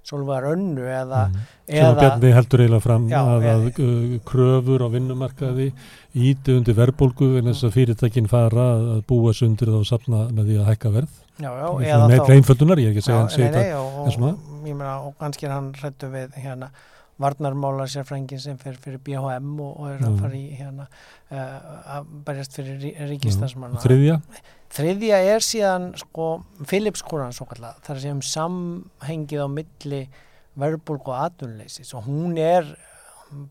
svolítið önnu eða, mm. eða Bjarni heldur eiginlega fram já, að, að uh, kröfur á vinnumarkaði íti undir verðbólgu en þess að fyrirtækin fara að búa sundir þá sapna með því að hækka verð já, já, eða með einföldunar, ég er ekki að segja hann segja þetta og, og, og, og kannski er hann hrættu við hérna varnarmála sérfrængin sem fer fyrir BHM og, og er að fara í hérna uh, að berjast fyrir ríkistansmanna. Þriðja? Þriðja er síðan sko Philips kúran svo kallar, það er sem samhengið á milli verbulg og atunleysis og hún er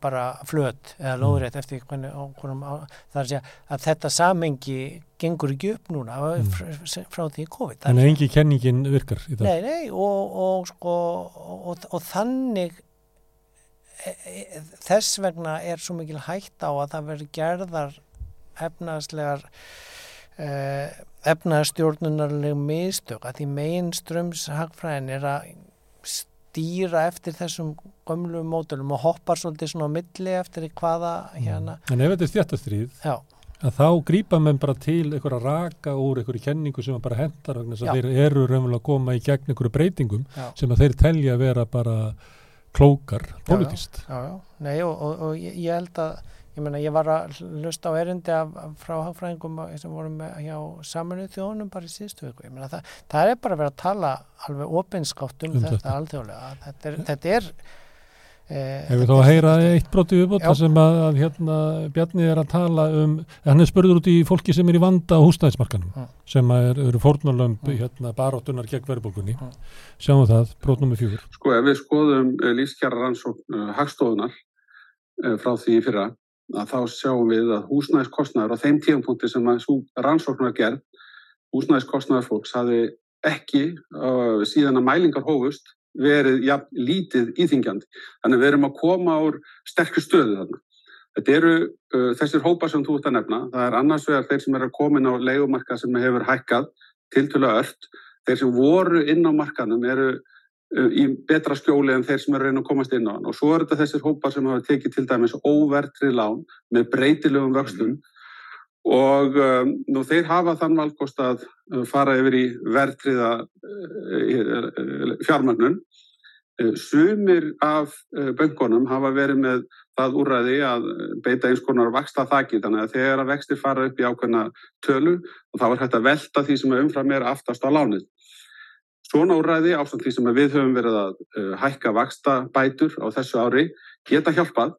bara flöt eða mm. lóðrætt mm. eftir hvernig hvernig, það er að segja að þetta samhengi gengur ekki upp núna mm. frá, frá því COVID. Þannig að engi kenningin virkar í dag? Nei, nei og, og, sko, og, og þannig E, e, þess vegna er svo mikil hægt á að það verður gerðar efnaðslegar eh, efnaðstjórnunarleg mistök að því megin strömshagfræðin er að stýra eftir þessum gömlu módulum og hoppar svolítið svona á milli eftir hvaða mm. hérna. En ef þetta er stjættastrýð að þá grýpa menn bara til einhverja raka úr einhverju kenningu sem bara hendar vegna þess að þeir eru raunverulega að koma í gegn einhverju breytingum Já. sem að þeir telja að vera bara klókar politist. Já, já, já, nei og, og, og ég held að, ég menna, ég var að lusta á erindi af, af frá hagfræðingum sem vorum með hjá saminuð þjónum bara í síðustu viku, ég menna það, það er bara að vera að tala alveg opinskátt um, um þetta, þetta alþjóðlega, þetta er, þetta er Hefur þá að heyra eitt broti viðbútt þar sem að, að hérna, Bjarni er að tala um, hann er spörður út í fólki sem er í vanda á húsnæðismarkanum mm. sem er, eru fórnarlömp mm. hérna, baróttunar gegn verðbólkunni mm. sjáum við það, brot nummið fjúr Sko ef við skoðum uh, lífskjara rannsókn uh, hagstofunar uh, frá því fyrra að þá sjáum við að húsnæðiskostnaður á þeim tíumpunkti sem að rannsóknar gerð, húsnæðiskostnaður fólks hafi ekki uh, síðan að mælingar hófust verið ja, lítið íþingjandi. Þannig við erum að koma úr sterkur stöðu þarna. Þetta eru uh, þessir hópa sem þú ert að nefna. Það er annars vegar þeir sem eru að komin á leikumarka sem hefur hækkað til tula öll. Þeir sem voru inn á markanum eru í betra skjóli en þeir sem eru reyna að komast inn á hann. Og svo er þetta þessir hópar sem hafa tekið til dæmis óvertrið lán með breytilegum vöxtum. Mm. og um, nú þeir hafa þann valkost að uh, fara yfir í vertriða uh, fjármagnun sumir af böngunum hafa verið með það úrræði að beita eins konar vaksta þakki þannig að þegar að vextir fara upp í ákveðna tölu og þá er hægt að velta því sem er umfram er aftast á lánið Svona úræði ásamt því sem við höfum verið að uh, hækka vaksta bætur á þessu ári geta hjálpað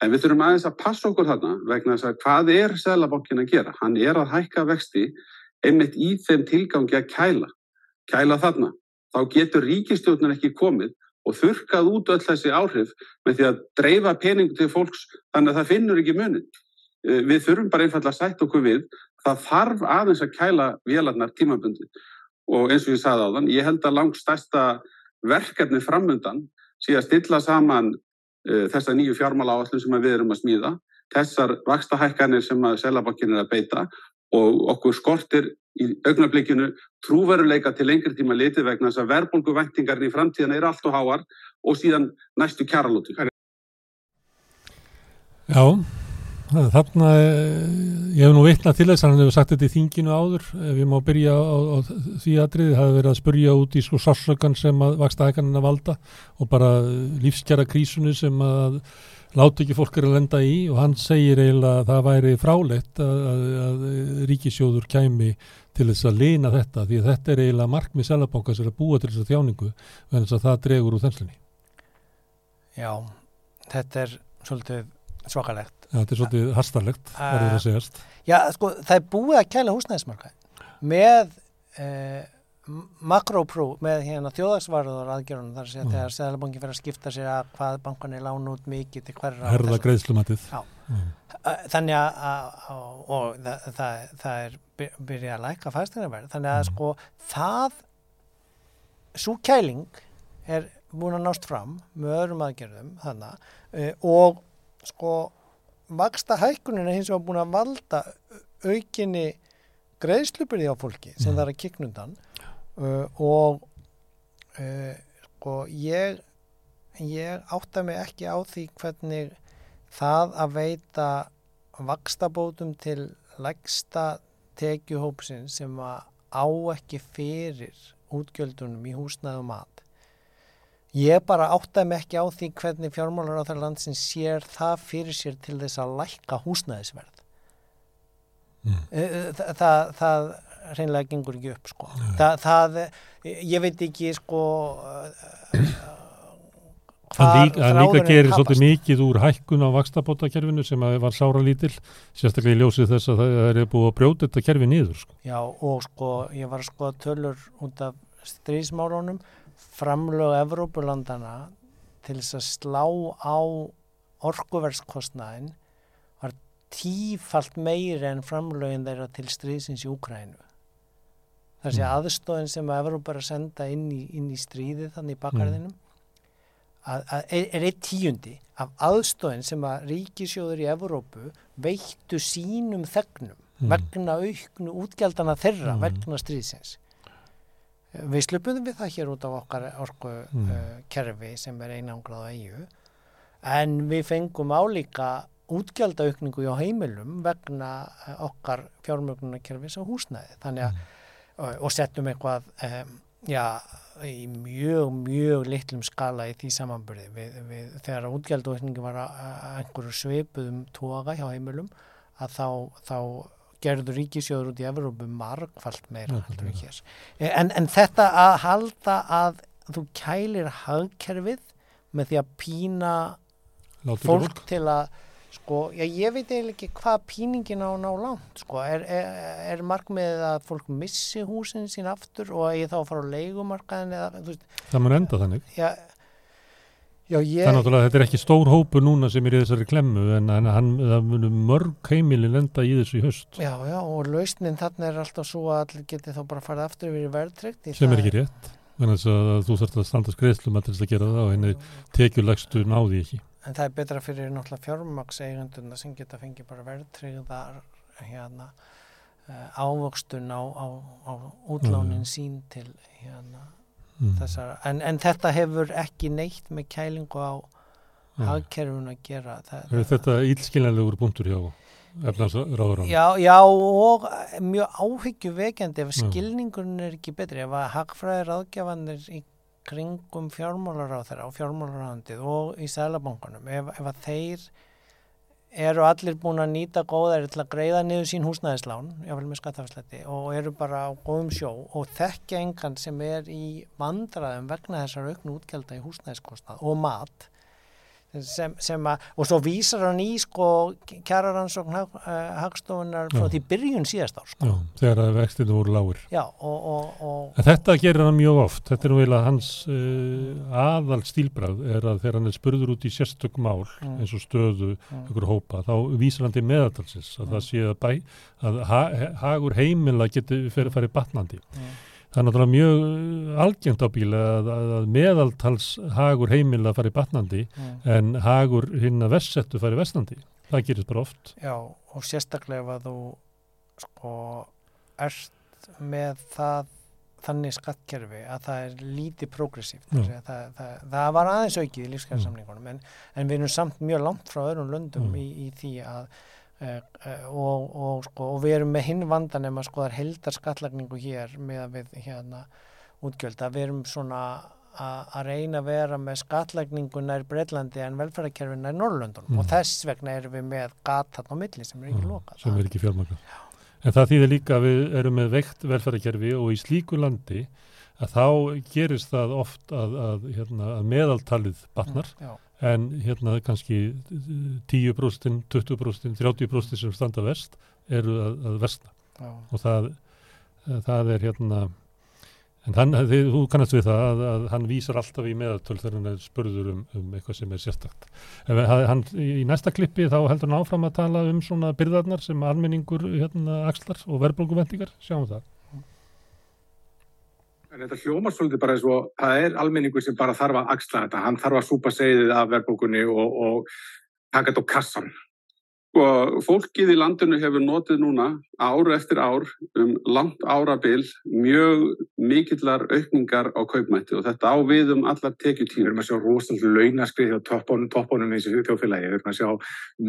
en við þurfum aðeins að passa okkur þarna vegna þess að hvað er Sælabankin að gera? Hann er að hækka vexti einmitt í þeim tilgangi að kæla. Kæla þarna. Þá getur ríkistjóðnir ekki komið og þurkað út öll þessi áhrif með því að dreifa peningu til fólks þannig að það finnur ekki munin. Uh, við þurfum bara einfallega að sætt okkur við það þarf aðeins að kæla vélarnar tímabundið og eins og ég sagði á þann, ég held að langt stærsta verkefni framöndan sé að stilla saman uh, þessa nýju fjármála áallum sem við erum að smíða, þessar vakstahækkanir sem að selabankin er að beita og okkur skortir í augnablikinu trúveruleika til lengri tíma litið vegna þess að verðbólguvæntingarnir í framtíðan er allt og háar og síðan næstu kjaralótu. Já, Þarna, eh, ég hef nú vitnað til þess að hann hefur sagt þetta í þinginu áður, ef ég má byrja á, á því aðrið, það hefur verið að spurja út í sko sársökan sem að vaksta hækaninn að valda og bara lífskjara krísunu sem að láti ekki fólk er að lenda í. Og hann segir eiginlega að það væri frálegt að, að, að ríkisjóður kæmi til þess að lina þetta því að þetta er eiginlega markmið selabanka sem er að búa til þess að þjáningu en þess að það dregur úr þenslinni. Já, þetta er svolítið svakalegt þetta er svolítið hastarlegt, verður það að segjast. Já, sko, það er búið að kæla húsnæðismarkaði með eh, makróprú, með hérna þjóðagsvarður aðgjörunum þar sem mm. þegar Sæðalabankin fyrir að skipta sér að hvað bankan er lán út mikið til hverra. Herða greiðslumatið. Já, mm. þannig að, og það, það, það er byrjað að læka fæstingarverð, þannig að mm. sko það, svo kæling er búin að nást fram með öðrum aðgjörðum þannig eh, og sko vaksta hækkunin er hins vegar búin að valda aukinni greiðslupirði á fólki sem mm. það er að kiknundan uh, og uh, sko ég ég átta mig ekki á því hvernig það að veita vakstabótum til legsta tekjuhópsin sem að á ekki fyrir útgjöldunum í húsnaðu mat Ég bara áttaði mig ekki á því hvernig fjármálar á þar landsin sér það fyrir sér til þess að lækka húsnæðisverð. Mm. Það, það, það reynilega gengur ekki upp sko. Mm. Það, það, ég veit ekki sko hvað líka, líka gerir svolítið mikið úr hækkun á vakstabótakerfinu sem var sára lítil, sérstaklega í ljósið þess að það er búið að brjóta þetta kerfi niður. Sko. Já og sko ég var sko tölur út af strísmárunum framlög Evrópulandana til þess að slá á orkuverskostnæðin var tífalt meiri en framlögin þeirra til stríðsins í Úkrænu. Þessi mm. aðstóðin sem að Evrópa er að senda inn í, inn í stríði þannig í bakgarðinum mm. er eitt tíundi af aðstóðin sem að ríkisjóður í Evrópu veittu sínum þegnum mm. vegna auknu útgjaldana þeirra mm. vegna stríðsins. Við slupum við það hér út á okkar orku mm. uh, kerfi sem er einangrað á EU en við fengum álíka útgjaldaaukningu á heimilum vegna uh, okkar fjármögnunarkerfis á húsnæði þannig að mm. uh, og settum eitthvað um, já, í mjög, mjög litlum skala í því samanbyrði við, við, þegar útgjaldaaukningu var að einhverju sveipuðum toga hjá heimilum að þá, þá gerður ríkisjóður út í Evrópu margfald meira heldur við hér. En, en þetta að halda að þú kælir hagkerfið með því að pína Látur fólk, fólk til að sko, já, ég veit eiginlega ekki hvað píningin á ná langt, sko, er, er, er markmið að fólk missi húsin sín aftur og ég þá að fara á leikumarkaðin eða, veist. Það mun enda þannig. Já, Já, ég... Þannig að þetta er ekki stór hópu núna sem er í þessari klemmu en hann, það munum mörg heimili lenda í þessu í höst. Já, já, og lausnin þarna er alltaf svo að allir geti þá bara farið aftur yfir í verðtryggt. Sem er ekki rétt, þannig að þú þarfst að standa skreðslum að þess að gera það og henni tekjulegstu náði ekki. En það er betra fyrir náttúrulega fjármaksegunduna sem geta fengið bara verðtryggðar hérna uh, ávöxtun á, á, á útlánin sín til hérna mm. þessar, en, en þetta hefur ekki neitt með kælingu á hagkerfun að gera það, Er þetta ílskiljanlegur búndur hjá efnarsráður á? Já, já og mjög áhyggjuveikjandi ef skilningun er ekki betri, ef að hagfræðir aðgjafanir í kringum fjármálar á þeirra og fjármálar á handið og í sælabankunum, ef, ef að þeir eru allir búin að nýta góðæri til að greiða niður sín húsnæðislán jáfnvel með skattafslætti og eru bara á góðum sjó og þekkja engan sem er í vandraðum vegna þessar auknu útgjölda í húsnæðiskostnað og mat sem, sem að, og svo vísar hann í sko kjæraransókn hag, uh, hagstofunar frá því byrjun síðast ár sko. Já, þegar að vextinu voru lágur Já, og, og, og Þetta gerir hann mjög oft, þetta er nú eiginlega hans uh, aðal stílbræð er að þegar hann er spurður út í sérstök mál mm. eins og stöðu mm. ykkur hópa, þá vísar hann til meðaltalsins að mm. það sé að, bæ, að ha, hagur heimila getur farið batnandi mm. Það er náttúrulega mjög uh, algengt á bíla að, að meðaltals hagur heimil að fara í batnandi mm. en hagur hinn að vestsettu fara í vestandi. Það gerist bara oft. Já, og sérstaklega að þú sko ert með það þannig skattkerfi að það er lítið progressíft. Það, það, það var aðeins aukið í lífskeiðarsamlingunum en, en við erum samt mjög langt frá öðrum löndum mm. í, í því að og, og, sko, og við erum með hinn vandan ef maður skoðar heldar skattlagningu hér með að við hérna útgjölda, við erum svona að reyna að vera með skattlagningu nær Breitlandi en velferðarkerfin nær Norrlöndun mm. og þess vegna erum við með gatan á milli sem er ekki mm, lokað. Sem er ekki fjármaka. En það þýðir líka að við erum með veikt velferðarkerfi og í slíku landi að þá gerist það oft að, að, hérna, að meðaltalið batnar mm, en hérna kannski 10%, 20%, 30% sem standa vest eru að, að vestna Já. og það, það er hérna en hann, þið, þú kannast við það að, að hann vísar alltaf í meðatöl þegar hann er spurður um, um eitthvað sem er sérstakt. En hann, í næsta klippi þá heldur hann áfram að tala um svona byrðarnar sem almenningur hérna axlar og verðbólguvendingar, sjáum það En þetta hljómar svolítið bara eins og það er almenningur sem bara þarf að axla þetta. Hann þarf að súpa segðið af verðbókunni og, og taka þetta á kassan og fólkið í landinu hefur notið núna áru eftir ár um langt árabil mjög mikillar aukningar á kaupmætti og þetta á við um allar tekjutíma. Við erum að sjá rosalega launaskrið hjá toppunum, toppunum í þessu þjóðfélagi. Við erum að sjá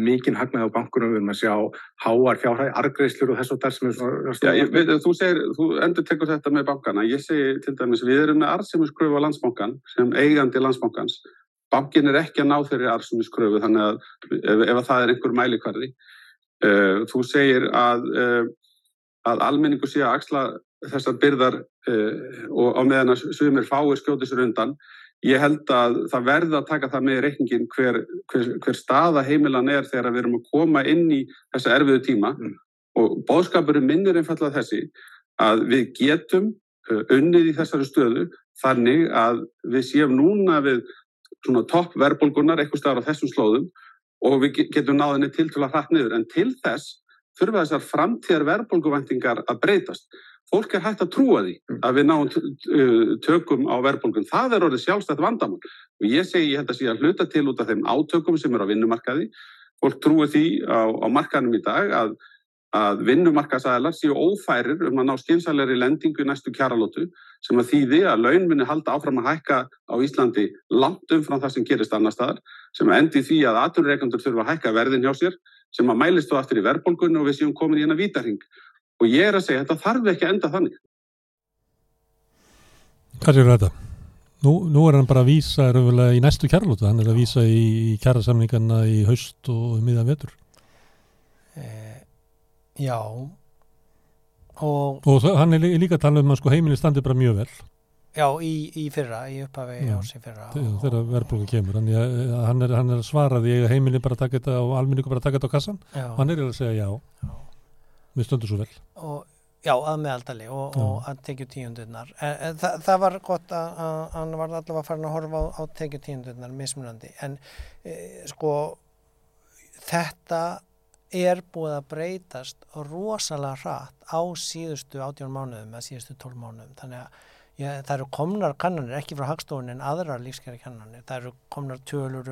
mikinn hagnað á bankunum, við erum að sjá háar fjárhæði, argreislur og þess og þar sem er svona... Já, ég, við, þú, segir, þú endur tekur þetta með bankana. Ég segi til dæmis, við erum með arðsemiskröfu á landsbankan sem eigandi landsbankans bankin er ekki að ná þeirri arsumiskröfu þannig að ef, ef að það er einhver mælikvarði. Uh, þú segir að uh, að almenningu sé að axla þessar byrðar uh, og á meðan að sumir fáir skjóti sér undan. Ég held að það verða að taka það með reikningin hver, hver, hver staða heimilan er þegar við erum að koma inn í þessa erfiðu tíma. Mm. og bóðskapurum minnir einfallega þessi að við getum unnið í þessari stöðu þannig að við séum núna við svona topp verðbólgunar eitthvað staðar á þessum slóðum og við getum náðinni til til að hratt niður. En til þess þurfa þessar framtíðar verðbólguvendingar að breytast. Fólk er hægt að trúa því mm. að við náum tökum á verðbólgun. Það er orðið sjálfstætt vandamál. Og ég segi, ég held að sé að hluta til út af þeim átökum sem eru á vinnumarkaði. Fólk trúi því á, á markanum í dag að að vinnumarkasæðalar séu ófærir um að ná skynsalegri lendingu næstu kjaralótu sem að þýði að laun muni halda áfram að hækka á Íslandi langt umfram það sem gerist annar staðar sem endi því að aturreikandur þurfa að hækka verðin hjá sér sem að mælist þú aftur í verðbólgunni og við séum komin í hérna vítarhing og ég er að segja þetta þarf ekki að enda þannig. Hvað er þetta? Nú, nú er hann bara að vísa í næstu kjaralótu, hann er að vísa í kjarasamningarna í haust og miðan vetur Já. Og, og hann er líka að tala um að sko heiminn standi bara mjög vel. Já, í, í fyrra, í upphafi árs í fyrra Þegar verðbruku kemur. Hann hann er, hann er svaraði að heiminn bara taka þetta og alminningu bara taka þetta á kassan já. og hann er að segja já, já. við stöndum svo vel. Og Já, að meðaldali og, og að tekju tíundurnar. Þa, það var gott að, hann var allavega farin að horfa á, á tekju tíundurnar mismunandi. En e, sko þetta er búið að breytast rosalega hratt á síðustu 18 mánuðum eða síðustu 12 mánuðum. Þannig að ja, það eru komnar kannanir ekki frá hagstofunni en aðrar lífskjæri kannanir það eru komnar tölur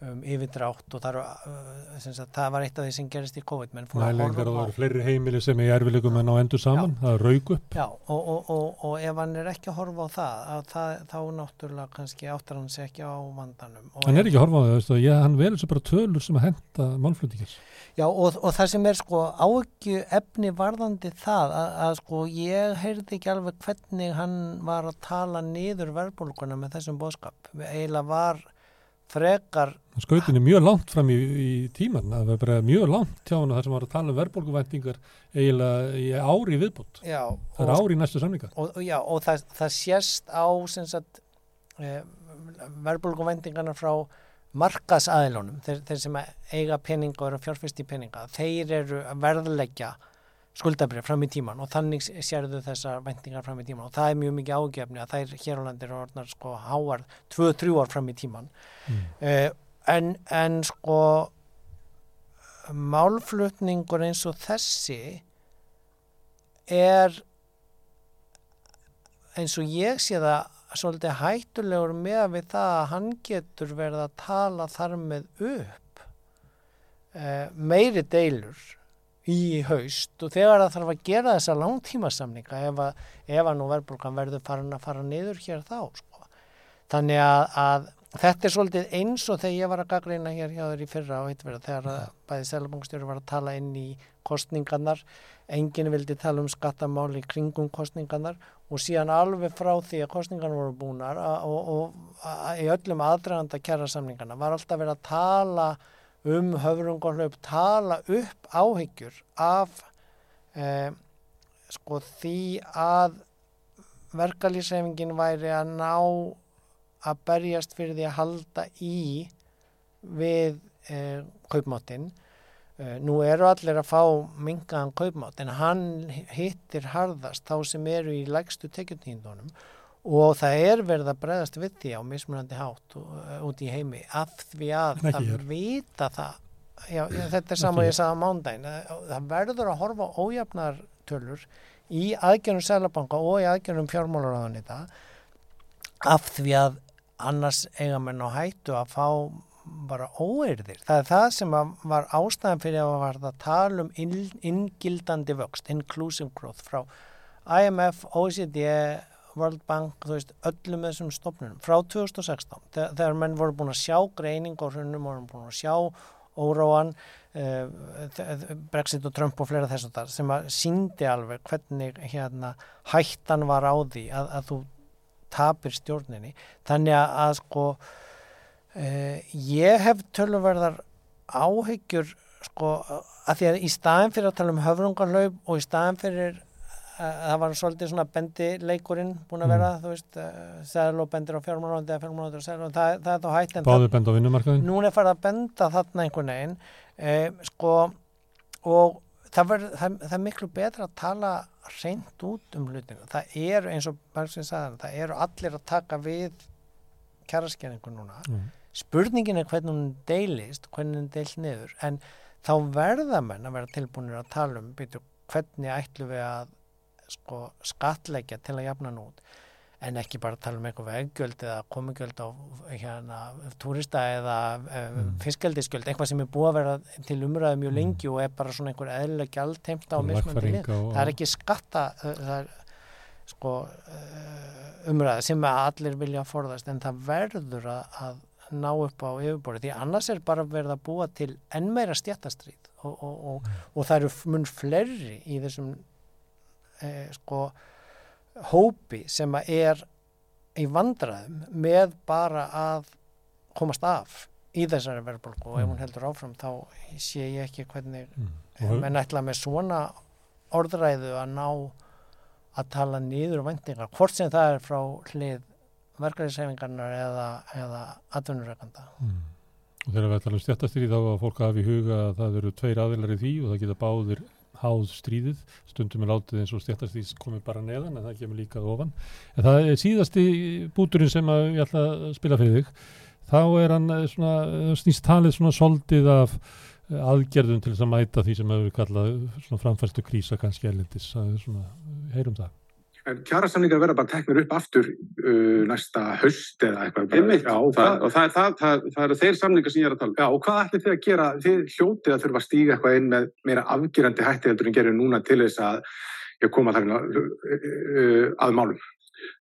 um yfirdrátt og það, er, uh, það var eitt af því sem gerist í COVID. Nælengar og það eru fleiri heimili sem er erfilegum en á endur saman, já. það er raug upp. Já, og, og, og, og ef hann er ekki að horfa á það, það þá náttúrulega kannski áttar hann sér ekki á vandanum. Hann er ekki að horfa á það, ég, hann velur sér bara tölur sem að henda málfluttingis Já, og það sem er sko áökju efni varðandi það að, að sko ég heyrði ekki alveg hvernig hann var að tala niður verbulguna með þessum bóðskap eiginlega var frekar Skautin er mjög langt fram í, í tíman það var bara mjög langt hjá hann þar sem var að tala um verðbólguvæntingar eiginlega í ári viðbútt já, það er ári í næstu samlingar og, og, já, og það, það sést á eh, verðbólguvæntingarna frá markaðsæðilunum þeir, þeir sem eiga peninga og eru fjárfyrst í peninga þeir eru að verðleggja skuldabrið fram í tíman og þannig sérðu þessar vendingar fram í tíman og það er mjög mikið ágefni að þær hér á landir orðnar sko háar 2-3 ár fram í tíman mm. uh, en, en sko málflutningur eins og þessi er eins og ég sé það svolítið hættulegur með við það að hann getur verið að tala þar með upp uh, meiri deilur í haust og þegar það þarf að gera þessa langtímasamninga ef að, ef að nú verðbólkan verður farin að fara niður hér þá sko. þannig að, að þetta er svolítið eins og þegar ég var að gagreina hér hjá þér í fyrra hitt verið þegar bæði selabangstjóri var að tala inn í kostningarnar enginn vildi tala um skattamáli kringum kostningarnar og síðan alveg frá því að kostningarnar voru búnar og, og, og í öllum aðdraganda kjæra samningarna var alltaf verið að tala um höfrungarhlaup tala upp áhyggjur af eh, sko því að verkalýsefingin væri að ná að berjast fyrir því að halda í við eh, kaupmáttin eh, nú eru allir að fá mingaðan kaupmátt en hann hittir harðast þá sem eru í lægstu tekjutnýndunum og það er verið að bregðast við því á mismunandi hátt uh, út í heimi af því að það hér. vita það já, þetta er saman ég sagði á mándagin það verður að horfa ójafnartölur í aðgjörnum selabanka og í aðgjörnum fjármálaráðanita af því að annars eiga menn á hættu að fá bara óeirðir. Það er það sem var ástæðan fyrir að var að tala um inngildandi vöxt, inclusive growth frá IMF, OECD World Bank, þú veist, öllum þessum stopnunum frá 2016 þegar, þegar menn voru búin að sjá greining og hrunum voru búin að sjá óróan uh, Brexit og Trump og flera þess að það sem að síndi alveg hvernig hérna hættan var á því að, að þú tapir stjórninni. Þannig að, að sko uh, ég hef tölverðar áhyggjur sko að því að í staðin fyrir að tala um höfrungarlaup og í staðin fyrir það var svolítið svona bendileikurinn búin að vera, mm. þú veist, segl og bendir á fjármálóndi eða fjármálóndi og segl og það, það er þá hægt en Báðu bend á vinnumarkaðin? Nún er farið að benda þarna einhvern veginn eh, sko og það, ver, það, það er miklu betra að tala reynd út um hlutinu það eru eins og Bergsvinn sagði það eru allir að taka við kjæraskenningu núna mm. spurningin er hvernig hún deilist hvernig hún deil niður en þá verða menn að vera tilbúinir að tala um byrju, hvernig ætlum við að sko skatleggja til að jafna nút en ekki bara tala um eitthvað veggjöld eða komugjöld á hérna, turista eða mm. fiskjaldiskjöld, eitthvað sem er búið að vera til umræðu mjög mm. lengi og er bara svona einhver eðlilega gjaldteimta á mismöndi lið. Það er ekki skatta, það er sko umræðu sem allir vilja að forðast en það verður að, að ná upp á yfirborði því annars er bara verið að búa til enn meira stjættastrýð og, og, og, mm. og það eru mun flerri í þessum eh, sko hópi sem að er í vandraðum með bara að komast af í þessari verðbólku og ef hún mm. heldur áfram þá sé ég ekki hvernig mm. menn ætla með svona orðræðu að ná að tala nýður vendingar hvort sem það er frá hlið verkefnishefingarnar eða, eða atvinnureikanda mm. og þegar við ætlum stjættastir í þá að fólk hafi í huga að það eru tveir aðilar í því og það geta báðir háð stríðið, stundum er látið eins og stjættarstís komið bara neðan en það kemur líkað ofan. En það er síðasti búturinn sem ég ætla að spila fyrir þig, þá er hann eh, svona, eh, snýst talið svona soldið af eh, aðgerðum til þess að mæta því sem hefur kallað framfæstu krísa kannski elendis, heyrum það. En kjærasamlingar verða bara teknir upp aftur uh, næsta haust eða eitthvað. Einmitt, já, og það, það, það, það eru þeir samlingar sem ég er að tala um. Já, og hvað ætlir þið að gera? Þið hljótið að þurfa að stíga eitthvað inn með meira afgerandi hætti heldur en gerir núna til þess að koma þarna uh, uh, að málum.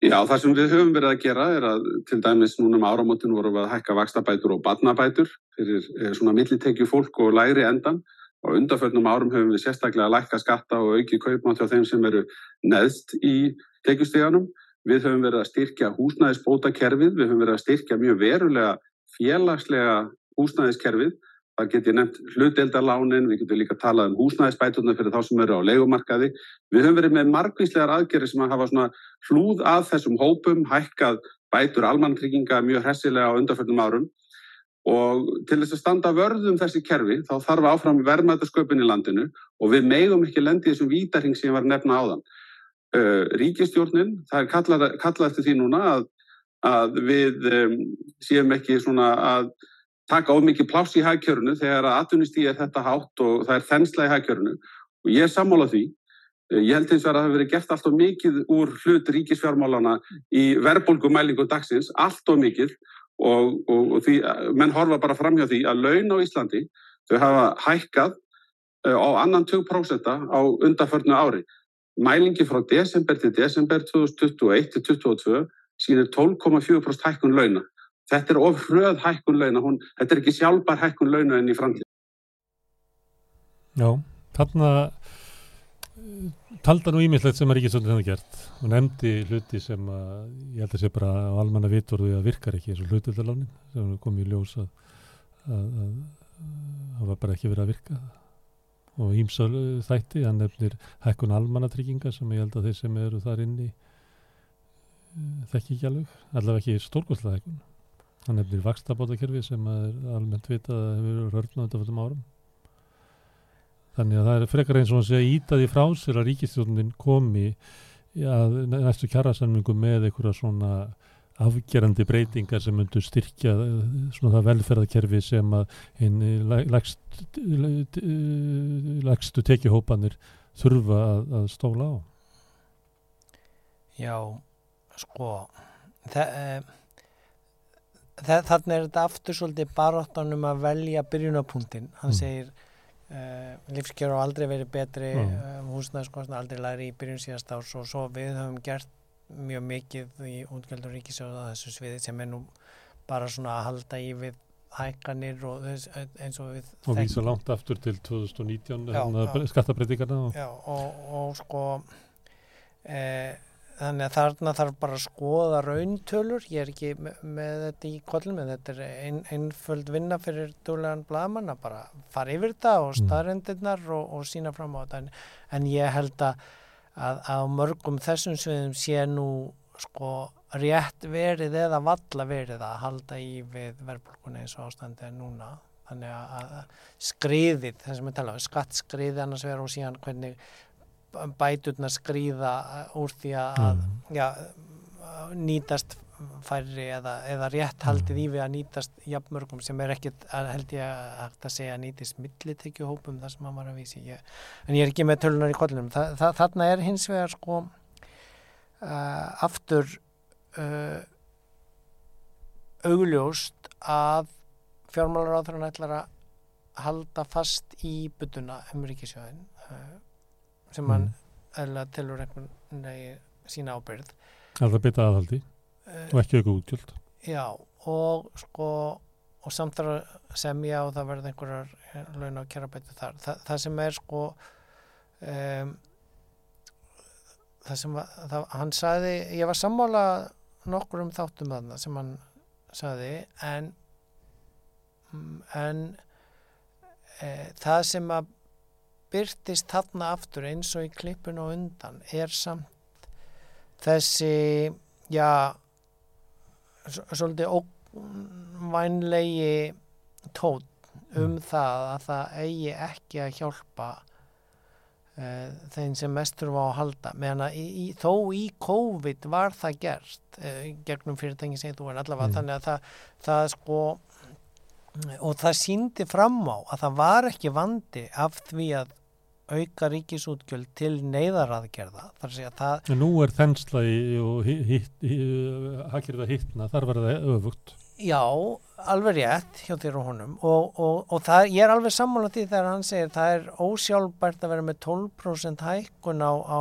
Já, það sem við höfum verið að gera er að til dæmis núna um áramótin vorum við að hækka vakstabætur og badnabætur fyrir eh, svona millitekju fólk og læri endan og undarförnum árum höfum við sérstaklega lækka skatta og auki kaupmátt hjá þeim sem eru neðst í tekjustíðanum. Við höfum verið að styrkja húsnæðisbótakerfið, við höfum verið að styrkja mjög verulega félagslega húsnæðiskerfið. Það getur nefnt hluteldarlánin, við getum líka talað um húsnæðisbæturna fyrir þá sem eru á leikumarkaði. Við höfum verið með margvíslegar aðgerri sem að hafa hlúð að þessum hópum, hækkað bætur almantrygginga mjög hressilega á undarförnum árum og til þess að standa vörðum þessi kerfi þá þarf áfram verðmætasköpun í landinu og við megum ekki lendi þessum vítarhing sem var nefna á þann. Uh, ríkistjórnin, það er kallað, kallað eftir því núna að, að við um, séum ekki svona að taka of mikið pláss í hægkjörunu þegar að atvinnustíð er þetta hátt og það er þensla í hægkjörunu og ég er sammála því. Uh, ég held eins og að það hefur verið gert allt og mikið úr hlut ríkisfjármálana í verðbólgumælingu dagsins, allt og mikið og, og, og því menn horfa bara fram hjá því að laun á Íslandi þau hafa hækkað uh, á annan 2% á undarförnu ári. Mælingi frá desember til desember 2021 til 2022 sínir 12,4% hækkun launa. Þetta er of hröð hækkun launa, hún, þetta er ekki sjálfbar hækkun launa enn í framtíð. Já, þarna talda nú ímislegt sem að Ríkisvöldin hefði gert. Og nefndi hluti sem að ég held að sé bara á almanna vitorðu að virkar ekki eins og hlutildalánin sem kom í ljós að það var bara ekki verið að virka. Og ímsal þætti, hann nefnir hækkun almannatrygginga sem ég held að þeir sem eru þar inni eh, þekki ekki alveg, allavega ekki stórkostlega hækkun. Hann nefnir vakstabótakerfi sem er almennt vitað að hefur rörnað þetta fyrir árum Þannig að það er frekar eins og að segja ítaði frá sér að ríkistjónin komi að næstu kjærasamningu með einhverja svona afgerandi breytingar sem myndur styrkja eh, svona það velferðarkerfi sem að hinn lagstu tekihópanir þurfa að, að stóla á. Já, sko, það, e, þannig er þetta aftur svolítið baróttanum að velja byrjunapunktin. Hann mm. segir Uh, lífskjör á aldrei verið betri mm. uh, húsnæðskostna aldrei læri í byrjun síðast árs og svo við höfum gert mjög mikið í útgjöldur ríkisjóða þessu sviði sem er nú bara svona að halda í við hækkanir og eins og við og vísa langt aftur til 2019 skattabreitingarna og... Já, og, og sko eh, þannig að þarna þarf bara að skoða rauntölur, ég er ekki með, með þetta í kollum, en þetta er ein, einföld vinna fyrir dúlegan bladamann að bara fara yfir þetta og mm. staðrendirnar og, og sína fram á þetta. En, en ég held að, að á mörgum þessum sviðum sé nú sko rétt verið eða valla verið að halda í við verðbólkunni eins og ástandi er núna. Þannig að skriðið, það sem við tala um skattskriðið annars verður og síðan hvernig bæturna skrýða úr því að mm. já, nýtast færri eða, eða rétt haldið mm. í við að nýtast jafnmörgum sem er ekkit held ég að hægt að segja að nýtist millitekjuhópum þar sem maður var að vísi ég, en ég er ekki með tölunar í kollunum Þa, það, þarna er hins vegar sko uh, aftur uh, augljóst að fjármálar áþrann ætlar að halda fast í bytuna um ríkisjóðin uh, sem mm. hann eða tilur einhvern veginn sína ábyrð Það byrta aðhaldi? Uh, og ekki auka útjöld Já og sko og samt þar að semja og það verði einhverjar eh, laun á kjærabæti þar. Þa, það sem er sko um, það sem var, það, hann saði ég var sammála nokkur um þáttum þarna sem hann saði en en e, það sem að byrtist þarna aftur eins og í klippun og undan er samt þessi já svolítið óvænlegi tótt um mm. það að það eigi ekki að hjálpa uh, þeim sem mest þurfa á að halda meðan að í, í, þó í COVID var það gert uh, gegnum fyrirtæki sem þú er allavega mm. þannig að það, það sko og það síndi fram á að það var ekki vandi af því að auka ríkisútgjöld til neyðaraðgerða þar sé að það Nú er þensla í, og hakir það hittna, þar var það öfugt. Já, alveg rétt hjá þér og honum. Og, og, og það, ég er alveg sammálað því þegar hann segir það er ósjálfbært að vera með 12% hækkun á, á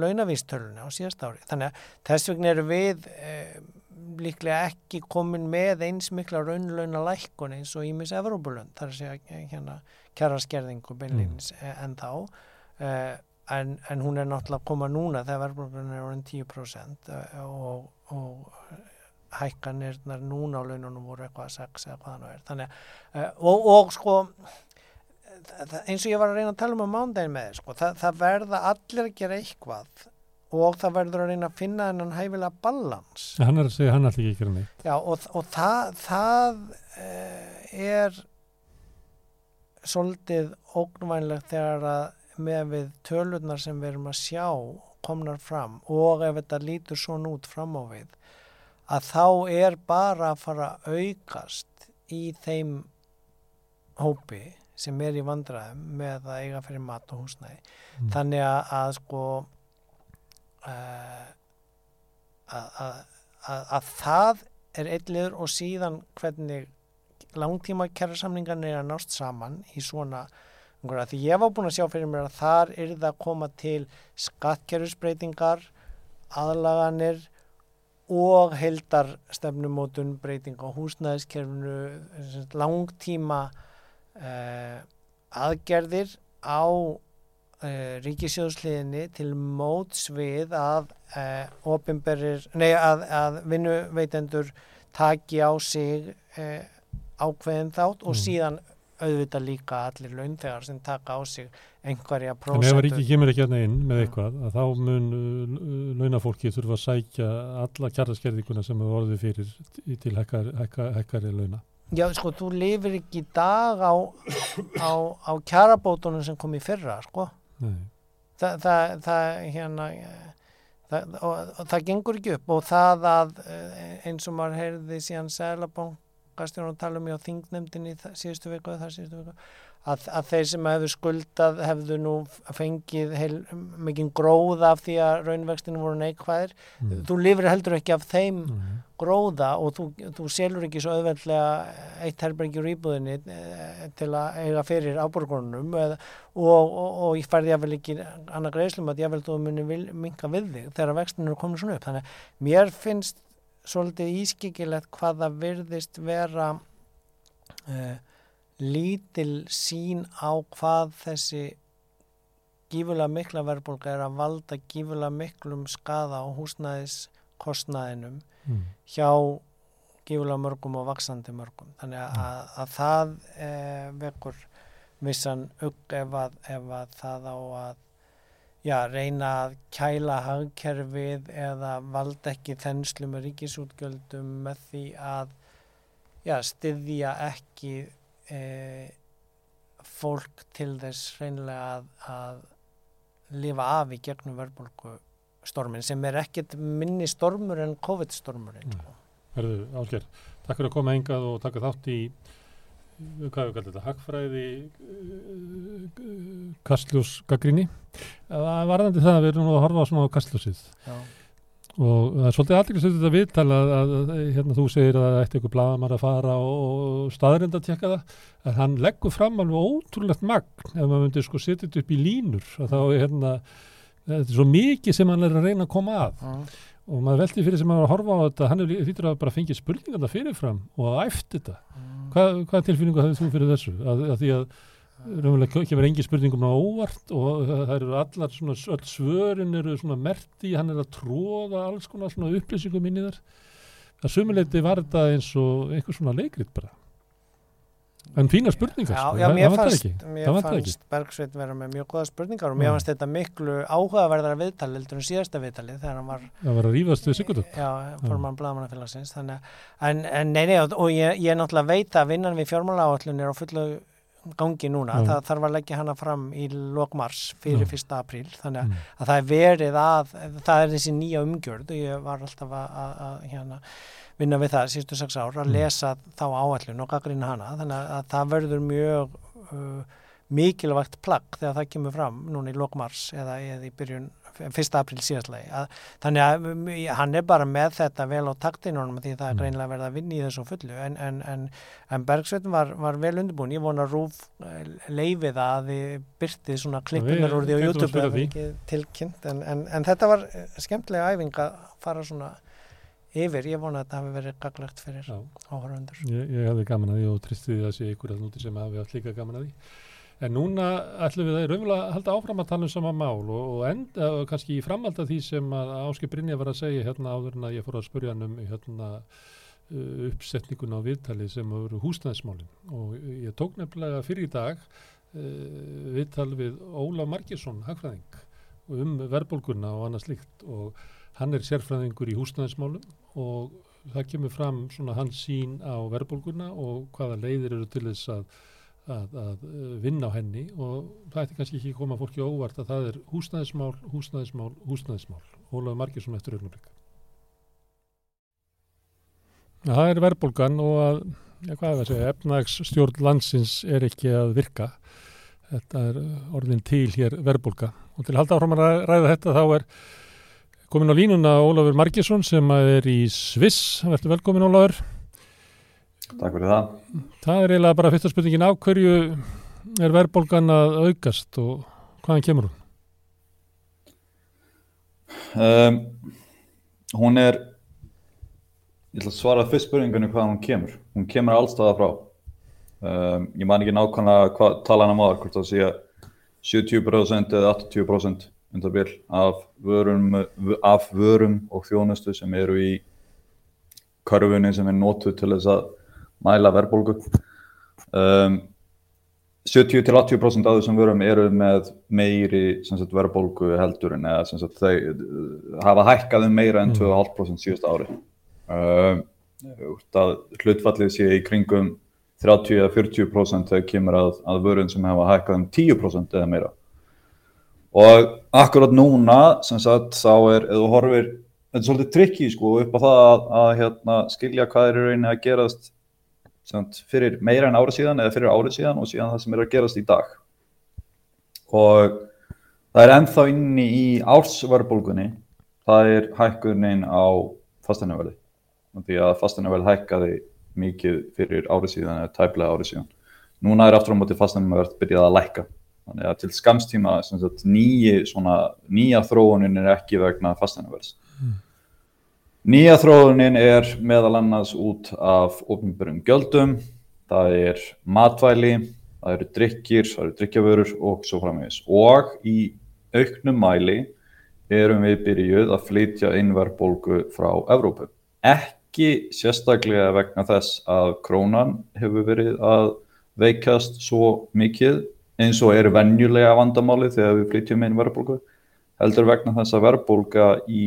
launavístölunni á síðast ári. Þannig að þess vegna eru við eh, líklega ekki komin með eins mikla raunlauna lækkun eins og Ímis Evrópulund þar sé að hérna kjæraskerðingu beinleins mm. Eh, en þá uh, en, en hún er náttúrulega að koma núna þegar verðbólgan er orðin 10% uh, og, og hækkanirnar núna á laununum voru eitthvað 6 eða hvað það er. Þannig uh, og, og sko eins og ég var að reyna að tala um á mándagin með sko, það, það verða allir að gera eitthvað og það verður að reyna að finna hennan hæfilega balans. Hann er að segja hann allir ekki gera neitt. Já, og, og það, það er svolítið ógnvænlegt þegar að með við tölurnar sem við erum að sjá komnar fram og ef þetta lítur svona út fram á við að þá er bara að fara að aukast í þeim hópi sem er í vandraðum með að eiga fyrir mat og húsnæði mm. þannig að, að sko uh, að, að, að það er eitthvað og síðan hvernig langtíma kjærasamlingarnir er að nást saman í svona því ég var búin að sjá fyrir mér að þar er það að koma til skattkerfisbreytingar aðlaganir og heldar stefnumótun breyting á húsnæðiskerfinu langtíma uh, aðgerðir á uh, ríkisjóðsliðinni til móts við að nei að, að vinnuveitendur taki á sig ákveðin þátt og mm. síðan auðvitað líka allir launþegar sem taka á sig einhverja prósentur. En ef ríki kemur ekki hérna inn með eitthvað, að þá mun uh, launafólki þurfa að sækja alla kjartaskerðinguna sem hefur orðið fyrir til hekkari launa. Já, sko, þú lifir ekki í dag á, á, á kjarabótunum sem kom í fyrra, sko. Þa, það, það, hérna, það, og, og það gengur ekki upp og það að eh, eins og maður heyrði síðan Sælabóng Gastjón tala um í á þingnefndinni síðustu viku eða þar síðustu viku að, að þeir sem hefðu skuldað hefðu nú fengið heil, mikinn gróða af því að raunvextinu voru neikvæðir mm. þú lifir heldur ekki af þeim mm. gróða og þú, þú selur ekki svo auðveldlega eitt herbergjur íbúðinni eh, til að eiga fyrir áborgunum og, og, og ég færði jáfnvel ekki annað greiðslum að jáfnvel þú muni minka við þig þegar vextinu er komin svona upp þannig að mér finnst svolítið ískikilegt hvað það virðist vera uh, lítil sín á hvað þessi gífulega mikla verðbólka er að valda gífulega miklum skada á húsnæðiskostnæðinum mm. hjá gífulega mörgum og vaksandi mörgum. Þannig að, mm. að, að það eh, vekur vissan ugg ef að, ef að það á að já, reyna að kæla hagkerfið eða valda ekki þenslu með ríkisútgjöldum með því að já, styðja ekki e, fólk til þess reynilega að, að lifa af í gegnum verðbólku stormin sem er ekkert minni stormur en COVID-stormurinn. Verðu, mm. Álger, takk fyrir að koma engað og taka þátt í hvað við kallum þetta, hagfræði kastljósgagrinni varðandi það að við erum að horfa svona á kastljósið. Og það er svolítið aðeins þetta viðtala að, að, að hérna þú segir að það ætti ykkur blagamar að fara og staðrind að tjekka það að hann leggur fram alveg ótrúlegt magn ef maður myndir sko setja þetta upp í línur. Og þá er hérna þetta er svo mikið sem hann er að reyna að koma að. Já og maður veldi fyrir sem maður að horfa á þetta hann fyrir að bara fengja spurningarna fyrirfram og að æfti þetta. Mm. hvað, hvað tilfinningu hafið þú fyrir þessu? Að, að því að raunverulega kemur engi spurningum á óvart og það eru allar svona öll svörin eru svona merti hann er að tróða alls konar svona upplýsingum inn í þar að sumuleiti var þetta eins og einhvers svona leikrit bara En fína spurningar, já, já, mér fannst, mér fannst Bergsveit vera með mjög goða spurningar og mér fannst þetta miklu áhugaverðara viðtali heldur en síðasta viðtali þegar hann var Það var að rýfast við Sigurdur Já, forman Blagamannafélagsins en, en nei, nei, og ég, ég náttúrulega veit að vinnan við fjármála áallun er á fullu gangi núna, mm. það þarf að leggja hana fram í lokmars fyrir mm. 1. apríl. Þannig að, að það er verið að það er þessi nýja umgjörð. Og ég var alltaf að, að, að hérna, vinna við það sístu 6 ár að lesa þá áallun og gaggrina hana. Þannig að það verður mjög uh, mikilvægt plagg þegar það kemur fram núna í lokmars eða, eða í byrjun 1. apríl síðastlega þannig að um, hann er bara með þetta vel á taktinunum því það er mm. greinlega verið að vinna í þessu fullu. En, en, en, en Bergsveitin var, var vel undirbúin, ég vona Rúf eh, leifið að þið byrtið svona klippunar úr því á YouTube tilkynnt. En þetta var skemmtilega æfing að fara svona yfir, ég vona að þetta hafi verið gaglegt fyrir áhörundur. Ég, ég hefði gaman að því og tristi því að sé ykkur að núti sem hafi allt líka gaman að því. En núna ætlum við að raunverulega halda áfram að tala um sama mál og, og enda og kannski í framhald af því sem að Áski Brynja var að segja hérna áður en að ég fór að spurja hann um hérna, uh, uppsetningun á viðtali sem eru húsnæðismálin. Og ég tók nefnilega fyrir í dag uh, viðtal við Óla Margesson, hagfræðing um verðbólguna og annað slikt og hann er sérfræðingur í húsnæðismálum og það kemur fram svona hans sín á verðbólguna og hvaða leiðir eru til þess að Að, að uh, vinna á henni. Og það ætti kannski ekki koma fólki óvart að það er húsnæðismál, húsnæðismál, húsnæðismál. Ólaður Margesson eftir augnablik. Það er verðbólgan og að ja, hvað er það að segja, efnagsstjórn landsins er ekki að virka. Þetta er orðin til hér verðbólga. Og til að halda áfram að ræða þetta þá er komin á línuna Ólaður Margesson sem er í Sviss, verður velkomin Ólaður Takk fyrir það. Það er eiginlega bara fyrsta spurningin á hverju er verðbólgan að aukast og hvaðan kemur hún? Um, hún er, ég ætla að svara fyrst spurningunni hvaðan hún kemur. Hún kemur allstaða frá. Um, ég man ekki nákvæmlega hvað tala hann á maður, hvort það sé að 70% eða 80% undan bíl af vörum, af vörum og þjónustu sem eru í körfunni sem er nótuð til þess að mæla verðbólgu. Um, 70-80% af þessum vörum eru með meiri sagt, verðbólgu heldur en þau uh, hafa hækkað um meira enn 2,5% síðust ári. Um, hlutfallið sé í kringum 30-40% þegar kemur að, að vörun sem hefa hækkað um 10% eða meira. Og akkurat núna, sem sagt, þá er, eða horfir, þetta er svolítið trikki sko upp á það að, að hérna, skilja hvað er í rauninni að gerast fyrir meira en árið síðan eða fyrir árið síðan og síðan það sem er að gerast í dag. Og það er ennþá inni í ársvarbulgunni það er hækkunin á fastanöfali því að fastanöfali hækkaði mikið fyrir árið síðan eða tæplega árið síðan. Núna er aftur á móti fastanöfali byrjað að lækka þannig að til skamstíma nýja þróunin er ekki vegna fastanöfals mm. Nýja þróunin er meðal annars út af ofnbjörnum gjöldum, það er matvæli, það eru drikkir, það eru drikkjavörur og svo framvegis. Og í auknum mæli erum við byrjuð að flytja innverðbólgu frá Evrópu. Ekki sérstaklega vegna þess að krónan hefur verið að veikast svo mikið eins og eru vennjulega vandamáli þegar við flytjum innverðbólgu, heldur vegna þess að verðbólga í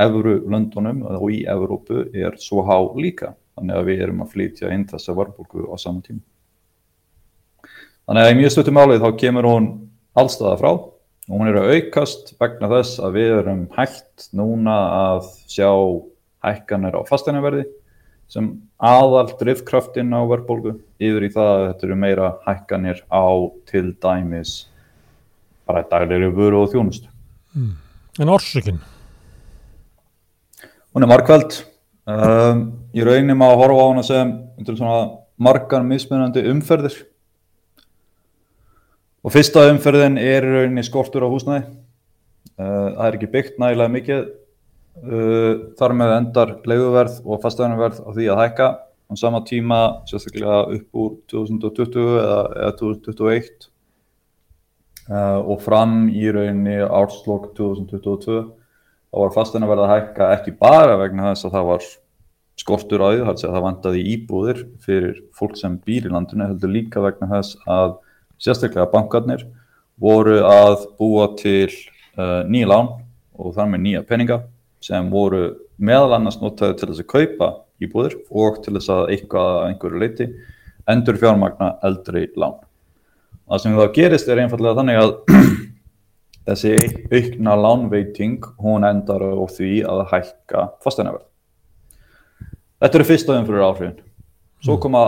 Evru-löndunum og í Evrópu er svo há líka. Þannig að við erum að flytja inn þessa varbolgu á saman tíma. Þannig að í mjög stöttum álið þá kemur hún allstaða frá og hún er að aukast vegna þess að við erum hægt núna að sjá hækkanir á fasteinaverði sem aðal drifkraftinn á verðbólgu yfir í það að þetta eru meira hækkanir á til dæmis bara daglegri vöru og þjónustu. Mm. En orsökinn? Hún er markvæld. Um, ég raunir maður að horfa á hana sem margar mismunandi umferðir. Og fyrsta umferðin er rauninni skortur á húsnæði. Uh, það er ekki byggt nægilega mikið. Uh, þar með endar leiðuverð og fastæðanverð á því að hækka. Á sama tíma, sérstaklega upp úr 2020 eða, eða 2021 uh, og fram í rauninni árslokk 2022 þá var fasteina verið að hækka ekki bara vegna þess að það var skortur á því, það vantaði íbúðir fyrir fólk sem býr í landinu, heldur líka vegna þess að sérstaklega bankarnir voru að búa til uh, nýja lán og þar með nýja peninga sem voru meðal annars notaði til þess að kaupa íbúðir og til þess að eitthvað að einhverju leiti endur fjármagna eldri lán. það sem þá gerist er einfallega þannig að þessi aukna lánveiting hún endar á því að hækka fasteinaverð. Þetta eru fyrsta umfyrir áhrifin. Svo mm. koma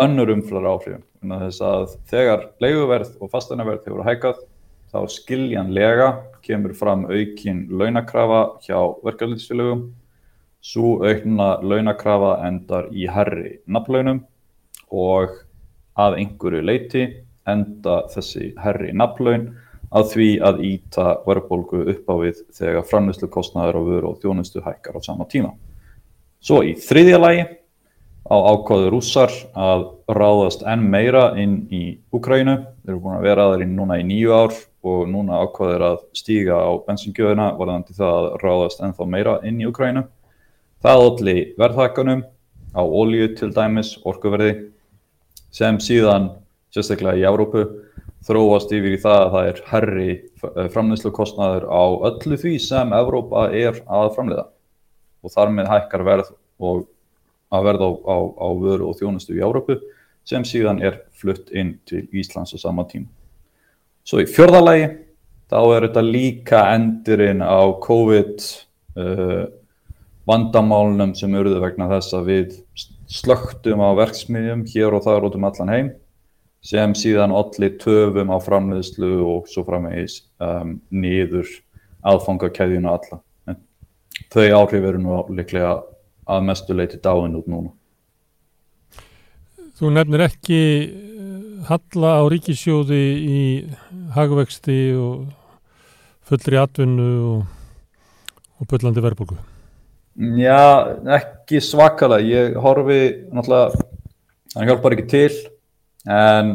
önnur umfyrir áhrifin. Þess að þegar leiguverð og fasteinaverð hefur hækkað þá skiljanlega kemur fram aukin launakrafa hjá verkefliðsfélögum. Svo aukna launakrafa endar í herri nafnlaunum og að einhverju leiti enda þessi herri nafnlaun að því að íta verðbólgu upp á við þegar framlýslu kostnæður á vöru og þjónustu hækkar á sama tíma. Svo í þriðja lagi á ákváðu rússar að ráðast enn meira inn í Ukrænu. Þeir eru búin að vera aðeins núna í nýju ár og núna ákváður að stíga á bensingjöðuna varðandi það að ráðast ennþá meira inn í Ukrænu. Það olli verðhækkanum á ólíu til dæmis, orkuverði, sem síðan sérstaklega í Európu þróast yfir í það að það er herri eh, framleyslu kostnaður á öllu því sem Európa er að framleiða og þar með hækkar verð og að verða á, á, á vöru og þjónustu í Európu sem síðan er flutt inn til Íslands á sama tím. Svo í fjörðalagi þá er þetta líka endurinn á COVID uh, vandamálunum sem eruðu vegna þess að við slögtum á verksmiðjum hér og þar út um allan heim sem síðan allir töfum á framleiðslu og svo framvegis um, niður aðfangakæðjuna alla. En þau áhrif eru nú líklega að mestu leiti dáin út núna. Þú nefnir ekki eh, halla á ríkisjóði í hagvexti og fullri atvinnu og, og byllandi verðbólgu? Já, ekki svakalega. Ég horfi náttúrulega, það hjálpar ekki til en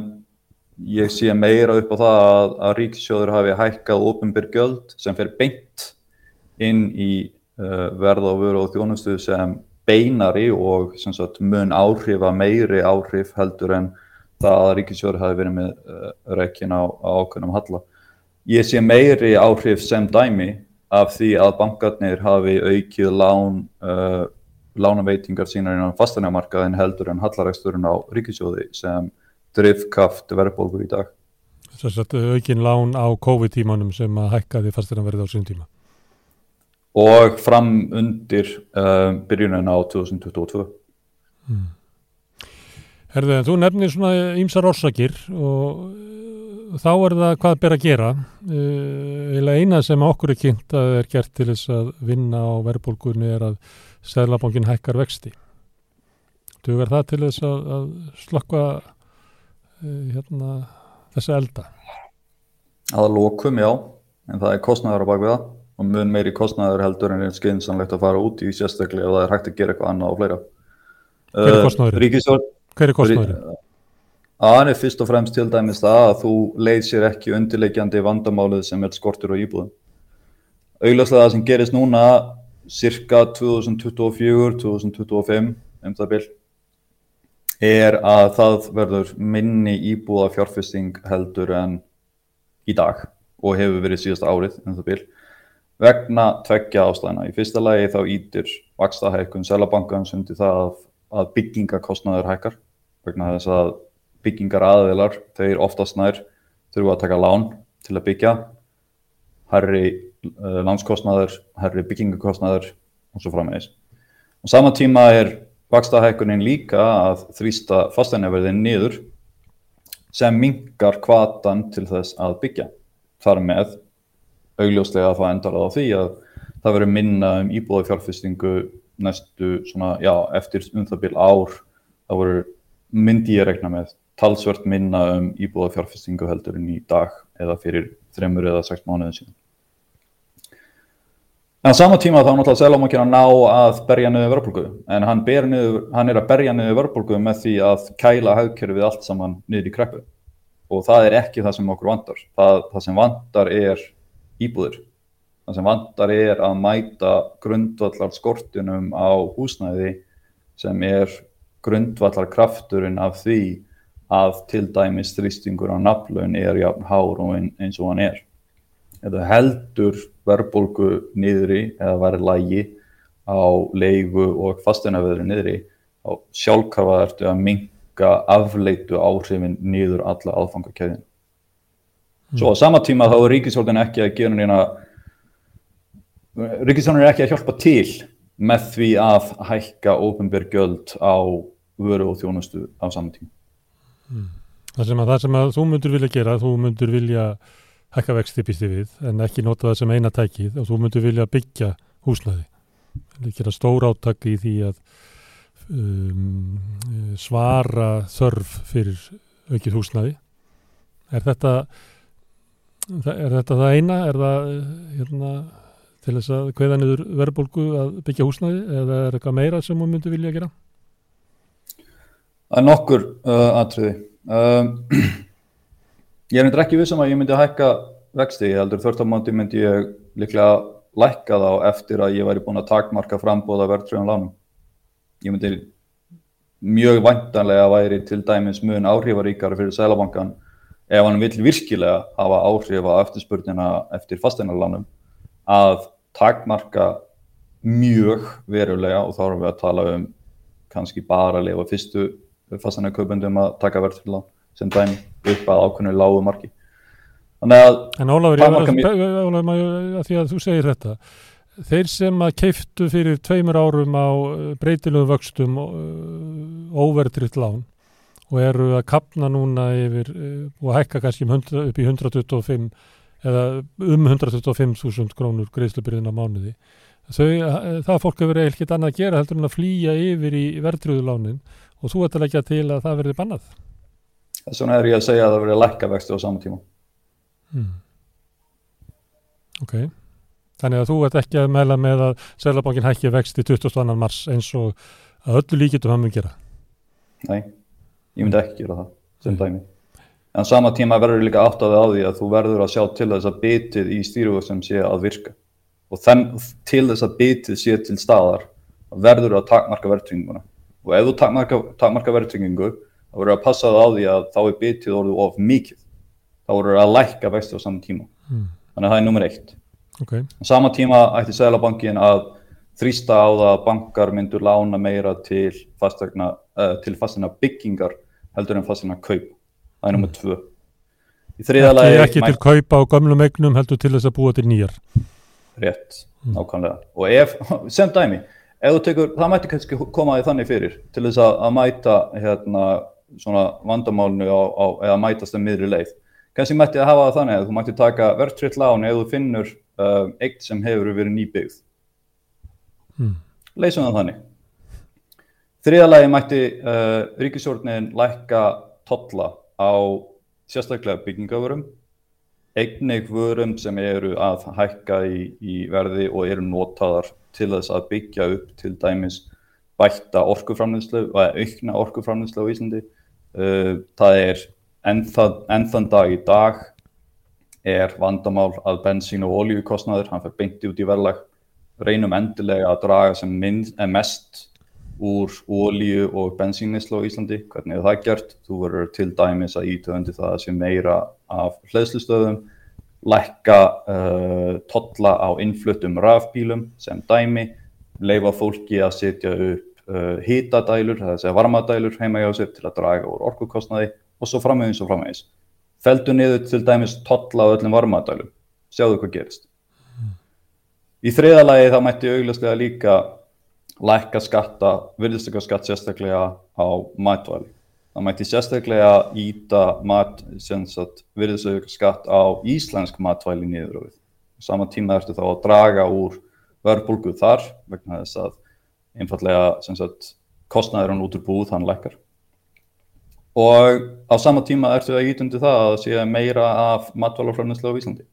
ég sé meira upp á það að, að ríkisjóður hafi hækkað ofinbyr göld sem fer beint inn í uh, verð og vöru og þjónustu sem beinari og sem sagt, mun áhrifa meiri áhrif heldur en það að ríkisjóður hafi verið með uh, rekkin á, á ákveðnum halla. Ég sé meiri áhrif sem dæmi af því að bankarnir hafi aukið lán, uh, lánaveitingar sínar innan fastanjamarkaðin heldur en hallaræksturinn á ríkisjóði sem drifkaft verðbólgu í dag. Þess að aukin lán á COVID-tímanum sem að hækkaði fastir að verða á sín tíma. Og fram undir uh, byrjunin á 2022. Hmm. Herðu, þú nefnir svona ímsar orsakir og uh, þá er það hvað ber að gera. Uh, eina sem okkur er kynnt að er gert til þess að vinna á verðbólgunni er að Sæðlabankin hækkar vexti. Dugar það til þess að, að slokka Eh, hérna, þessi elda? Aða lókum, já, en það er kostnæður á bakviða og mun meiri kostnæður heldur en er skeinsanlegt að fara út í sérstaklega ef það er hægt að gera eitthvað annað og fleira. Hver er kostnæður? Ríkisjórn. Hver er kostnæður? Það er fyrst og fremst til dæmis það að þú leið sér ekki undirleikjandi vandamálið sem er skortur á íbúðum. Auðvitað það sem gerist núna cirka 2024-2025 um það byrj er að það verður minni íbúða fjárfesting heldur en í dag og hefur verið síðast árið um það byrj vegna tveggja ástæðina. Í fyrsta lagi þá ítir vakstahækkun selabankans undir það að, að byggingakostnaður hækkar vegna þess að byggingar aðeilar, þeir oftast nær þurfa að taka lán til að byggja herri uh, lánskostnaður, herri byggingakostnaður og svo framvegis. Á sama tíma er vakstahækunin líka að þrýsta fasteinjaverðin niður sem mingar kvatan til þess að byggja. Þar með augljóslega það endar á því að það verður minna um íbúið fjárfestingu næstu svona, já, eftir um það byrj ár það voru myndi ég regna með talsvert minna um íbúið fjárfestingu heldur en í dag eða fyrir þreymur eða sex mánuðin síðan. En á sama tíma þá er náttúrulega Sælamákin að ná að berja niður vörbulgu en hann, niður, hann er að berja niður vörbulgu með því að kæla haugkerfið allt saman niður í kreppu og það er ekki það sem okkur vandar. Það, það sem vandar er íbúður. Það sem vandar er að mæta grundvallar skortunum á húsnæði sem er grundvallar krafturinn af því að til dæmis þrýstingur á naflun er jafn hár og eins og hann er eða heldur verðbólgu niðri eða verið lægi á leigu og fasteinaveðri niðri þá sjálfkrafa ertu að minga afleitu áhrifin niður alla aðfangakæðin Svo á sama tíma þá er ríkisvöldin ekki að gera neina ríkisvöldin er ekki að hjálpa til með því að hækka ofinbergjöld á vöru og þjónustu á saman tíma. Mm. Það sem að það sem að þú myndur vilja gera, þú myndur vilja hækka vexti býsti við en ekki nota það sem eina tækið og þú myndur vilja byggja húsnaði. Það er gera stór áttak í því að um, svara þörf fyrir aukið húsnaði. Er þetta, er þetta það eina? Er það hérna, til þess að hvaða niður verðbólgu að byggja húsnaði eða er eitthvað meira sem þú myndur vilja gera? Það er nokkur uh, atriði. Um, ég er eitthvað ekki vissum að ég myndi hækka vexti, ég heldur þörftamándi myndi ég líklega lækka þá eftir að ég væri búin að takmarka frambóða verðtröðan lánum. Ég myndi mjög vantanlega að væri til dæmis mun áhrifaríkara fyrir Sælabankan ef hann vil virkilega hafa áhrif á eftirspurnina eftir fastegnarlánum að takmarka mjög verulega og þá erum við að tala um kannski bara að lefa fyrstu fastanlega kaupendum að taka verðfélag sem dæmi upp að ákveðinu lágu marki. Þannig að... En Ólafur, að því að þú segir þetta. Þeir sem að keiftu fyrir tveimur árum á uh, breytilegu vöxtum uh, óvertriðt lán og eru að kapna núna yfir uh, og hækka kannski um 100, upp í 125 eða um 125.000 krónur greiðslubyrðin á mánuði. Þau, það fólk hefur ekkert annað að gera heldur en að flýja yfir í verðtriðulánin og þú ert að leggja til að það verði bannað vegna er ég að segja að það verði að lækka vextu á saman tíma hmm. Ok Þannig að þú ert ekki að meðla með að Sælabankin hækki vexti 22. mars eins og að öllu líkitum hann mun gera Nei, ég myndi ekki gera það sem dæmi. En sama tíma verður líka áttaði á því að þú verður að sjá til þess að bitið í stýruvöksum sé að virka. Og þenn, til þess að bitið sé til staðar verður að takmarka verðtringuna og ef þú takmarka, takmarka verðtryggingu þá verður að passa það á því að þá er bitið orðið of mikið. Þá verður að lækka vexti á saman tíma. Mm. þannig að það er nummer eitt. Okay. sama tíma ætti Sælabankin að þrýsta á það að bankar myndur lána meira til fastegna uh, til fastegna byggingar heldur en fastegna kaup það er nummer mm. tvö ekki, ekki til kaupa á gamlum egnum heldur til þess að búa til nýjar rétt, mm. nákvæmlega og ef, sem dæmi ef þú tekur, það mætti kannski koma því þannig fyrir til þess að, að mæta hérna svona vandamálnu á, á, eða mætast að miðri leið. Kannski mætti að hafa það þannig að þú mætti taka verðtrill lán ef þú finnur uh, eitt sem hefur verið nýbyggð. Hmm. Leysum það þannig. Þriðalagi mætti uh, ríkisjórnin lækka totla á sérstaklega byggingavörum, eignig vörum sem eru að hækka í, í verði og eru notaðar til þess að byggja upp til dæmis bætta orkuframleyslu og aukna orkuframleyslu á Íslandi. Uh, það er ennþann dag í dag er vandamál að bensín og oljukostnaður, hann fyrir beinti út í verðlag, reynum endilega að draga sem minn, mest úr olju og bensínnislu á Íslandi. Hvernig er það gert? Þú verður til dæmis að ítöðandi það sem meira af hlæðslustöðum lækka uh, totla á innfluttum rafbílum sem dæmi, leifa fólki að setja upp uh, hítadælur, það er að segja varmadælur heima hjá sér til að draga úr orkukostnaði og svo framvegis og framvegis. Feldu niður til dæmis totla á öllum varmadælum, sjáðu hvað gerist. Í þriðalagi þá mætti augljóslega líka lækka skatta, virðistökka skatt sérstaklega á mætvæli. Það mætti sérstaklega íta virðisauðvika skatt á íslensk matvæli niður og við. Saman tíma ertu þá að draga úr verðbólgu þar vegna þess að einfallega kostnæður hann út úr búð, hann lekkar. Og á sama tíma ertu að ítundi það að sé meira af matvælafræðnislega á Íslandi.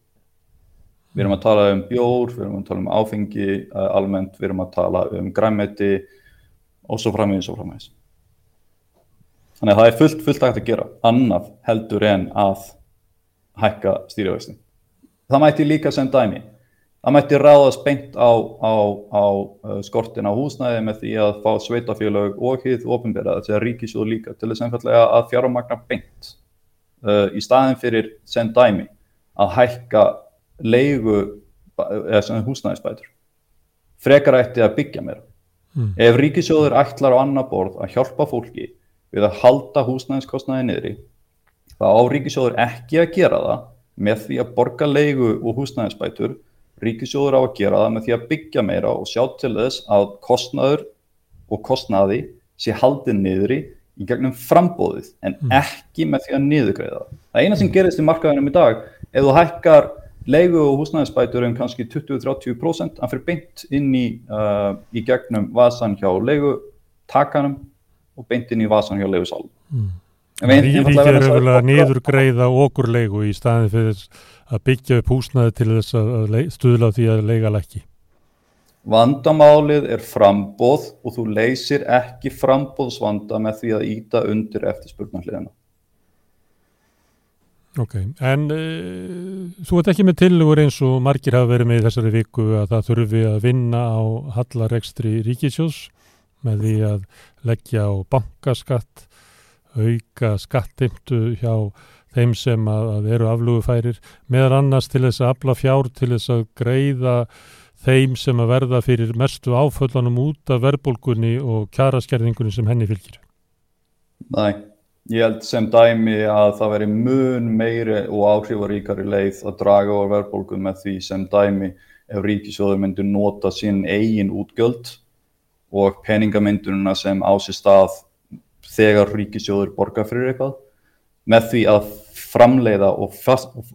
Við erum að tala um bjór, við erum að tala um áfengi uh, almennt, við erum að tala um græmeti og svo framvegis og framvegis. Þannig að það er fullt, fullt hægt að gera annaf heldur en að hækka stýrivextin. Það mætti líka sem dæmi. Það mætti ráðast beint á, á, á uh, skortin á húsnæði með því að fá sveitafélög og hýð ofinbera, þess að ríkisjóð líka til þess að fjármagna beint uh, í staðin fyrir sem dæmi að hækka leigu húsnæðisbætur. Frekar ætti að byggja mér. Mm. Ef ríkisjóður ætlar á annar borð að hjálpa fólki við að halda húsnæðiskostnaði niðri þá á ríkisjóður ekki að gera það með því að borga leigu og húsnæðisbætur ríkisjóður á að gera það með því að byggja meira og sjá til þess að kostnaður og kostnaði sé haldið niðri í gegnum frambóðið en mm. ekki með því að niðugreiða það. Það eina sem gerist í markaðinum í dag, ef þú hækkar leigu og húsnæðisbætur um kannski 20-30% hann fyrir beint inn í, uh, í gegnum vasan hjá leigu takanum og beint inn í vasan hjá leigu sálum. Mm. Ríkir eru vel að niðurgreiða okkur leigu í staðin fyrir að byggja upp húsnæði til þess að stuðla því að leiga lækki. Vandamálið er frambóð og þú leysir ekki frambóðsvanda með því að íta undir eftirspurnarliðina. Ok, en uh, þú ert ekki með tilugur eins og margir hafa verið með í þessari viku að það þurfi að vinna á hallarekstri ríkisjós með því að leggja á bankaskatt, auka skattimtu hjá þeim sem að, að eru aflugufærir, meðan annars til þess að afla fjár til þess að greiða þeim sem að verða fyrir mestu áföllunum út af verbulgunni og kjaraskerðingunni sem henni fylgir? Næ, ég held sem dæmi að það veri mun meiri og áhrifaríkari leið að draga á verbulgun með því sem dæmi ef ríkisjóður myndur nota sín eigin útgjöld og peningamyndununa sem ási stað þegar ríkisjóður borgar fyrir eitthvað með því að framleiða og,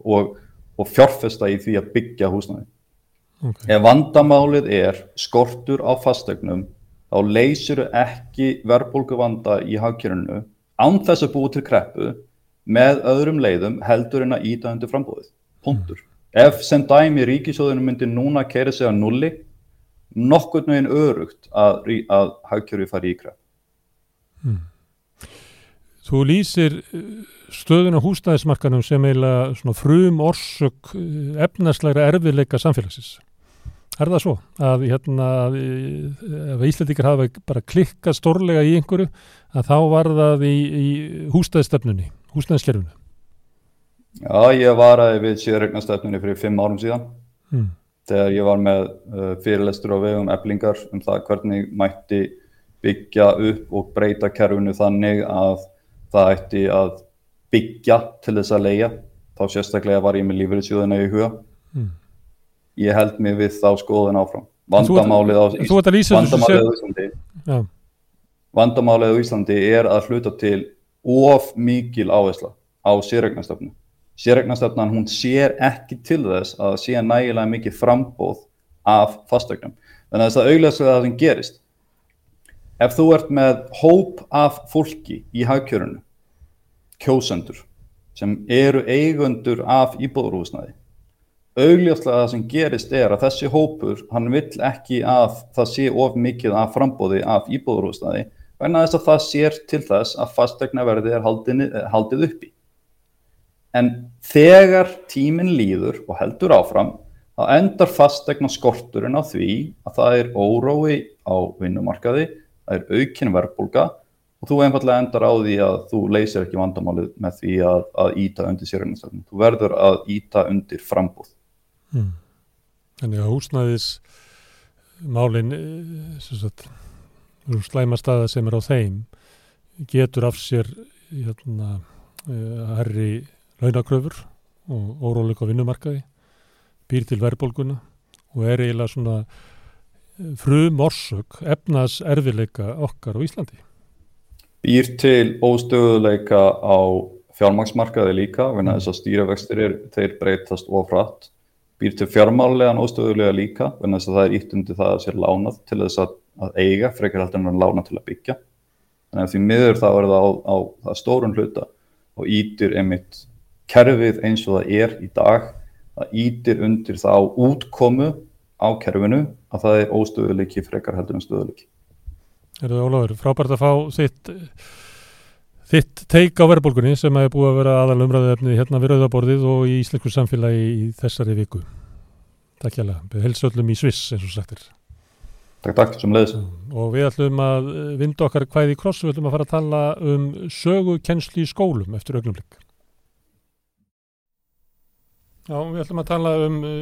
og, og fjárfesta í því að byggja húsnæði. Okay. Ef vandamálið er skortur á fastegnum þá leysir ekki verðbólku vanda í hagkjörunu án þess að búið til kreppu með öðrum leiðum heldur en að íta undir frambóðið. Puntur. Mm. Ef sem dæmi ríkisjóðinu myndir núna að kera sig að nulli nokkur nögin örugt að, að hagkjöru fari í krepp. Mm. Þú lýsir stöðun á húsnæðismarkanum sem eiginlega frum orsök eh, efnarslægra erfiðleika samfélagsins. Er það svo að hérna, ef Íslandikar hafa bara klikkað stórlega í einhverju að þá var það í, í húsnæðisstefnunni, húsnæðiskerfunu? Já, ég var að við síðarregnastefnunni fyrir fimm árum síðan hmm. þegar ég var með uh, fyrirlestur á vegum eblingar um það hvernig mætti byggja upp og breyta kerfunu þannig að það ætti að byggja til þess að leia þá sérstaklega var ég með lífriðsjóðina í huga mm. Ég held mig við þá skoðun áfram. Vandamálið á Íslandi vandamálið á Íslandi er að hluta til of mikil áhersla á sérregnastöfnu sérregnastöfnan hún sér ekki til þess að sé nægilega mikið frambóð af fastögnum þannig að þess að auðvitað það sem gerist. Ef þú ert með hóp af fólki í hagkjörunu kjósendur sem eru eigundur af íbúðurhúsnaði. Augljóslega það sem gerist er að þessi hópur, hann vill ekki að það sé of mikið af frambóði af íbúðurhúsnaði, vegna þess að það sér til þess að fastegnaverði er haldið, haldið uppi. En þegar tíminn líður og heldur áfram, þá endar fastegna skorturinn á því að það er órói á vinnumarkaði, það er aukinn verbulga og þú einfallega endar á því að þú leysir ekki vandamálið með því að, að íta undir sérhengastofnum. Þú verður að íta undir frambúð. Hmm. Þannig að húsnæðis málinn slæma staða sem er á þeim getur af sér hérna, herri launakröfur og óróleika vinnumarkaði býr til verðbólguna og er eiginlega svona frum orsök efnas erfileika okkar á Íslandi býr til óstöðuleika á fjármangsmarkaði líka, venna þess að stýravextir er, þeir breytast ofrætt, býr til fjármálegan óstöðulega líka, venna þess að það er ítt undir það að sér lánað til þess að, að eiga, frekar heldur en að lána til að byggja. Þannig að því miður þá er það á, á, á stórun hluta og ítir einmitt kerfið eins og það er í dag, það ítir undir það á útkomu á kerfinu að það er óstöðuleiki frekar heldur en stöðuleiki. Erðu Ólafur, frábært að fá þitt, þitt teik á verðbólgunni sem hefur búið að vera aðal umræðið hérna við Rauðaborðið og í Ísleikur samfélagi í þessari viku. Takk hjá það. Við helsöllum í Sviss eins og sættir. Takk, takk, sem leiðis. Og við ætlum að vinda okkar hvaðið í kross, við ætlum að fara að tala um sögukensli í skólum eftir augnumlik. Já, við ætlum að tala um uh,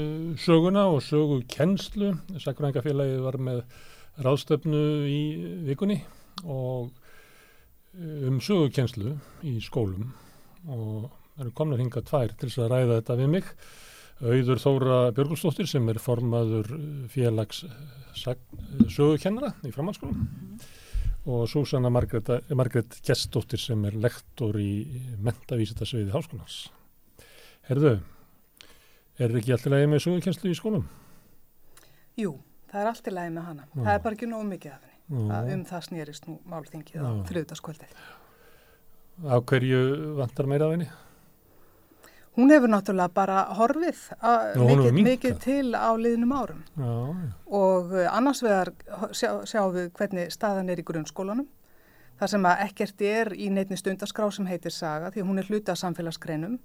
söguna og sögukenslu. Sækurengafélagið var með ráðstöfnu í vikunni og um sögukenslu í skólum og eru komnir hinga tvær til þess að ræða þetta við mig. Auður Þóra Björgulsdóttir sem er formaður félags sögukennara í framhaldsskólum og Súsanna Margret Gjestóttir sem er lektor í mentavísitasviði háskólans. Herðu, er þetta ekki alltaf lægi með sögukenslu í skólum? Jú, það er alltaf lægi með hana. Já. Það er bara ekki nóg mikið af henni. Um það snýrist nú málþingið á þriðdaskvöldið. Á hverju vantar meira af henni? Hún hefur náttúrulega bara horfið mikið, mikið til á liðnum árum já, já. og uh, annars vegar sjá, sjáum við hvernig staðan er í grunnskólanum. Það sem að ekkert er í neitni stundaskrá sem heitir saga því hún er hluti af samfélagsgreinum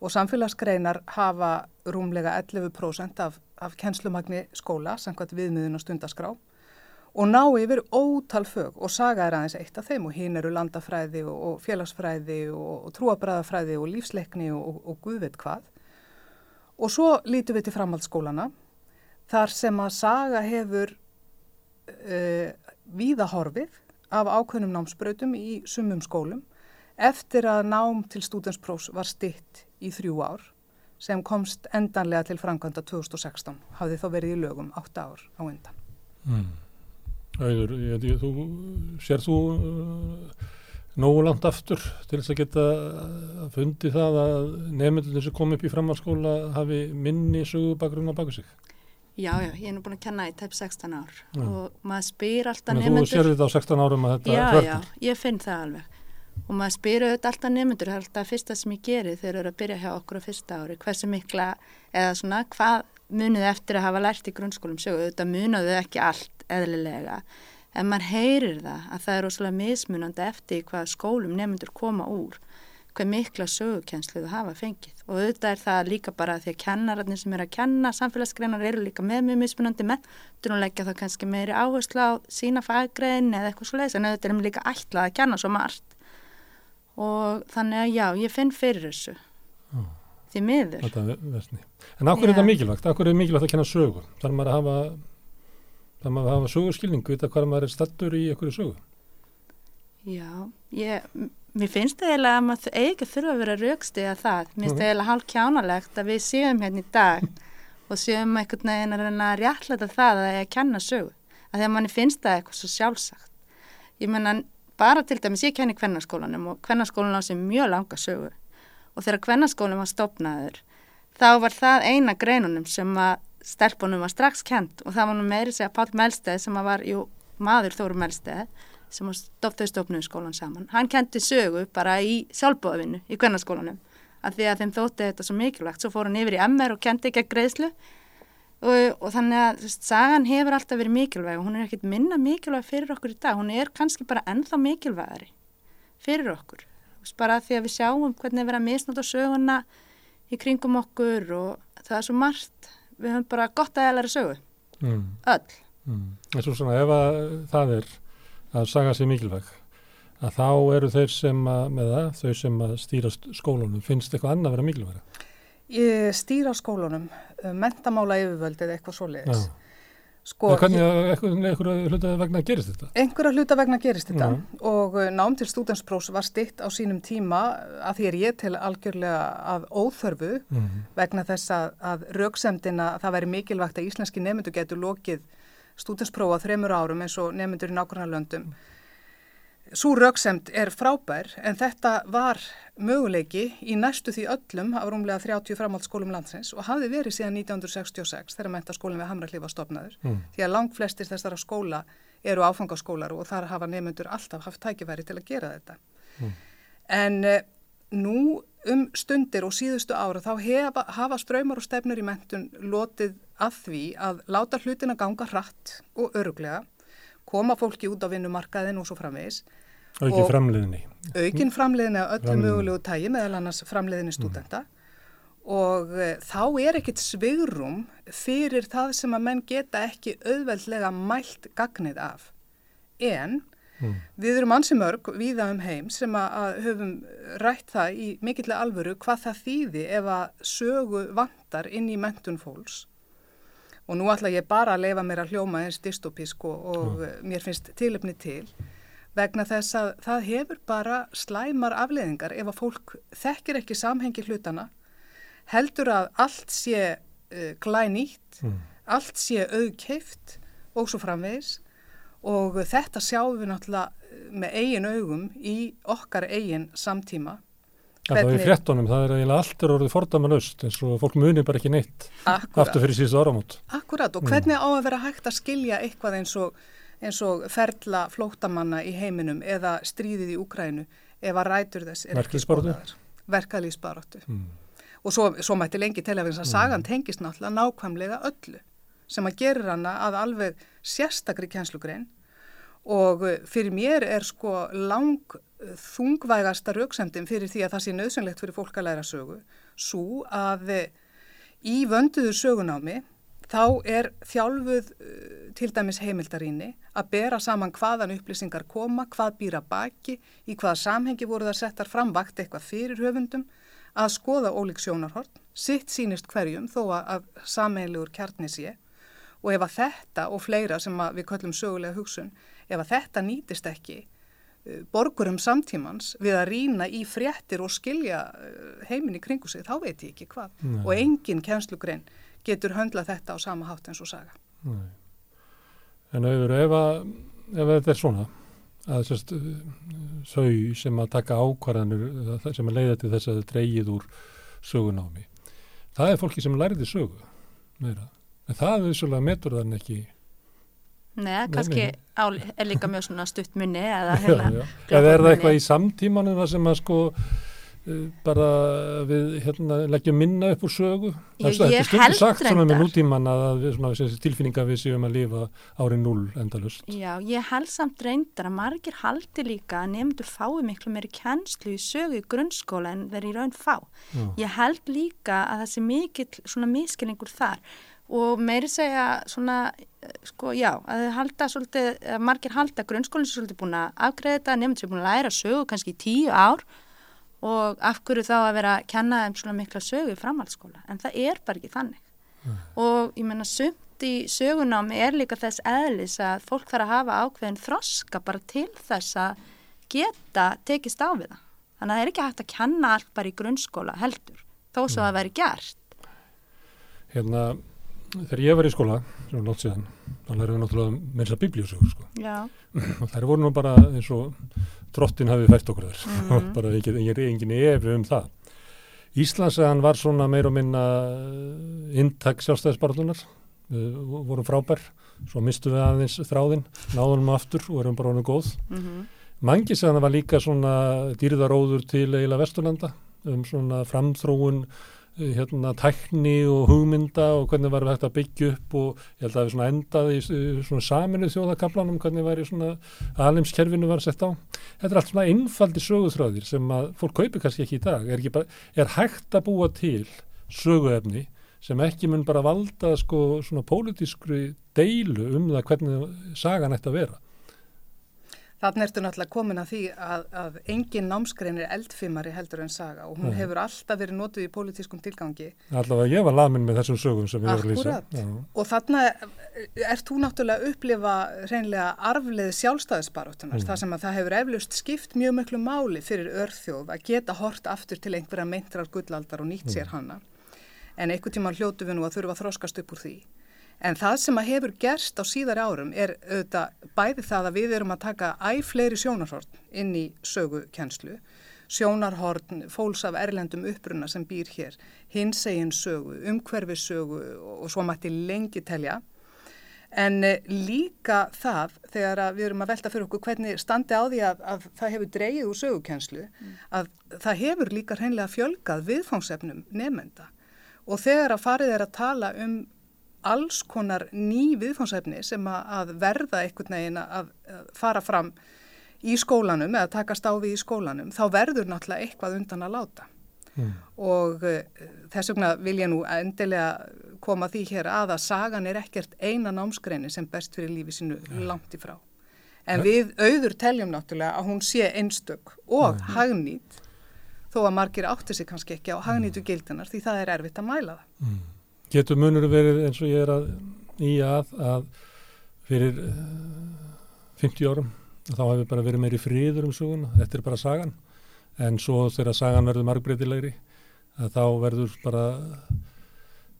og samfélagsgreinar hafa rúmlega 11% af, af kennslumagni skóla samkvæmt viðmiðun og stundaskrá og ná yfir ótal fög og saga er aðeins eitt af þeim og hinn eru landafræði og, og félagsfræði og, og trúabræðafræði og lífsleikni og, og guðveit hvað. Og svo lítum við til framhaldsskólana þar sem að saga hefur uh, víðahorfið af ákveðnum námsbrautum í sumum skólum eftir að nám til stúdensprófs var stitt í þrjú ár sem komst endanlega til framkvæmda 2016, hafði þá verið í lögum 8 ár á endan. Mm. Æður, ég, ég, þú, sér þú uh, nógu langt aftur til þess að geta fundi það að nefndunum sem kom upp í framhalskóla hafi minni sögubakrun á baku sig? Já, já, ég er nú búin að kenna í tæp 16 ár já. og maður spyr alltaf nefndur. Þú sér þetta á 16 árum að þetta já, hvernig? Já, já, ég finn það alveg og maður spyr auðvitað alltaf nefndur, það er alltaf fyrsta sem ég geri þegar það eru að byrja hjá okkur á fyrsta ári, hversu mikla eða svona, hvað muniðu eftir að hafa lært í grunnskólum sögu, auðvitað muniðu ekki allt eðlilega. En maður heyrir það að það er óslulega mismunandi eftir hvað skólum nefndur koma úr hvað mikla sögukenslu það hafa fengið. Og auðvitað er það líka bara því að kennararnir sem er að kenna samfélagsgreinar eru líka með mjög mismunandi með og leggja þá kannski meiri áherslu á sína faggrein eða eitthvað svo leiðis en auðvitað er líka ætlað að kenna svo margt. Og þannig að já, ég finn fyrir þessu. Oh. því miður. En áhverju er þetta mikilvægt? Áhverju er mikilvægt að kenna sögu? Þar maður að hafa það maður hafa sögurskilning, vita hvað maður er stattur í einhverju sögu. Já, ég, mér finnst það eiginlega að maður eiginlega þurfa að vera raukstið að það, mér finnst það eiginlega hálf kjánalegt að við séum hérna í dag og séum einhvern veginn að reyna að réttlega það að það er að kenna sögu. Að því að manni finnst það eitthvað svo sjálfsagt. Ég menna bara til dæmis ég kenni kvennarskólanum og kvennarskólan á sig mjög langa sögu. Og þegar kvennarskólanum var stopnaður þá var það eina greinunum sem að stelpunum var strax kent og það var nú meiri segja Pál Melsteð sem var, jú, maður Þóru Melsteð sem stoftaði stofnum í skólan saman. Hann kenti sögu bara í sjálfbóðvinnu í kvennarskólanum af því að þeim þótti þetta svo mikilvægt. Svo fór hann yfir í MR og kenti ekki að greiðslu og, og þannig að þess, sagan hefur alltaf verið mikilvæg og hún er ekkit minna mikilvæg fyrir okkur í dag. Hún er kannski bara ennþá mikilvægari fyrir okkur. Bara því að við sjáum hvernig við erum að misnóta söguna í kringum okkur og það er svo margt við höfum bara gott að eðlæra sögu. Mm. öll. Mm. en svo svona ef að það er að saga sér mikilvæg að þá eru þeir sem að með það, þau sem að stýra skólunum finnst eitthvað annað að vera mikilvæg Ég stýra skólunum mentamála yfirvöld eða eitthvað svo leiðis Sko, hvernig einhverja hluta vegna gerist þetta? Einhverja hluta vegna gerist þetta Já. og uh, nám til stúdensprófs var stitt á sínum tíma að því er ég til algjörlega af óþörfu mm vegna þess að, að rauksemdina það væri mikilvægt að íslenski nefndu getur lokið stúdensprófa þreymur árum eins og nefndur í nákvæmlega löndum Svo rauksemd er frábær en þetta var möguleiki í næstu því öllum af rúmlega 30 framhaldsskólum landsins og hafði verið síðan 1966 þegar mentaskólinn við Hamrallíf var stopnaður mm. því að langt flestir þessara skóla eru áfangaskólar og þar hafa nefnundur alltaf haft tækifæri til að gera þetta. Mm. En eh, nú um stundir og síðustu ára þá hefa, hafa ströymar og stefnur í mentun lotið að því að láta hlutina ganga hratt og öruglega koma fólki út á vinnumarkaðin og svo framvegis. Aukin framleiðinni. Aukin framleiðinni að öllu mögulegu tægi meðal annars framleiðinni mm. stúdenta mm. og e, þá er ekkit svigrum fyrir það sem að menn geta ekki auðveldlega mælt gagnið af. En mm. við erum ansi mörg viða um heim sem að höfum rætt það í mikillega alvöru hvað það þýði ef að sögu vantar inn í mentun fólks og nú ætla ég bara að leifa mér að hljóma eins dystopísk og, og mm. mér finnst tilöfni til vegna þess að það hefur bara slæmar afleðingar ef að fólk þekkir ekki samhengi hlutana, heldur að allt sé uh, glænýtt, mm. allt sé auðkeift og svo framvegis og þetta sjáum við náttúrulega með eigin augum í okkar eigin samtíma Það er í fréttonum, það er eiginlega allt er orðið fordamalust eins og fólk munir bara ekki neitt Akkurat. aftur fyrir síðustu áramót. Akkurat og mm. hvernig á að vera hægt að skilja eitthvað eins og, eins og ferla flótamanna í heiminum eða stríðið í Úkrænu ef að rætur þess er ekki skoðaðar. Verkalýsbaróttu. Mm. Og svo, svo mætti lengi telja að sagan mm. tengist náttúrulega nákvæmlega öllu sem að gerir hana að alveg sérstakri kjænslugrein og fyrir mér er sko lang þungvægasta rauksemdin fyrir því að það sé nöðsynlegt fyrir fólk að læra sögu svo að í vönduðu sögunámi þá er þjálfuð til dæmis heimildaríni að bera saman hvaðan upplýsingar koma, hvað býra baki, í hvaða samhengi voru það settar framvakt eitthvað fyrir höfundum að skoða ólík sjónarhort, sitt sínist hverjum þó að samheiligur kjarni sé. Og ef að þetta og fleira sem við kallum sögulega hugsun, ef að þetta nýtist ekki borgurum samtímans við að rína í fréttir og skilja eh, heiminni kringu sig, þá veit ég ekki hvað Nei. og engin kjenslugrein getur höndlað þetta á sama hátt eins og saga Nei. En auður, ef, að, ef þetta er svona að sérst, þau sem að taka ákvarðanir sem að leiða til þess að það dreyið úr sögunámi það er fólki sem læriði sögu meira. en það er vissulega metur þann ekki Nei, kannski á, er líka mjög svona stutt munni eða já. eða er það eitthvað í samtímanum það sem að sko uh, bara við hérna, leggjum minna upp úr sögu? Það er stundu sagt svona með nútíman að við, svona, tilfinninga við séum að lifa árið null endalust Já, ég held samt reyndar að margir haldi líka að nefndur fái miklu meiri kjænslu í sögu í grunnskóla en þeir í raun fá. Já. ég held líka að það sé mikill svona miskilningur þar og meiri segja svona, sko, já, að halda svolítið, að margir halda grunnskólinn sem svolítið búin að afgreða þetta, nefndir sem búin að læra sögu kannski í tíu ár og af hverju þá að vera að kenna þeim svona mikla sögu í framhaldsskóla, en það er bara ekki þannig mm. og ég menna sumt í sögunámi er líka þess eðlis að fólk þarf að hafa ákveðin þroska bara til þess að geta tekist á við það, þannig að það er ekki hægt að kenna allt bara í grunnskóla heldur, þó svo mm. að veri gert Hérna þegar ég var í skóla, svona lótt síðan þá lærið við náttúrulega með þess að biblíusögur sko. og þær voru nú bara eins og drottin hafið fært okkur þar mm -hmm. bara engin, engin efi um það Íslandsagan var svona meir og minna eh, intak sjálfstæðisbarðunar við vorum frábær svo mistu við aðeins þráðinn náðunum aftur og erum bara honum góð mm -hmm. Mangisagan var líka svona dýrðaróður til eila Vesturlanda um svona framþróun hérna tækni og hugmynda og hvernig var þetta að byggja upp og ég held að er svona endað í svona saminu þjóðakablanum hvernig var í svona alimskerfinu var sett á. Þetta er allt svona einfaldi söguþráðir sem að fólk kaupir kannski ekki í dag. Er, ekki bara, er hægt að búa til söguefni sem ekki mun bara valda sko svona pólitískri deilu um það hvernig sagan ætti að vera. Þannig ertu náttúrulega komin að því að, að engin námskrein er eldfimari heldur en saga og hún Nei. hefur alltaf verið nótuð í politískum tilgangi. Allavega ég var lamin með þessum sögum sem ég var að lýsa. Akkurat. Og þannig ert þú náttúrulega að upplifa reynlega arfleð sjálfstæðisbaróttunars mm. þar sem að það hefur eflust skipt mjög miklu máli fyrir örþjóð að geta hort aftur til einhverja meintrar gullaldar og nýtt sér mm. hana. En einhver tíma hljótu við nú að þurfa að þróskast upp úr því. En það sem að hefur gerst á síðar árum er auðvitað bæði það að við erum að taka æg fleiri sjónarhorn inn í sögukenslu, sjónarhorn fólks af erlendum uppruna sem býr hér, hinsegin sögu, umhverfi sögu og svo mætti lengi telja. En eh, líka það, þegar við erum að velta fyrir okkur hvernig standi á því að, að það hefur dreyið úr sögukenslu, mm. að það hefur líka hreinlega fjölgað viðfángsefnum nefnenda. Og þegar að farið er að tala um alls konar ný viðfánsefni sem að verða einhvern veginn að fara fram í skólanum eða taka stáfi í skólanum, þá verður náttúrulega eitthvað undan að láta. Mm. Og uh, þess vegna vil ég nú endilega koma því hér að að sagan er ekkert eina námsgreini sem best fyrir lífi sinu yeah. langt í frá. En yeah. við auður teljum náttúrulega að hún sé einstök og yeah. hagnýtt þó að margir átti sig kannski ekki á hagnýtu hmm. gildunar því það er erfitt að mæla það. Mm getur munur verið eins og ég er að í að, að fyrir 50 eh, árum þá hefur bara verið meiri fríður um söguna, þetta er bara sagan. En svo þegar sagan verður margbreytilegri þá verður bara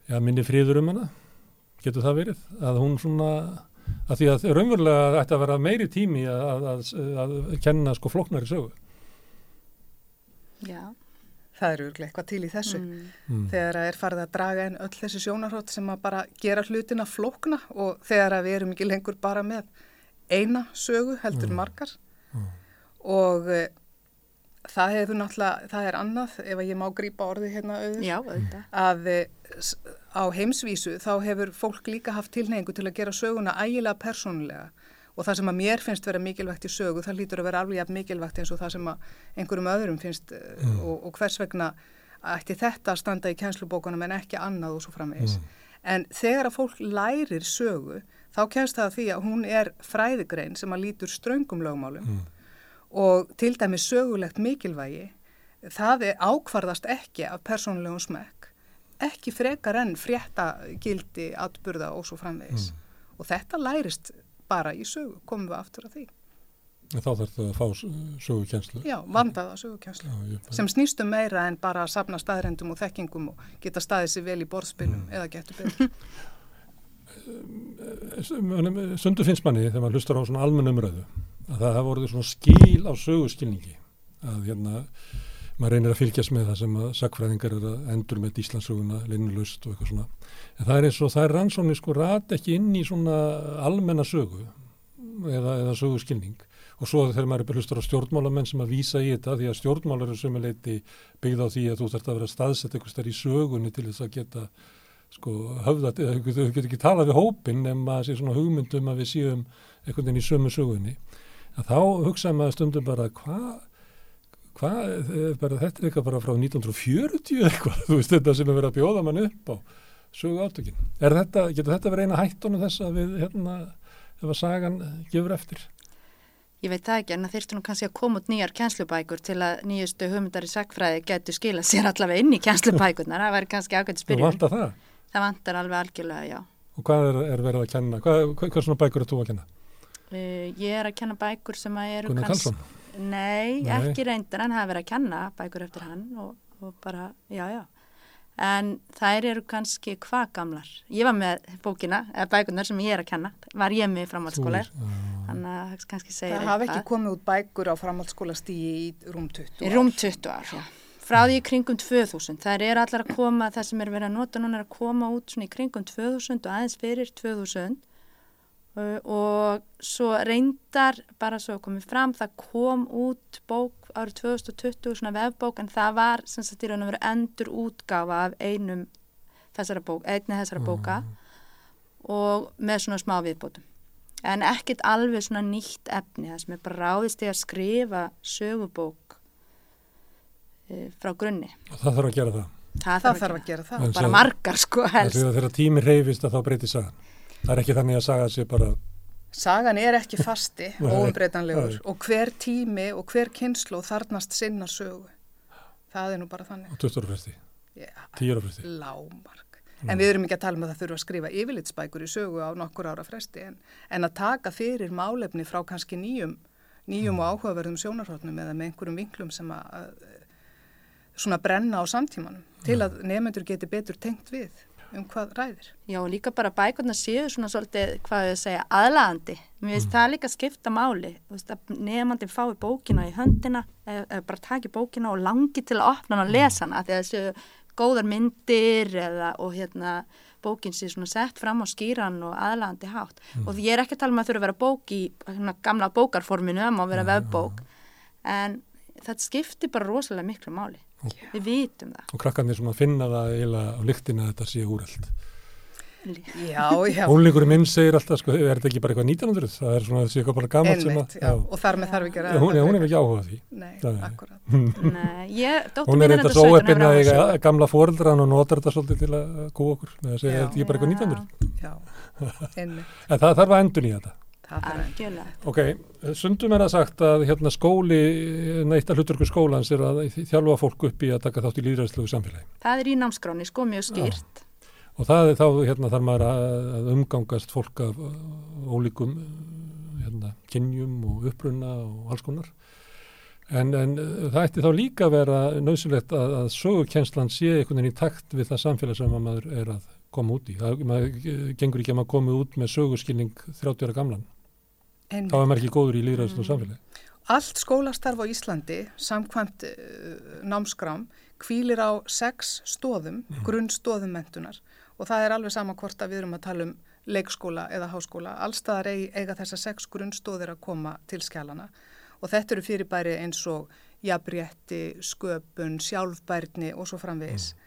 ja, minni fríður um hana. Getur það verið, að hún svona að því að raunverulega ætti að vera meiri tími að, að, að, kenna sko floknari sögu. Já Það eru eitthvað til í þessu mm. mm. þegar það er farið að draga inn öll þessi sjónarhótt sem að bara gera hlutina flókna og þegar við erum ekki lengur bara með eina sögu heldur mm. margar mm. og e, það hefur náttúrulega, það er annað ef ég má grýpa orði hérna auður Já, að e, á heimsvísu þá hefur fólk líka haft tilneingu til að gera söguna ægilega persónulega og það sem að mér finnst vera mikilvægt í sögu það lítur að vera alveg mikilvægt eins og það sem að einhverjum öðrum finnst eh, mm. og, og hvers vegna ætti þetta að standa í kænslubókunum en ekki annað og svo framvegis. Mm. En þegar að fólk lærir sögu þá kennst það að því að hún er fræðigrein sem að lítur ströngum lögmálum mm. og til dæmi sögulegt mikilvægi það er ákvarðast ekki af persónulegum smekk, ekki frekar enn frétta gildi, atburða og svo framvegis. Mm. Og þetta lærist bara í sögu, komum við aftur að því. En þá þarf það að fá sögukjenslu? Já, vandaða sögukjenslu, Já, sem snýstum meira en bara að sapna staðrendum og þekkingum og geta staðið sér vel í borðspilum mm. eða getur betur. Sundu finnst manni þegar maður hlustar á svona almenn umröðu að það hafa voruð svona skíl á söguskilningi að hérna maður reynir að fylgjast með það sem að sakfræðingar er að endur með Íslandsöguna, linnulust og eitthvað svona. En það er eins og það er rannsóknir sko rætt ekki inn í svona almenna sögu eða, eða söguskilning. Og svo þegar maður er bara hlustur á stjórnmálamenn sem að vísa í þetta því að stjórnmálar eru sömuleiti byggð á því að þú þarfst að vera staðsett eitthvað starf í sögunni til þess að geta sko höfðat, þú getur ekki talað við hópin nema að sé svona hugmyndum að við séum einhvern veginn í sömu sögunni. Að þá hugsaðum maður stundum bara hvað hvað, þetta er eitthvað bara frá 1940 eitthvað, þú veist þetta sem er verið að bjóða mann upp á sögu átökin. Er þetta, getur þetta verið eina hættunum þess að við, hérna, ef að sagan gefur eftir? Ég veit það ekki, en það þurftu nú kannski að koma út nýjar kjænslubækur til að nýjustu hugmyndar í sagfræði getur skilað sér allavega inn í kjænslubækurnar. Það væri kannski ákveðt spyrjum. Þú vantar það? Það vantar alveg algjörlega, já. Og hvað er, er verið að kenna? Hvað, hvað, hvað svona bækur er þú að kenna? Uh, ég er að kenna bækur sem að eru Gunnar Karlsson? Nei, Nei, ekki reyndan, en það er verið að kenna bækur eftir hann og, og bara, já, já. En þær eru kannski hvað gamlar? Ég var með bókina, eða bækunar sem ég er að kenna var ég með framhaldsskóla. Þannig að það kannski segja það hafi ekki komið út bækur á framhaldsskóla stíi í rúm 20 ár. í rúm 20 ár, já. Frá því í kringum 2000, þær eru allar að koma það sem er verið að nota núna er að koma út svona í kringum 2000 og aðeins fyrir 2000 uh, og svo reyndar bara svo komið fram, það kom út bók árið 2020 svona vefbók en það var sem sagt í raun og veru endur útgáfa af einum þessara bók, einni þessara bóka mm. og með svona smá viðbótum. En ekkit alveg svona nýtt efni það sem er bara ráðist í að skrifa sögubók e, frá grunni. Og það þarf að gera það. Það, það þarf að, að gera það, bara margar sko helst. þegar tími reyfist að þá breyti sagan það er ekki þannig að saga sé bara Sagan er ekki fasti og umbreytanlegur og hver tími og hver kynslu þarnast sinna sögu. Það er nú bara þannig. Og 20 ára fresti? Já. 10 ára fresti? Lámark. En mm. við erum ekki að tala um að það þurfa að skrifa yfirlitsbækur í sögu á nokkur ára fresti en, en að taka fyrir málefni frá kannski nýjum, nýjum mm. og áhugaverðum sjónarhóttnum eða með einhverjum vinklum sem að, að svona brenna á samtímanum til mm. að nefnendur geti betur tengt við um hvað ræðir. Já og líka bara bækurna séu svona svolítið hvað ég segja aðlandi. Mér finnst mm. það líka skipta máli. Þú veist að nefnandi fái bókina í höndina eða, eða bara taki bókina og langi til að opna hana og lesa hana því að þessu góðar myndir eða og hérna bókin sé svona sett fram á skýran og aðlandi hátt. Mm. Og ég er ekki að tala um að þurfa að vera bók í hérna, gamla bókarforminu um að vera vefbók en þetta skiptir bara rosalega miklu máli við vitum það og krakkarnir sem að finna það eiginlega á lyktina að þetta sé úreld Já, já. Hólingurinn minn segir alltaf, sko, er þetta ekki bara eitthvað 1900? Það er svona þessi eitthvað bara gammalt sem að... Já, og þar með þarf ekki að... Hún, hún er ekki áhugað því. Nei, akkurat. Nei, ég, hún er eitthvað svo eppin að eiga gamla fóreldran og notar þetta svolítið til að kú okkur. Það segir þetta ekki bara eitthvað 1900. Já, einmitt. En það þarf að endur nýja þetta. Ok, sundum er að sagt að hérna skóli, neitt að hluturku skólans er að þjálfa fólk upp í að taka þátt í líðræðslegu samfélagi. Það er í námskráni, sko mjög skýrt. Já. Og það er þá, hérna þarf maður að umgangast fólk af ólíkum hérna, kynjum og upprunna og alls konar. En, en það ætti þá líka að vera nöðsulegt að, að sögurkjenslan sé einhvern veginn í takt við það samfélag sem maður er að koma út í. Það maður gengur ekki að maður komi út með sögurskilning 30 ára gamlan. En, þá er maður ekki góður í líðræðslu mm. samfélagi. Allt skólastarf á Íslandi, samkvæmt uh, námskram, kvílir á sex stóðum, mm. grunnstóðum mentunar og það er alveg sama hvort að við erum að tala um leikskóla eða háskóla. Allstaðar eiga þessar sex grunnstóðir að koma til skjálana og þetta eru fyrirbæri eins og jafnrétti, sköpun, sjálfbærni og svo framvegis. Mm.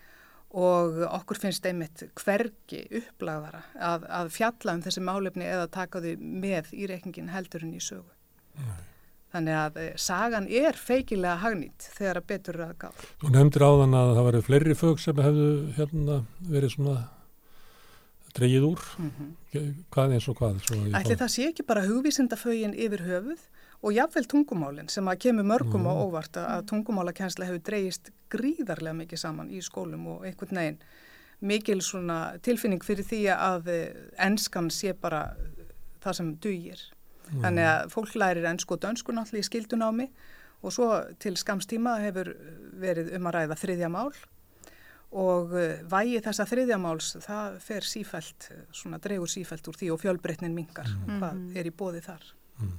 Og okkur finnst einmitt hvergi upplagðara að, að fjalla um þessi málefni eða taka þau með í reikningin heldurinn í sögu. Mm. Þannig að eh, sagan er feikilega hagnýtt þegar að betur að gáða. Þú nefndir áðan að það væri fleiri fög sem hefðu hérna, verið svona dreyið úr. Mm -hmm. Hvað eins og hvað? Ætli það sé ekki bara hugvísindafögin yfir höfuð og jáfnveil tungumálinn sem að kemur mörgum mm. á óvart að tungumálakensla hefur dreyist gríðarlega mikið saman í skólum og einhvern veginn mikil svona tilfinning fyrir því að eh, enskan sé bara það sem dugir. Mm. Þannig að fólk lærir ennsku og dönsku náttúrulega í skildunámi og svo til skamstíma hefur verið um að ræða þriðja mál og eh, vægi þessa þriðja máls það fer sífælt, svona dregur sífælt úr því og fjölbreytnin mingar mm. hvað mhm. er í bóði þar. Mm.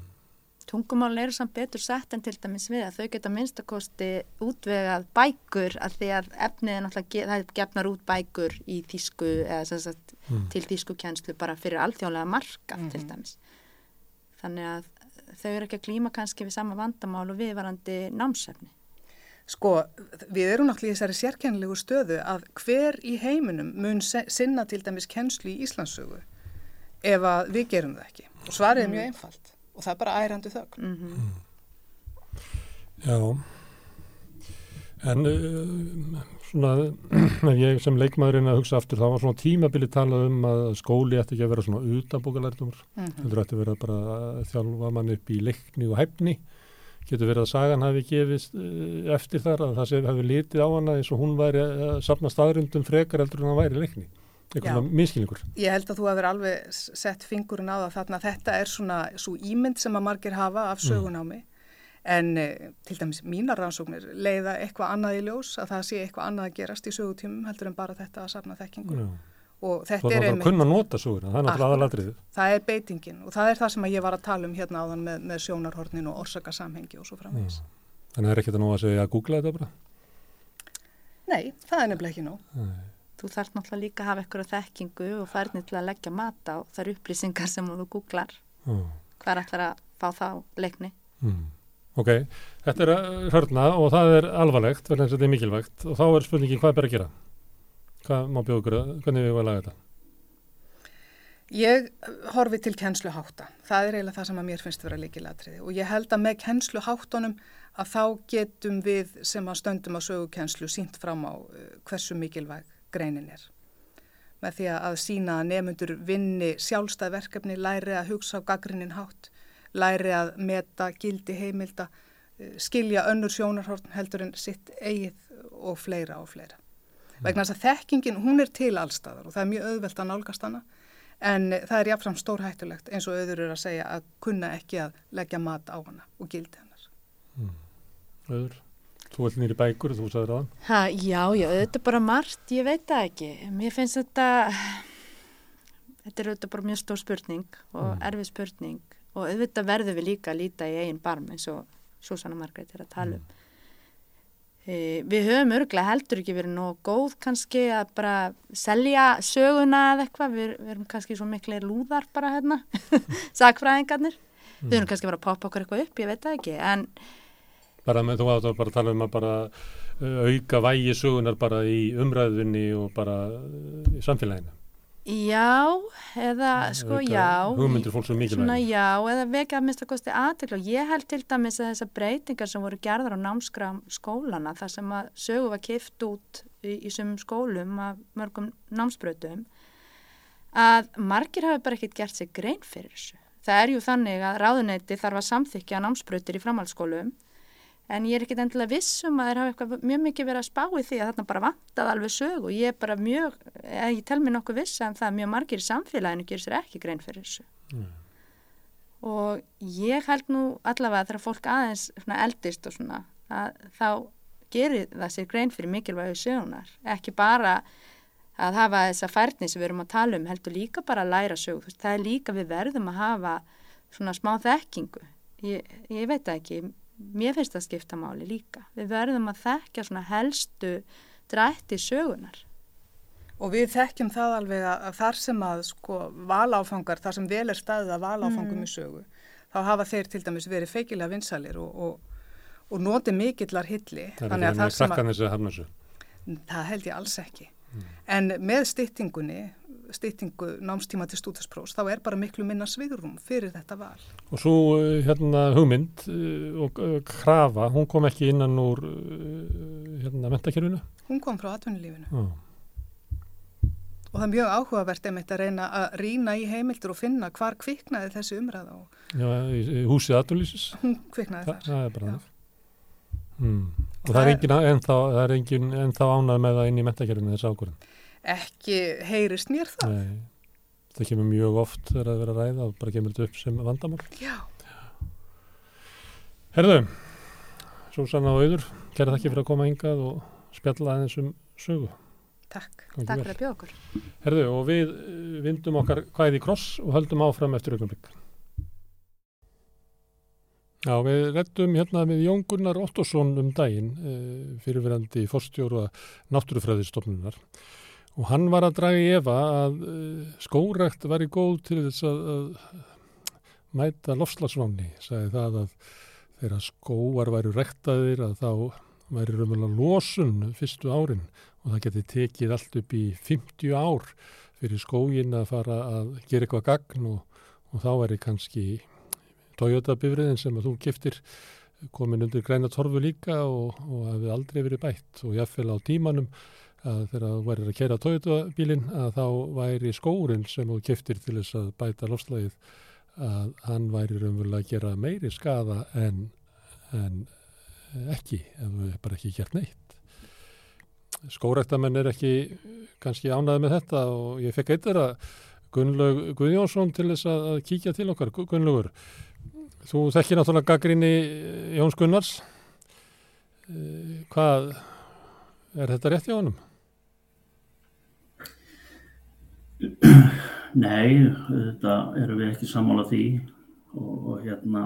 Tungumálun eru samt betur sett en til dæmis við að þau geta minnstakosti útvegað bækur að því að efnið er náttúrulega, það gefnar út bækur í þýsku eða sagt, mm. til þýsku kjænslu bara fyrir alþjóðlega marka -hmm. til dæmis þannig að þau eru ekki að klíma kannski við sama vandamál og viðvarandi námsefni. Sko, við erum náttúrulega í þessari sérkennilegu stöðu að hver í heiminum mun sinna til dæmis kennslu í Íslandsögu ef að við gerum það ekki. Og svarið er mjög mm. einfalt og það er bara ærandi þögn. Mm -hmm. Já, en uh, svona, ef ég sem leikmaðurinn að hugsa aftur, þá var svona tímabili talað um að skóli ætti ekki að vera svona utanbókalærdumur, mm -hmm. heldur ætti að vera bara að þjálfa mann upp í leikni og hæfni, getur verið að sagan hafi gefist eh, eftir þar að það sé hafi litið á hana eins og hún væri að sapna staðrindum frekar heldur en hann væri leikni eitthvað miskilningur. Ég held að þú hefur alveg sett fingurinn á það þarna þetta er svona svo ímynd sem að margir hafa af mm. sögunámi mm en eh, til dæmis mínar rannsóknir leiða eitthvað annað í ljós að það sé eitthvað annað að gerast í sögutímum heldur en bara þetta að safna þekkingu og þetta er einmitt það er að kunna nota söguna, það er náttúrulega aðalatriðið það er beitingin og það er það sem ég var að tala um hérna áðan með, með sjónarhornin og orsakasamhengi og svo framvegs mm. Þannig að það er ekkert að nú að segja að googla þetta bara? Nei, það er nefnilega ekki nú Nei. Þú þarf náttúrulega líka að hafa eitthvað þekkingu og færni til að leggja mata og það eru upplýsingar sem þú googlar mm. hvað er alltaf að fá þá leikni mm. Ok, þetta er hörna og það er alvarlegt, verðan þess að þetta er mikilvægt og þá er spurningin hvað ber að gera? Hvað má bjóða ykkur, hvernig við varum að laga þetta? Ég horfi til kennsluháta. Það er eiginlega það sem að mér finnst að vera líkilatriði og ég held að með kennsluháttunum að þá getum við sem að stöndum að sögu kennslu sínt fram á uh, hversu mikilvæg greinin er. Með því að sína að nefnundur vinni sjálfstæð verkefni, læri að hugsa á gaggrinnin hátt læri að meta gildi heimilda, eh, skilja önnur sjónarhorn heldur en sitt eigið og fleira og fleira. Mm. Vegna þess að þekkingin, hún er til allstaðar og það er mjög auðvelt að nálgast hana en það er jáfnfram stórhættulegt eins og auður eru að segja að kunna ekki að leggja mat á hana og gildi hennar. Mm. Auður? Þú ert nýri bækur, þú sagði það. Ha, já, já, þetta er bara margt, ég veit það ekki. Mér finnst þetta, þetta er auðvitað bara mjög stór spurning og mm. erfið spurning og auðvitað verður við líka að líta í eigin barm eins og Susanna Margreit er að tala um. Mm. E, við höfum örglega heldur ekki verið nóg góð kannski að bara selja söguna eða eitthvað, við, við erum kannski svo miklu lúðar bara hérna, sakfræðingarnir. Mm. Við höfum kannski verið að poppa okkur eitthvað upp, ég veit það ekki, en... Bara með þú átt að bara tala um að bara auka vægi sögunar bara í umræðunni og bara í samfélaginu. Já, eða sko já. sem mikilvæg Já, eða vekja að mista kosti aðtökla og ég held til dæmis að þessar breytingar sem voru gerðar á námskram skólana þar sem að sögu var kift út í, í sumum skólum af mörgum námsbröðum að margir hafi bara ekkert gert sig grein fyrir þessu. Það er ju þannig að ráðuneyti þarf að samþykja námsbröðir í framhaldsskólum en ég er ekkit endilega vissum að þeir hafa eitthvað mjög mikið verið að spá í því að þarna bara vantað alveg sög og ég er bara mjög, ég tel mér nokkuð viss að það er mjög margir í samfélaginu gerir sér ekki grein fyrir þessu. Mm. og ég held nú allavega þegar fólk aðeins eldist og svona að þá gerir það sér grein fyrir mikilvægu sögunar ekki bara að hafa þessa færni sem við erum að tala um heldur líka bara að læra sög það er líka við verðum að hafa svona smá þekkingu. Ég, ég veit ekki, mér finnst það skipta máli líka, við verðum að þekka svona helstu drætti sögunar Og við þekkjum það alveg að þar sem að sko valáfangar, þar sem vel er staðið að valáfangum mm. í sögu, þá hafa þeir til dæmis verið feikilega vinsalir og, og, og noti mikillar hilli. Það er ekki með krakkan þessu að hafna þessu? Það held ég alls ekki. Mm. En með styttingunni, styttingu námstíma til stúdagsprós, þá er bara miklu minna svigurum fyrir þetta val. Og svo eh, hérna hugmynd eh, og eh, krafa, hún kom ekki innan úr hérna mentakerfinu? Hún kom frá atvinnulífinu. Já og það er mjög áhugavert einmitt að reyna að rína í heimildur og finna hvar kviknaði þessi umræða Já, í húsið aðdurlýsis hún kviknaði Þa, þar það er bara hmm. og það er engin ennþá, ánað með það inn í mentakerfinu þessu ákvörðin ekki heyrist mér það Nei, það kemur mjög oft þegar það verður að ræða og bara kemur þetta upp sem vandamál. Já. Herðu Súsanna og Auður, kæra þakki fyrir að koma hingað og spjalla aðeins um sögu. Takk, takk fyrir að bjóða okkur. Herðu og við eh, vindum okkar hvaðið í kross og höldum áfram eftir augnablikk. Já, við rettum hérna með Jón Gunnar Ottosson um daginn, eh, fyrirverandi fórstjóru að náttúrufræðistofnunar og hann var að draga í Eva að eh, skórekt var í góð til þess að, að mæta lofslagsváni, sagði það að þeirra skóar væru rektaðir að þá væri raunverulega losun fyrstu árin og það geti tekið allt upp í 50 ár fyrir skógin að fara að gera eitthvað gagn og, og þá það kannski Toyota bifriðin sem að þú giftir komin undir græna torfu líka og, og hefði aldrei verið bætt og jáfnveil á tímanum að þegar þú væri að kera Toyota bílin að þá væri skórin sem þú giftir til þess að bæta lofslægið að hann væri raunverulega að gera meiri skada en, en ekki ef við bara ekki gert neitt. Skórektamenn er ekki kannski ánaði með þetta og ég fekk eitthvað að Gunnlaug Guðjónsson til þess að kíkja til okkar. Gunnlaugur, þú þekkir náttúrulega gaggrinni Jóns Gunnars. Eh, hvað er þetta rétt í honum? Nei, þetta eru við ekki sammála því og, og hérna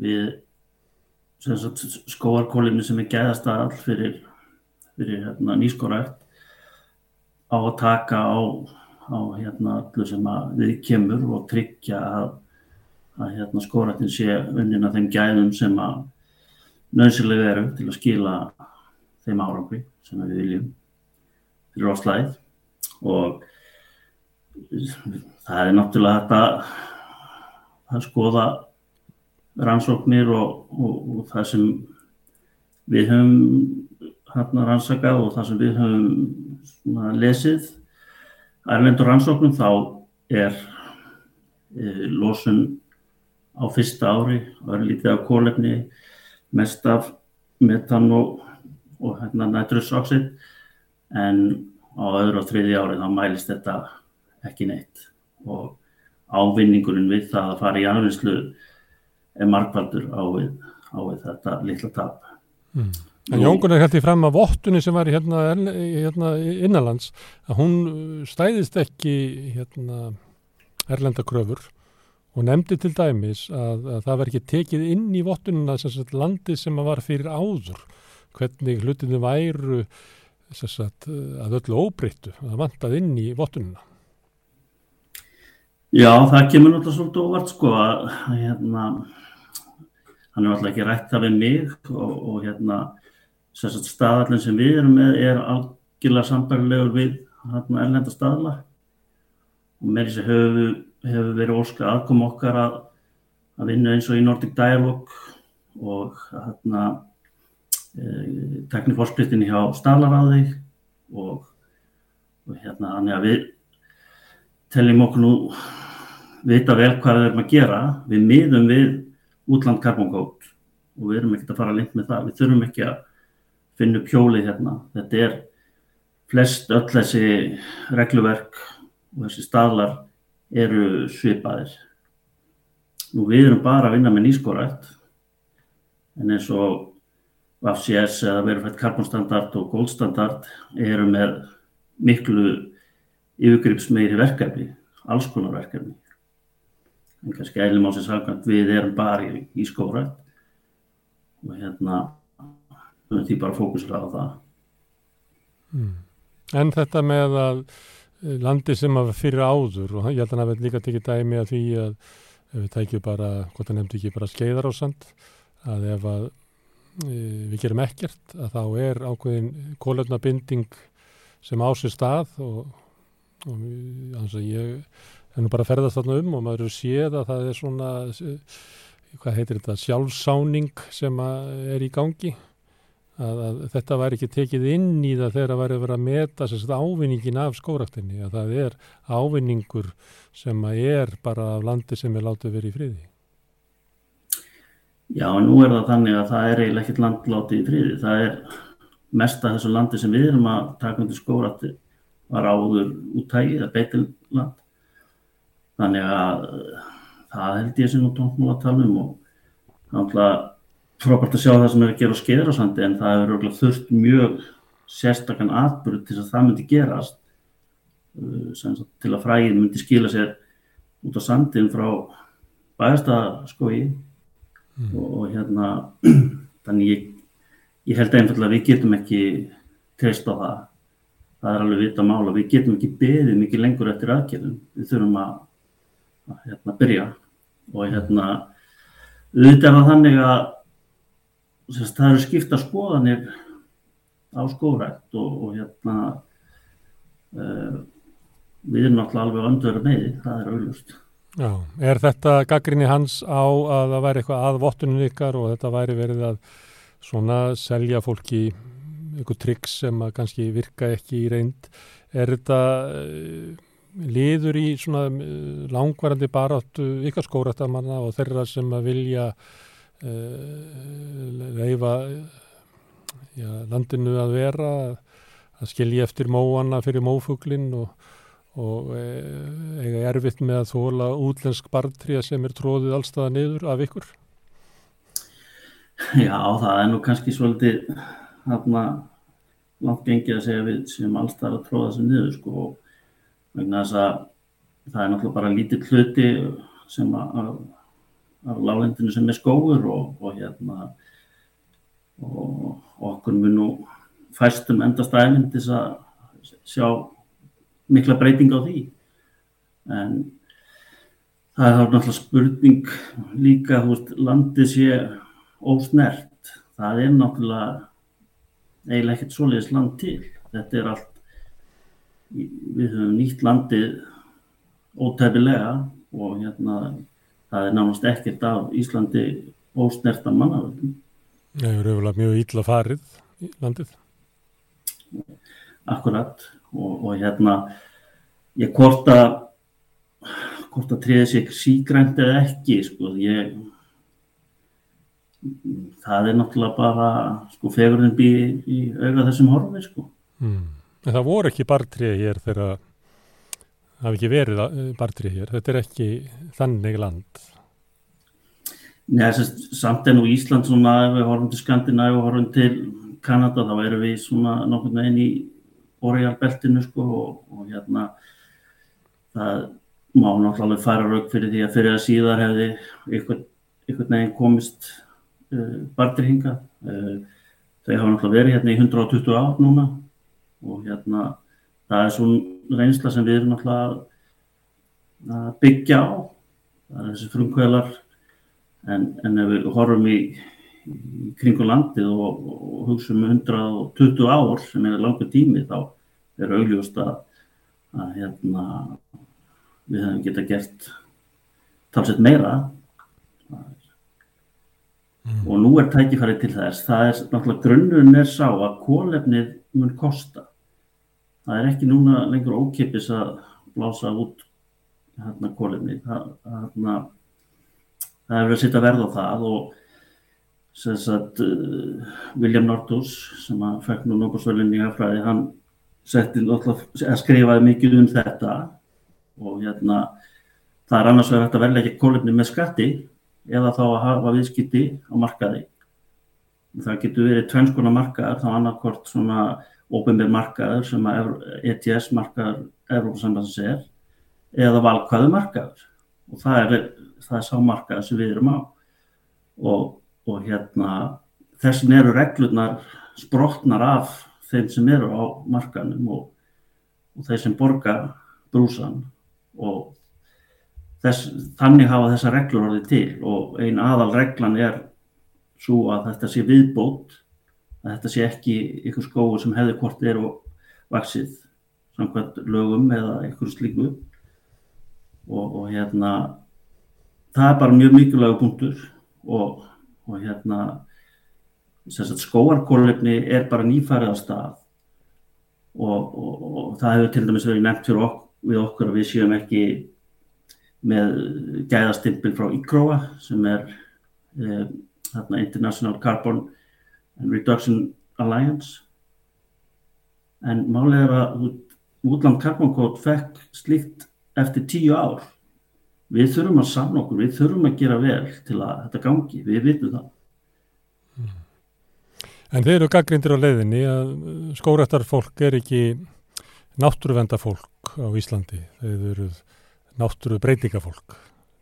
við skóarkólinu sem er gæðast all fyrir fyrir hérna, nýskorækt á að taka á, á hérna, allu sem við kemur og tryggja að, að hérna, skóræktin sé unnin að þeim gæðum sem að nöðsilega eru til að skila þeim árangri sem við viljum. Fyrir áslæðið og það er náttúrulega þetta að skoða rannsóknir og, og, og það sem við höfum hérna rannsakað og það sem við höfum lesið. Erlendur rannsóknum þá er e, losun á fyrsta ári og er lítið af kólefni mest af metan og, og hérna nætrusoxid en á öðru og þriði ári þá mælist þetta ekki neitt og ávinningurinn við það að fara í anvinslu er markvaldur á við, á við þetta litla tap. Mm. En Jóngun er hætti fram að vottunni sem var hérna, hérna innanlands að hún stæðist ekki hérna, erlendakröfur og nefndi til dæmis að, að það var ekki tekið inn í vottunina sagt, landi sem var fyrir áður hvernig hlutinu væru sagt, að öllu óbreyttu að það vantað inn í vottunina Já, það kemur náttúrulega svolítið óvart sko að hérna hann er alltaf ekki rætt af mig og, og hérna staðallin sem við erum með er algjörlega sambarilegur við hérna, erlenda staðla. Og með þess að hefur, hefur verið óskar aðkom okkar að, að vinna eins og í Nordic Dialogue og hérna e, tekniforskrittin hjá staðlaráði og, og hérna þannig að við teljum okkur nú vita vel hvað við erum að gera við miðum við útland karbongótt og við erum ekkert að fara lengt með það við þurfum ekki að finnum pjólið hérna. Þetta er flest öll þessi regluverk og þessi staðlar eru svipaðir. nú við erum bara að vinna með nýskorætt en eins og FCS eða verufætt karbonstandard og goldstandard eru með miklu yfirgripsmeiri verkefni, alls konar verkefni. En kannski eilum á sig sagant við erum bara í, í skórætt og hérna við erum því bara fókuslega á það. Mm. En þetta með að landi sem að fyrir áður og ég held að það verði líka tekið dæmi að því að við tækjum bara, hvort það nefndi ekki bara skeiðar á sand, að ef að e, við gerum ekkert að þá er ákveðin kólöfnabinding sem á sér stað og, og ég er nú bara að ferðast þarna um og maður eru séð að það er svona hvað heitir þetta, sjálfsáning sem er í gangi. Að, að þetta væri ekki tekið inn í það þegar það væri að vera að meta sérst ávinningin af skóraktinni að það er ávinningur sem er bara af landi sem er látið verið í friði. Já, nú er það þannig að það er eiginlega ekkert land látið í friði. Það er mest að þessu landi sem við erum að taka undir skórakti var áður úttægið að beitilland þannig að það held ég sem nú tóknum að tala um og náttúrulega frábært að sjá það sem er að gera á skeiðarsandi en það hefur þurft mjög sérstakann atbyrg til að það myndi gerast. Uh, til að fræðin myndi skila sér út á sandin frá bæðarstaðskói mm. og, og hérna þannig ég, ég held einfallega að við getum ekki treyst á það það er alveg vita mála, við getum ekki beðið mikið lengur eftir aðgjörðum, við þurfum að, að hérna, byrja. Og hérna auðvitað var þannig að sérst, það eru skipta skoðanir á skórætt og, og hérna uh, við erum náttúrulega alveg öndverð með því, það er auðlust. Já, er þetta gaggrinni hans á að það væri eitthvað að vottunum ykkar og þetta væri verið að svona selja fólki eitthvað tryggs sem að kannski virka ekki í reynd, er þetta uh, liður í svona uh, langvarandi baráttu ykkar skórættamanna og þeirra sem að vilja reyfa eh, já, landinu að vera að skilja eftir móana fyrir mófuglinn og, og eh, eiga erfitt með að þóla útlensk barndrija sem er tróðið allstaða niður af ykkur? Já, það er nú kannski svolítið hafna langt gengið að segja við sem allstaðar að tróða þessu niður sko og vegna þess að það er náttúrulega bara lítið hluti sem að af láglendinu sem er skóur og, og hérna og okkur mun nú fæstum endast til að sjá mikla breyting á því. En það er þá náttúrulega spurning líka veist landið sé ósnert. Það er náttúrulega eiginlega ekkert svoleiðis land til þetta er allt við höfum nýtt landið ótæfilega og hérna það er nánast ekkert af Íslandi ósnerta mannavöldum. Það eru öfulega mjög ítla farið í landið. Akkurat og, og hérna ég hvort að triða sig sígrænt eða ekki sko ég það er náttúrulega bara sko fegurinn bý í auga þessum horfi sko. Mm. En það voru ekki bartrið hér þegar Það hafi ekki verið eh, bartrið hér, þetta er ekki þannig land. Nei, samt en og Ísland svona, ef við horfum til Skandinavíu og horfum til Kanada, þá erum við svona nokkurnu einn í Boreal-beltinu sko og, og hérna það má náttúrulega fara raug fyrir því að fyrir að síðar hefði einhvern veginn komist uh, bartrið hinga. Uh, þau hafa náttúrulega verið hérna í 120 ár núna og hérna það er svona reynsla sem við erum alltaf að byggja á það er þessi frumkvælar en, en ef við horfum í, í kringu landið og, og hugsa um 120 ár sem er langa tími þá er augljóst að, að hérna, við hefum geta gert talsett meira mm. og nú er tækifæri til þess. Það er náttúrulega grunnun er sá að kólefnið mun kosta. Það er ekki núna lengur ókipis að blása út hérna kólefni það, hérna, það er verið að setja verð á það og sagt, uh, William Nordhaus sem að fekk nú nokkur svölinni í hafræði hann alltaf að skrifaði mikið um þetta. Og hérna það er annars að velja ekki kólefni með skatti eða þá að hafa viðskipti á markaði. Það getur verið tvennskona markaðar, þá annarkort svona óbeinbér markaður sem ETS markaður Európa-sambandsins er eða valkvæðu markaður og það er, það er sá markaður sem við erum á og, og hérna þessin eru reglurnar sprotnar af þeim sem eru á markaðnum og, og þeir sem borga brúsan og þess, þannig hafa þessa reglur orðið til og ein aðal reglan er svo að þetta sé viðbót að þetta sé ekki ykkur skóur sem hefði hvort er og vaksið samkvæmt lögum eða ykkur slíku. Og, og hérna það er bara mjög mikilvæg punktur og, og hérna skóarkólefni er bara nýfærið á stað og, og það hefur til dæmis verið nefnt fyrir ok við okkur að við séum ekki með gæðastimpil frá ICROA sem er eh, International Carbon and Reduction Alliance. En málið er að útland karbonkót fekk slíkt eftir tíu ár. Við þurfum að samna okkur, við þurfum að gera vel til að þetta gangi, við vitum það. Mm. En þeir eru gaggrindir á leiðinni að skórættar fólk er ekki náttúruvenda fólk á Íslandi. Þeir eru náttúru breytinga fólk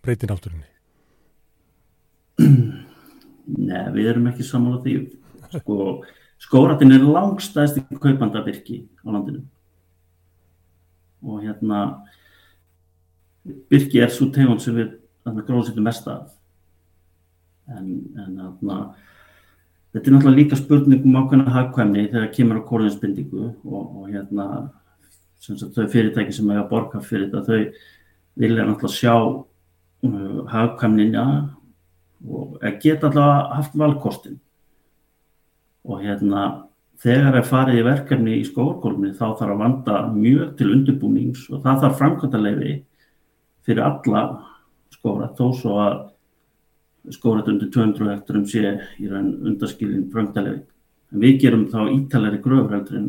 breyti náttúrunni? Nei, við erum ekki samála því. Sko, skóratin er langstæðst í kaupandabyrki á landinu. Og hérna byrki er svo tegund sem við gróðsýttum mest af. En, en hérna þetta er náttúrulega líka spurningum ákveðna hagkvæmni þegar kemur á kórðinsbindingu og, og hérna sagt, þau fyrirtæki sem hefur borgað fyrir þetta þau vilja náttúrulega sjá uh, hagkvæmninja og geta alltaf haft valkostin og hérna þegar er farið í verkefni í skóarkólumni þá þarf að vanda mjög til undirbúnings og það þarf framkvæmdaleifi fyrir alla skóra þó svo að skórat undir 200 hektarum sé í raun undaskilin framkvæmdaleifi en við gerum þá ítalegri gröfur heldur en,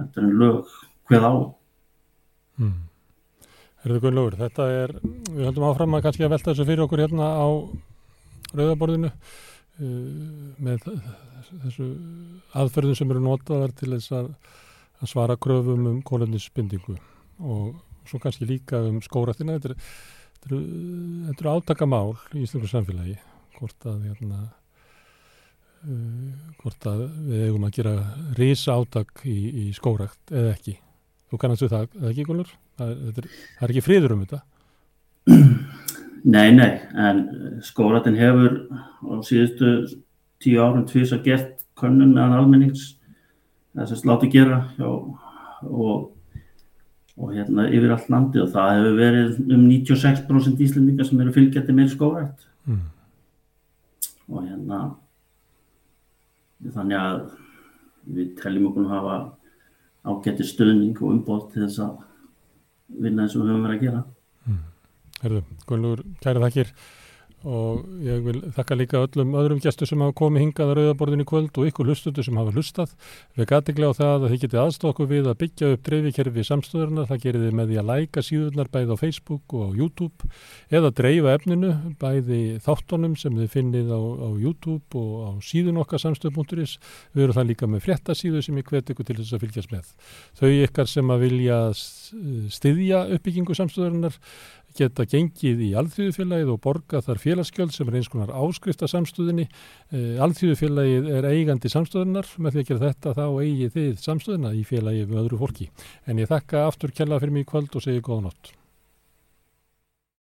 heldur en lög hveð á hmm. Herðu Gunnlaugur, þetta er, við höldum áfram að kannski að velta þessu fyrir okkur hérna á rauðaborðinu uh, með þessu aðferðum sem eru notaðar til þess að, að svara kröfum um kólefnisbindingu og svo kannski líka um skóratina þetta eru er, átakamál í Íslandur samfélagi hvort að hérna, uh, hvort að við eigum að gera risa átak í, í skórakt eða ekki þú kannast við það, eða ekki Gunnlur? Það, það, það er ekki friður um þetta Nei, nei, en skóratin hefur á síðustu tíu árum tvís að gert könnun meðan almennings þess að sláti gera já, og, og hérna yfir allt landi og það hefur verið um 96% íslendingar sem eru fylgjandi með skórat mm. og hérna þannig að við teljum okkur að hafa ágætti stöðning og umbótt til þess að vinna eins og við höfum verið að gera mm. Herðu, Gunnlúr, kæra þakkir og ég vil þakka líka öllum öðrum gæstu sem hafa komið hingað að rauðaborðin í kvöld og ykkur hlustutu sem hafa hlustað. Við gætiklega á það að þið getið aðstofa okkur við að byggja upp dreifikerfi samstöðurna. Það gerir þið með því að læka síðurnar bæði á Facebook og á YouTube eða dreifa efninu bæði þáttunum sem þið finnið á, á YouTube og á síðun okkar samstöð.is. Við erum það líka með fréttasíðu sem ég hvet ykkur til þess að fylgjast með. Þau ykkar sem að vilja styðja uppbyggingu samstöðurinnar geta gengið í alþjóðufélagið og borga þar félagsgjöld sem er eins konar áskrifta samstöðinni. Eh, alþjóðufélagið er eigandi samstöðunar, með því að gera þetta þá eigið þið samstöðina í félagið með öðru fólki. En ég þakka aftur kella fyrir mig í kvöld og segi góða nótt.